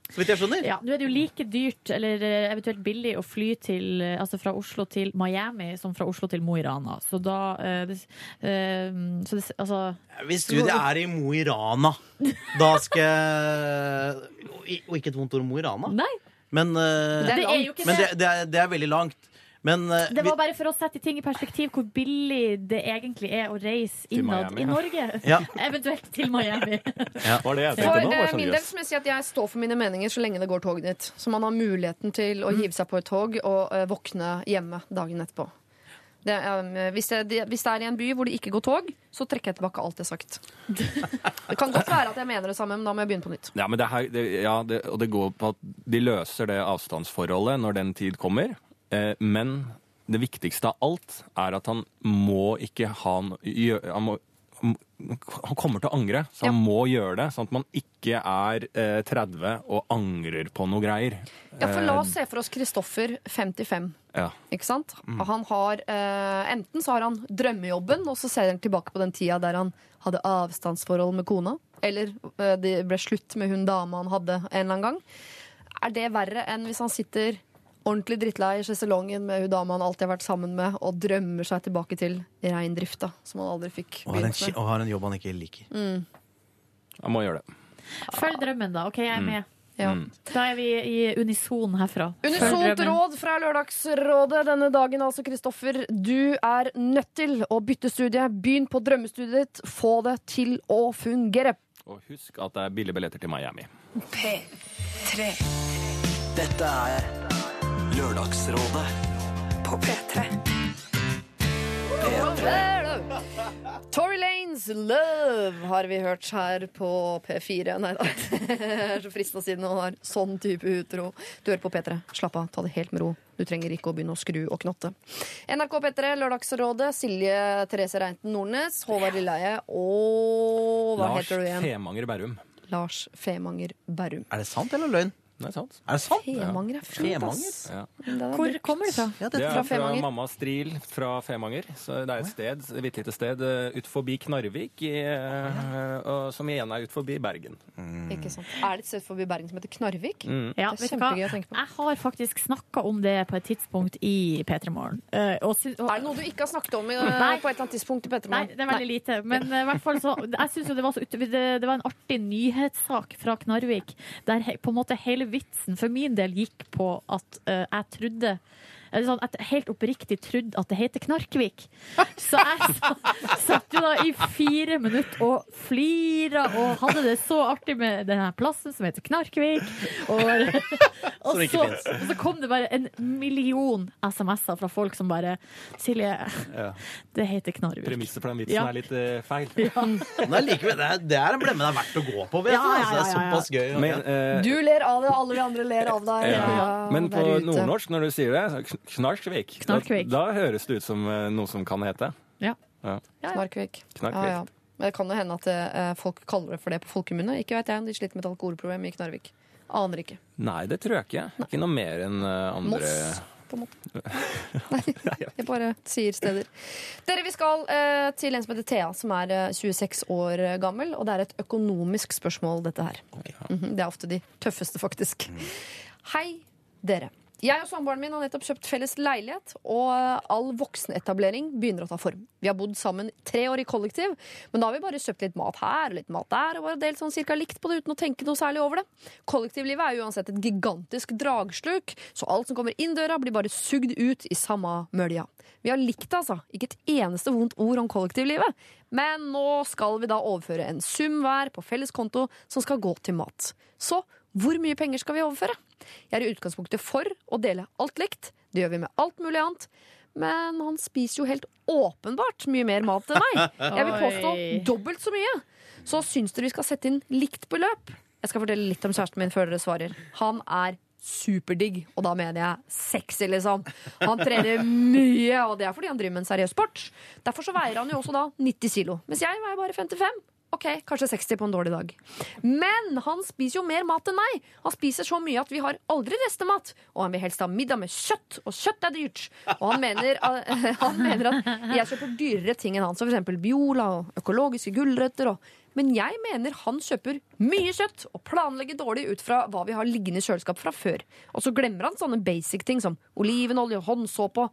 så vidt jeg skjønner. Ja, Nå er det jo like dyrt, eller eh, eventuelt billig, å fly til, eh, altså fra Oslo til Miami som fra Oslo til Mo i Rana. Så da uh, det, uh, så det, altså, Hvis studiet er i Mo i Rana, da skal Og ikke et vondt ord om Mo i Rana, Nei. men, uh, Det er jo men det. det, det, er, det er veldig langt. Men uh, Det var bare for å sette ting i perspektiv hvor billig det egentlig er å reise innad Miami, i. Norge. Ja. Eventuelt til Miami. Var det jeg For tenkte nå? Var sånn, min del så må jeg si at jeg står for mine meninger så lenge det går tog dit. Så man har muligheten til å Mm. hive seg på et tog og uh, våkne hjemme dagen etterpå. Det, eh, hvis, det, hvis det er i en by hvor det ikke går tog, så trekker jeg tilbake alt jeg har sagt. Det kan godt være at jeg mener det samme, men da må jeg begynne på nytt. Ja, men det her, det, ja, det, og det går på at de løser det avstandsforholdet når den tid kommer. Eh, men det viktigste av alt er at han må ikke ha han, må, han kommer til å angre, så han må gjøre det. Sånn at man ikke er eh, 30 og angrer på noe greier. Ja, for La Eh, oss se for oss Kristoffer 55. ja. Ikke sant? Mm. Han har, eh, enten så har han drømmejobben, og så ser han tilbake på den tida der han hadde avstandsforhold med kona. Eller eh, det ble slutt med hun dama han hadde en eller annen gang. Er det verre enn hvis han sitter ordentlig drittlei i sjeselongen med hun dama han alltid har vært sammen med, og drømmer seg tilbake til reindrifta, som han aldri fikk og, har en, begynt med? og har en jobb han ikke liker. Mm. Han må gjøre det. Følg drømmen, da. OK, jeg er Mm. med. Ja. Mm. Da er vi i unison herfra. Unisont råd fra Lørdagsrådet denne dagen, altså, Kristoffer. Du er nødt til å bytte studie. Begynn på drømmestudiet ditt. Få det til å fungere. Og husk at det er billige billetter til Miami. P3. Dette er Lørdagsrådet på P3. Tory Lanes Love har vi hørt her på P4. Nei da, det er så fristende å si det når har sånn type utro. Du hører på P3. Slapp av, ta det helt med ro. Du trenger ikke å begynne å skru og knotte. NRK P3, Lørdagsrådet. Silje Therese Reinten Nordnes, Håvard Lilleheie og Hva Lars heter du igjen? Femanger Berrum. Lars Femanger Berrum. Er det sant eller løgn? Det er sant. Er det sant? Femanger er fint, ass. Ja. Hvor kommer det fra? Ja, Det det, er Fra fra, mamma Stril fra Femanger. Så det er et sted, et bitte lite sted uh, ut forbi Knarvik, i, eh, og, som igjen er ut forbi Bergen. Ikke sant. Er det et sted forbi Bergen som heter Knarvik? Mm. Ja, Det er vet kjempegøy å tenke på. Jeg har faktisk snakka om det på et tidspunkt i P3 Morgen. Eh, Er det noe du ikke har snakket om i, Nei. på et eller annet tidspunkt i Nei, det er veldig lite. Men eh, i hvert fall så Jeg synes jo det var så ut, det, det var en artig nyhetssak fra Knarvik, der på en måte hele vitsen for min del gikk på at eh, jeg trodde sånn, jeg helt oppriktig trodde at det heter Knarkvik. Så jeg satt jo da i fire minutter og flira og hadde det så artig med denne plassen som heter Knarkvik. Og, og, så, og så kom det bare en million SMS-er fra folk som bare Silje, det heter Knarvik. Premisset for den vitsen Ja. er litt uh, feil. Nei, likevel, det, er, det er en blemme det er verdt å gå på. Vet du. Ja, ja, Altså, det er ja, ja, ja. såpass gøy. Men, uh, Du ler av det, alle vi andre ler av deg. Ja. Ja, Men på nordnorsk, når du sier det, Knarkvik, Knarkvik. Da, da høres det ut som eh, noe som kan hete. Ja. Ja. Knarkvik. Knarkvik. Ja, ja. Men det kan jo hende at eh, folk kaller det for det på folkemunne. Ikke vet jeg om de sliter med et alkoholproblem i Knarvik. Aner ikke. Nei, det tror jeg ikke. Ikke noe mer enn eh, andre Moss, på en måte. Nei, jeg bare sier steder. Dere, vi skal eh, til en som heter Thea, som er eh, 26 år gammel. Og det er et økonomisk spørsmål, dette her. Mhm, det er ofte de tøffeste, faktisk. Hei, dere. Jeg og samboeren min har nettopp kjøpt felles leilighet, og all voksenetablering begynner å ta form. Vi har bodd sammen tre år i kollektiv, men da har vi bare kjøpt litt mat her og litt mat der, og bare delt sånn cirka likt på det uten å tenke noe særlig over det. Kollektivlivet er uansett et gigantisk dragsluk, så alt som kommer inn døra, blir bare sugd ut i samme mølja. Vi har likt det, altså. Ikke et eneste vondt ord om kollektivlivet. Men nå skal vi da overføre en sum hver på felles konto som skal gå til mat. Så hvor mye penger skal vi overføre? Jeg er i utgangspunktet for å dele alt likt. Det gjør vi med alt mulig annet. Men han spiser jo helt åpenbart mye mer mat enn meg. Jeg vil påstå dobbelt så mye. Så syns dere vi skal sette inn likt beløp? Jeg skal fortelle litt om kjæresten min før dere svarer. Han er superdigg, og da mener jeg sexy, liksom. Han trener mye, og det er fordi han driver med en seriøs sport. Derfor så veier han jo også da 90 kilo, mens jeg veier bare 55. Ok, kanskje 60 på en dårlig dag. Men han spiser jo mer mat enn meg. Han spiser så mye at vi har aldri restemat. Og han vil helst ha middag med kjøtt, og kjøtt er dyrt. Og han mener, han mener at jeg kjøper dyrere ting enn han, som f.eks. Biola og økologiske gulrøtter. Men jeg mener han kjøper mye kjøtt og planlegger dårlig ut fra hva vi har liggende i kjøleskap fra før. Og så glemmer han sånne basic ting som olivenolje og håndsåpe.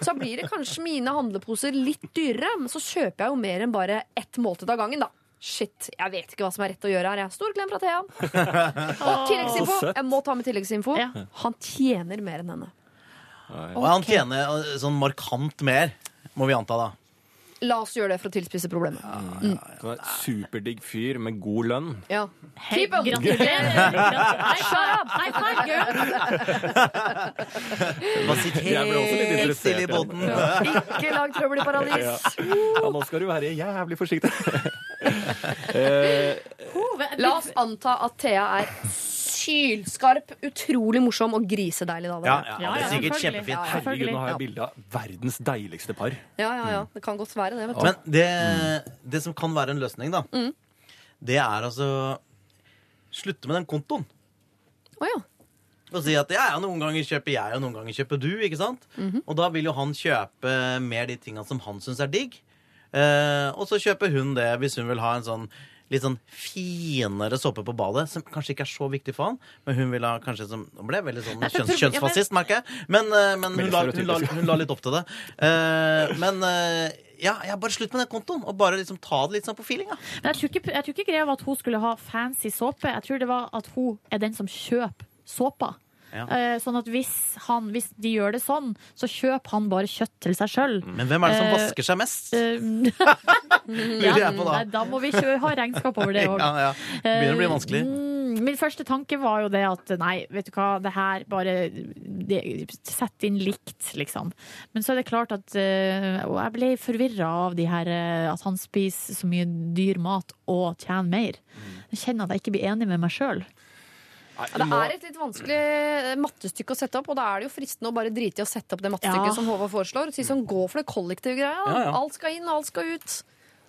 Så blir det kanskje mine handleposer litt dyrere, men så kjøper jeg jo mer enn bare ett måltid av gangen, da. Shit, jeg vet ikke hva som er rett å gjøre her. Jeg. Stor klem fra Thea. Og tilleggsinfo. Jeg må ta med tilleggsinfo. Ja. Han tjener mer enn henne. Og han tjener eh, sånn markant mer, må vi anta, da. La oss gjøre det for å tilspisse problemet. Han er en Superdigg fyr med god lønn. Ja. Hei, Keep up. gratulerer! Hei, Shut up! High five, girl! Bare sitt Jeg ble også litt helt interessert stille i båten. Ikke lag trøbbel i paradis. Ja, nå skal du være jævlig forsiktig. Eh, La oss anta at Thea er sylskarp, utrolig morsom og grisedeilig. Da, Ja, ja, det er sikkert kjempefint. Herregud, nå har jeg bilde av verdens deiligste par. ja, ja, ja. Det kan godt være det. Vet du. Men det, det som kan være en løsning, da, det er altså Slutte med den kontoen. Å ja. Og si at ja, ja, noen ganger kjøper jeg, og noen ganger kjøper du. ikke sant? Og da vil jo han kjøpe mer de tinga som han syns er digg. Eh, og så kjøper hun det hvis hun vil ha en sånn litt sånn finere såpe på badet, som kanskje ikke er så viktig for han. Men hun ville ha kanskje som Hun ble veldig sånn kjønns, kjønnsfascist, merker jeg. Men, eh, men hun, la, hun, la, hun la litt opp til det. Eh, men eh, ja, ja, bare slutt med den kontoen, og bare liksom ta det litt sånn på feelinga. Men jeg tror, ikke, jeg tror ikke greia var at hun skulle ha fancy såpe. Jeg tror det var at hun er den som kjøper såpa. Ja. Eh, sånn at hvis, han, hvis de gjør det sånn, så kjøper han bare kjøtt til seg sjøl. Men hvem er det som Eh, vasker seg mest? Lurer jeg på da. nei, da må vi ikke ha regnskap over det òg. Ja, ja. Begynner å bli vanskelig. Mm, Min første tanke var jo det at nei, vet du hva, det her bare det, Sett inn likt, liksom. Men så er det klart at eh, Og jeg ble forvirra av de her eh, at han spiser så mye dyr mat og tjener mer. Jeg kjenner at jeg ikke blir enig med meg sjøl. Nei, Ja, det må- er et litt vanskelig eh, mattestykke å sette opp, og da er det jo fristende å bare drite i å sette opp det mattestykket Ja. som Håvard foreslår. Si sånn, gå for det kollektive greia. Ja, ja. Alt skal inn, alt skal ut.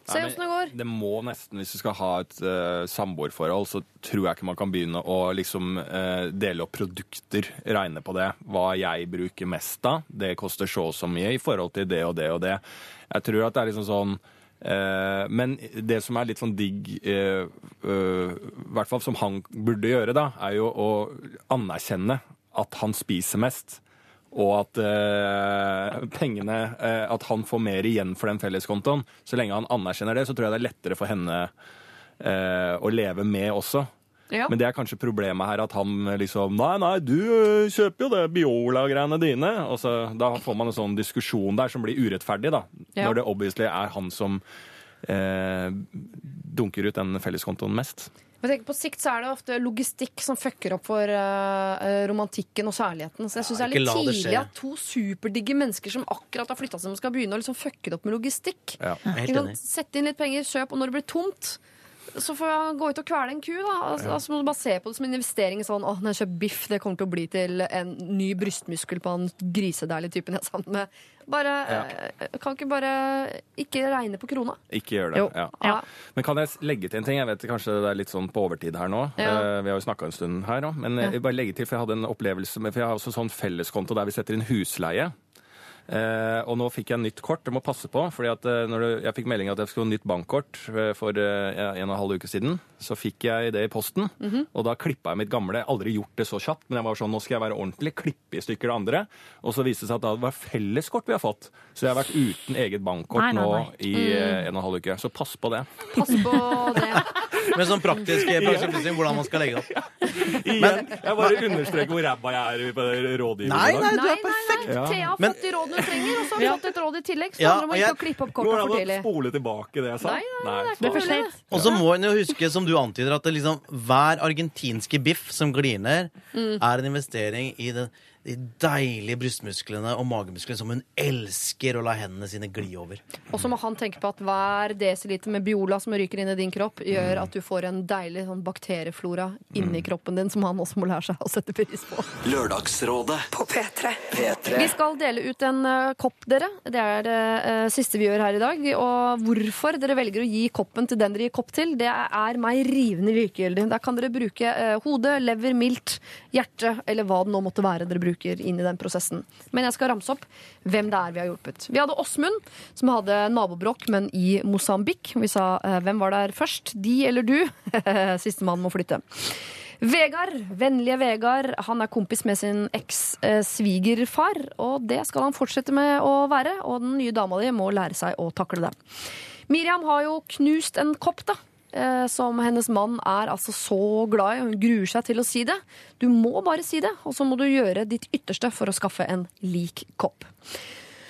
Se åssen det går. Det må nesten, hvis du skal ha et uh, samboerforhold, så tror jeg ikke man kan begynne å liksom uh, dele opp produkter, regne på det. Hva jeg bruker mest av. Det koster så og så mye i forhold til det og det og det. Jeg tror at det er liksom sånn men det som er litt sånn digg, eh, eh, i hvert fall som han burde gjøre, da, er jo å anerkjenne at han spiser mest. Og at eh, pengene eh, At han får mer igjen for den felleskontoen. Så lenge han anerkjenner det, så tror jeg det er lettere for henne eh, å leve med også. Ja. Men det er kanskje problemet her at han liksom Nei, nei, du øh, kjøper jo det Biola-greiene dine. Og så, da får man en sånn diskusjon der som blir urettferdig, da. Ja. Når det obviously er han som eh, dunker ut den felleskontoen mest. Men tenk, på sikt så er det ofte logistikk som fucker opp for uh, romantikken og kjærligheten. Så jeg syns det er litt tidlig at to superdigge mennesker som akkurat har flytta seg, skal begynne å liksom fucke det opp med logistikk. Ja. Jeg. Sette inn litt penger, kjøp, og når det blir tomt så får han gå ut og kvele en ku, da. Altså, altså må du bare se på det som en investering. Sånn, å, når jeg kjøper biff, det kommer til å bli til en ny brystmuskel på han grisedeilige typen jeg er sammen med. Bare, ja. Kan ikke bare ikke regne på krona? Ikke gjør det. Jo. Ja. Ja. Men kan jeg legge til en ting? Jeg vet kanskje det er litt sånn på overtid her nå. Ja. Eh, Vi har jo snakka en stund her òg. Men jeg vil bare legge til, for jeg hadde en opplevelse med For jeg har også sånn felleskonto der vi setter inn husleie. Eh, og nå fikk jeg nytt kort. Jeg må passe på. fordi at eh, når du, Jeg fikk melding at jeg skulle ha nytt bankkort eh, for eh, en og en halv uke siden. Så fikk jeg det i posten, Mhm. og da klippa jeg mitt gamle. Jeg har aldri gjort det så kjapt, men jeg var sånn, nå skal jeg være ordentlig. Klippe i stykker det andre. Og så viste det seg at det var felleskort vi har fått. Så jeg har vært uten eget bankkort Nei, nei, nå i mm. en og en halv uke. Så pass på det. Pass på det. Med sånn praktisk, praktisk hvordan man skal legge det opp. Igjen, jeg bare understreker hvor ræva jeg er på rådgivning. Nei, nei, du er perfekt! Ja. Thea har fått de rådene trenger, og så har vi fått et råd i tillegg. Så Ja, det handler om ikke jeg- å klippe opp Går kortet det for an å tidlig. spole tilbake det jeg sa? Nei, nei, nei, Det er for sent. Og så må en jo huske, som du antyder, at det liksom, hver argentinske biff som gliner, Mm. er en investering i den, de deilige brystmusklene og magemusklene som hun elsker å la hendene sine gli over. Og så må han tenke på at hver desiliter med Biola som ryker inn i din kropp, gjør at du får en deilig sånn bakterieflora inni kroppen din, som han også må lære seg å sette pris på. Lørdagsrådet På P3. P3 Vi skal dele ut en uh, kopp, dere. Det er det uh, siste vi gjør her i dag. Og hvorfor dere velger å gi koppen til den dere gir kopp til, det er meg rivende likegyldig. Der kan dere bruke uh, hode, lever, milt, hjerte eller hva det nå måtte være dere bruker inn i den prosessen. Men jeg skal ramse opp hvem det er vi har hjulpet. Vi hadde Åsmund, som hadde nabobråk, men i Mosambik. Vi sa eh, hvem var der først? De eller du? Sistemann må flytte. Vegard, vennlige Vegard, han er kompis med sin eks-svigerfar, og det skal han fortsette med å være, og den nye dama di må lære seg å takle det. Miriam har jo knust en kopp, da. Eh, Som hennes mann er altså så glad i, og hun gruer seg til å si det. Du må bare si det, og så må du gjøre ditt ytterste for å skaffe en lik kopp.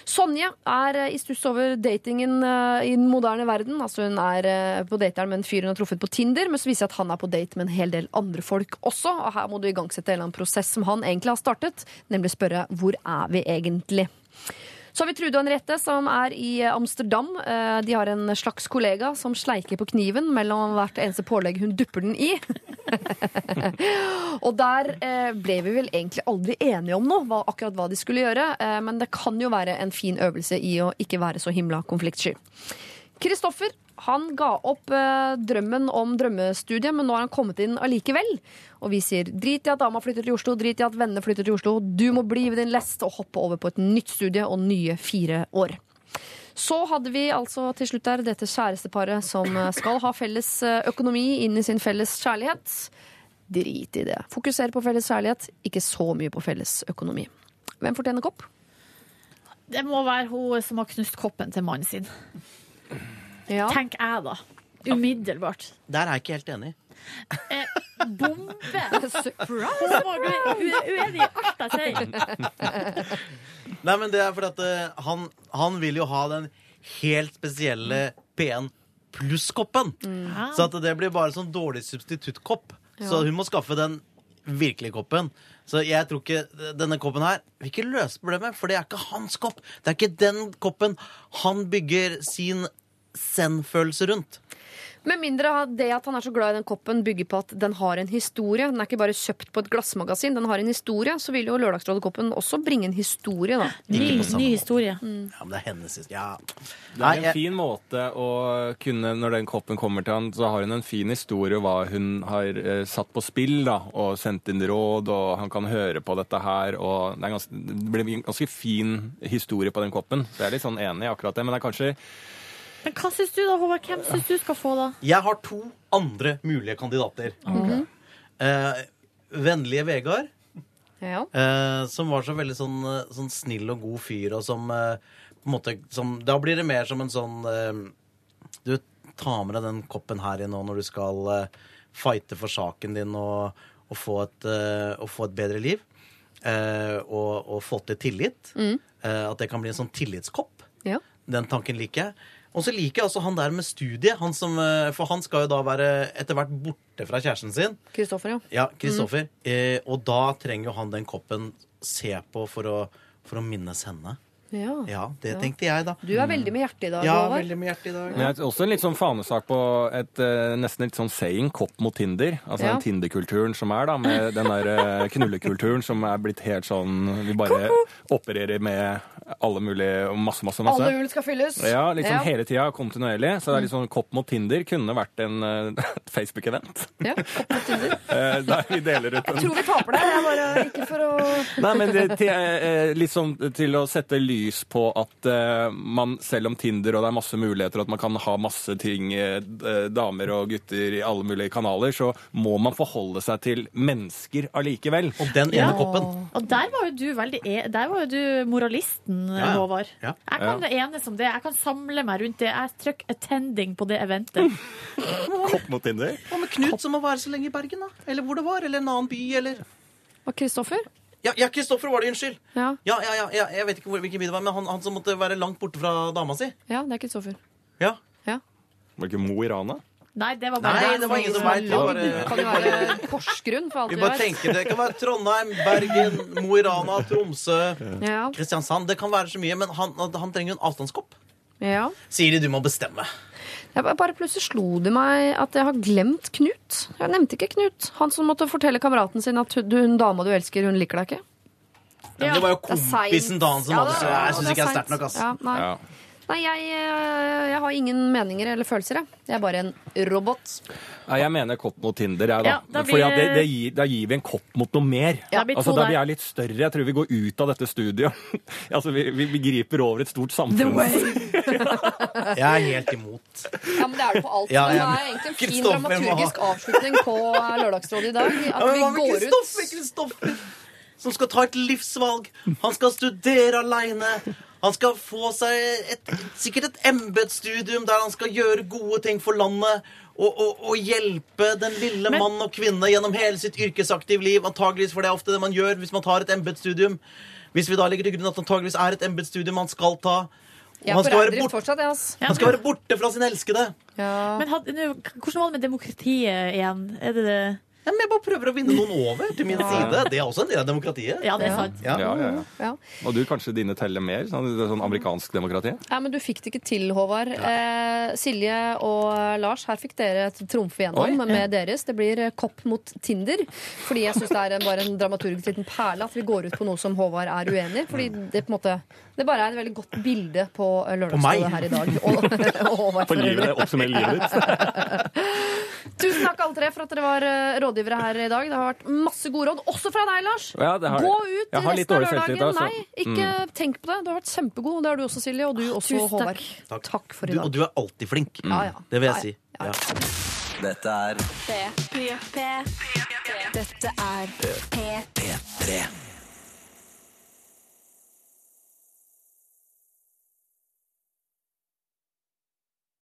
Sonje er eh, i stuss over datingen eh, i den moderne verden. Altså Hun er på dateren med en fyr hun har truffet på Tinder, men så viser det at han er på date med en hel del andre folk også. Og her må du igangsette en eller annen prosess som han egentlig har startet, nemlig spørre hvor er vi egentlig? Så har vi Trude og Henriette, som er i Amsterdam. Eh, De har en slags kollega som sleiker på kniven mellom hvert eneste pålegg hun dupper den i. og der eh, ble vi vel egentlig aldri enige om noe, akkurat hva de skulle gjøre. Eh, men det kan jo være en fin øvelse i å ikke være så himla konfliktsky. Kristoffer han ga opp eh, drømmen om drømmestudiet, men nå har han kommet inn allikevel. Og vi sier drit i at dama flytter til Oslo, drit i at vennene flytter til Oslo. Du må bli ved din lest og hoppe over på et nytt studie og nye fire år. Så hadde vi altså til slutt der dette kjæresteparet som eh, skal ha felles eh, økonomi inn i sin felles kjærlighet. Drit i det. Fokuser på felles kjærlighet, ikke så mye på felles økonomi. Hvem fortjener kopp? Det må være hun som har knust koppen til mannen sin. Ja. Tenk jeg, da. Umiddelbart. Der er jeg ikke helt enig. Bombe! Surprise! Er uenig i alt jeg sier. Nei, men det er fordi at eh, han, han vil jo ha den helt spesielle P1 pluss-koppen. Så at det blir bare sånn dårlig substituttkopp. Så hun må skaffe den virkelige koppen. Så jeg tror ikke denne koppen her vil ikke løse problemet, for det er ikke hans kopp. Det er ikke den koppen han bygger sin zen-følelse rundt. Med mindre det at han er så glad i den koppen, bygger på at den har en historie. Den er ikke bare kjøpt på et glassmagasin, den har en historie. Så vil jo Lørdagsrådet-koppen også bringe en historie, da. Ny, ny historie. Ja, men det er hennes historie. Ja. Det er en fin måte å kunne, når den koppen kommer til han, så har hun en fin historie hva hun har eh, satt på spill, da, og sendt inn råd, og han kan høre på dette her, og det, er ganske, det blir en ganske fin historie på den koppen. Så jeg er litt sånn enig i akkurat det, men det er kanskje Men hva syns du, da, Håvard? Hvem syns du skal få, da? Jeg har to andre mulige kandidater. Eh, vennlige Vegard, Ja. eh, som var så veldig sånn, eh, sånn snill og god fyr, og som eh, på en måte som, Da blir det mer som en sånn eh, Du tar med deg den koppen her i nå når du skal eh, fighte for saken din og, og, få, et, eh, og få et bedre liv. Eh, og, og få til tillit. Mm. Eh, at det kan bli en sånn tillitskopp. Ja. Den tanken liker jeg. Og så liker jeg også han der med studiet. Han som, eh, for han skal jo da være etter hvert borte fra kjæresten sin. Kristoffer, ja. Ja, Kristoffer. Eh, og da trenger jo han den koppen se på for å, for å minnes henne. Ja. Ja, det Ja. tenkte jeg, da. Du er veldig med hjertet i dag, Ja, Håvard. veldig med hjertet i dag. Men det er også en litt sånn fanesak på et eh, nesten litt sånn saying, kopp mot Tinder. Altså Ja. den Tinder-kulturen som er, da, med den der eh, knullekulturen som er blitt helt sånn Vi bare opererer med alle mulige og masse, masse, masse. Alle hull skal fylles. Ja, liksom Ja. hele tida, kontinuerlig. Så det er litt sånn kopp mot Tinder kunne vært en uh, Facebook-event. Ja, kopp mot Tinder. Eh, der vi deler ut en Jeg tror vi taper det. Jeg bare ikke for å Nei, men det, til, uh, sånn til å sette lys på at uh, man, selv om Tinder og det er masse muligheter, og at man kan ha masse ting, eh, damer og gutter i alle mulige kanaler, så må man forholde seg til mennesker allikevel. Og den ene Ja. koppen Og der var jo du veldig e Der var jo du moralisten, Ja, ja. Håvard. Ja. Jeg kan enes om det. Jeg kan samle meg rundt det. Jeg trykker 'attending' på det eventet. Kopp mot Tinder. Hva med Knut, som må være så lenge i Bergen, da? Eller hvor det var? Eller en annen by, eller Og Kristoffer? Ja, ja Kristoffer var det, unnskyld. Ja. Ja, ja, ja, ja, jeg vet ikke hvor, hvilken by det var, men han, han som måtte være langt borte fra dama si. ja, det er Kristoffer. Ja. Var det ikke Mo i Rana? Nei, det var Nei, det var ingen som Som er. Det var langt. Kan jo være Porsgrunn, for alt Vi vi bare vet. tenker det kan være Trondheim, Bergen, Mo i Rana, Tromsø, Ja. Kristiansand. Det kan være så mye, men han, han trenger jo en avstandskopp. ja. Siri, du må bestemme. Jeg bare- bare plutselig slo det meg at jeg har glemt Knut. Jeg nevnte ikke Knut. Han som måtte fortelle kameraten sin at hun, hun dama du elsker, hun liker deg ikke. Men det var jo Det er seint. kompisen da han som Ja, hadde det- så Jeg syns det ikke jeg er seint. sterkt nok, ass. Ja, nei. Ja. Nei jeg, eh, jeg har ingen meninger eller følelser, jeg. Jeg er bare en robot. Nei, jeg mener kopp mot Tinder, jeg, da. Ja, da blir Fordi det, det- det gir, da gir vi en kopp mot noe mer. Ja, altså, da blir jeg litt større. Jeg tror vi går ut av dette studioet. altså, vi, vi, vi griper over et stort samfunn. Jeg er helt imot. Ja, men det er det på alt. Ja, men det er egentlig en fin dramaturgisk avslutning på Lørdagsrådet i dag. At Ja, men vi går ut som skal ta et livsvalg. Han skal studere aleine. Han skal få seg et, sikkert et embetsstudium der han skal gjøre gode ting for landet. Og, og, og hjelpe den lille Men- mann og kvinne gjennom hele sitt yrkesaktive liv. Antageligvis, for det er ofte det man gjør hvis man tar et embetsstudium. Hvis vi da legger til grunn at antageligvis er et embetsstudium man skal ta. Og er han skal, bort, fortsatt, ass. han skal være borte fra sin elskede. Ja. Men had, hvordan var det med demokratiet igjen? Er det det? Ja, men jeg bare prøver å vinne noen over til min side. Det er også en del av demokratiet. Ja, det er sant. Ja, ja, ja. Ja. Og du, kanskje dine teller mer? Sånn, det er sånn amerikansk demokrati? Ja, men du fikk det ikke til, Håvard. Eh, Silje og Lars, her fikk dere et trumfe gjennom Oi. med deres. Det blir kopp mot Tinder. Fordi jeg syns det er en, bare en dramaturgisk liten perle at vi går ut på noe som Håvard er uenig i. Fordi det på en måte Det bare er et veldig godt bilde på eh, Lørdagsrådet her i dag. Og, og Håvard På for livet. Oppsummer livet ditt. Tusen takk alle tre for at dere var eh, rådgivere her i dag. Det har vært masse gode råd, også fra deg, Lars. Ja, det har- Gå ut Jeg har litt resten av dårlig selvtillit, lørdagen. altså. Nei, ikke tenk på det. Du har vært kjempegod. Det har du også, Silje. Og du også, Tusen takk. Håvard. Takk. Takk for i Du, dag. og du er alltid flink. Ja, ja. Det vil jeg si. ja. Ja. Dette er Dette er P3.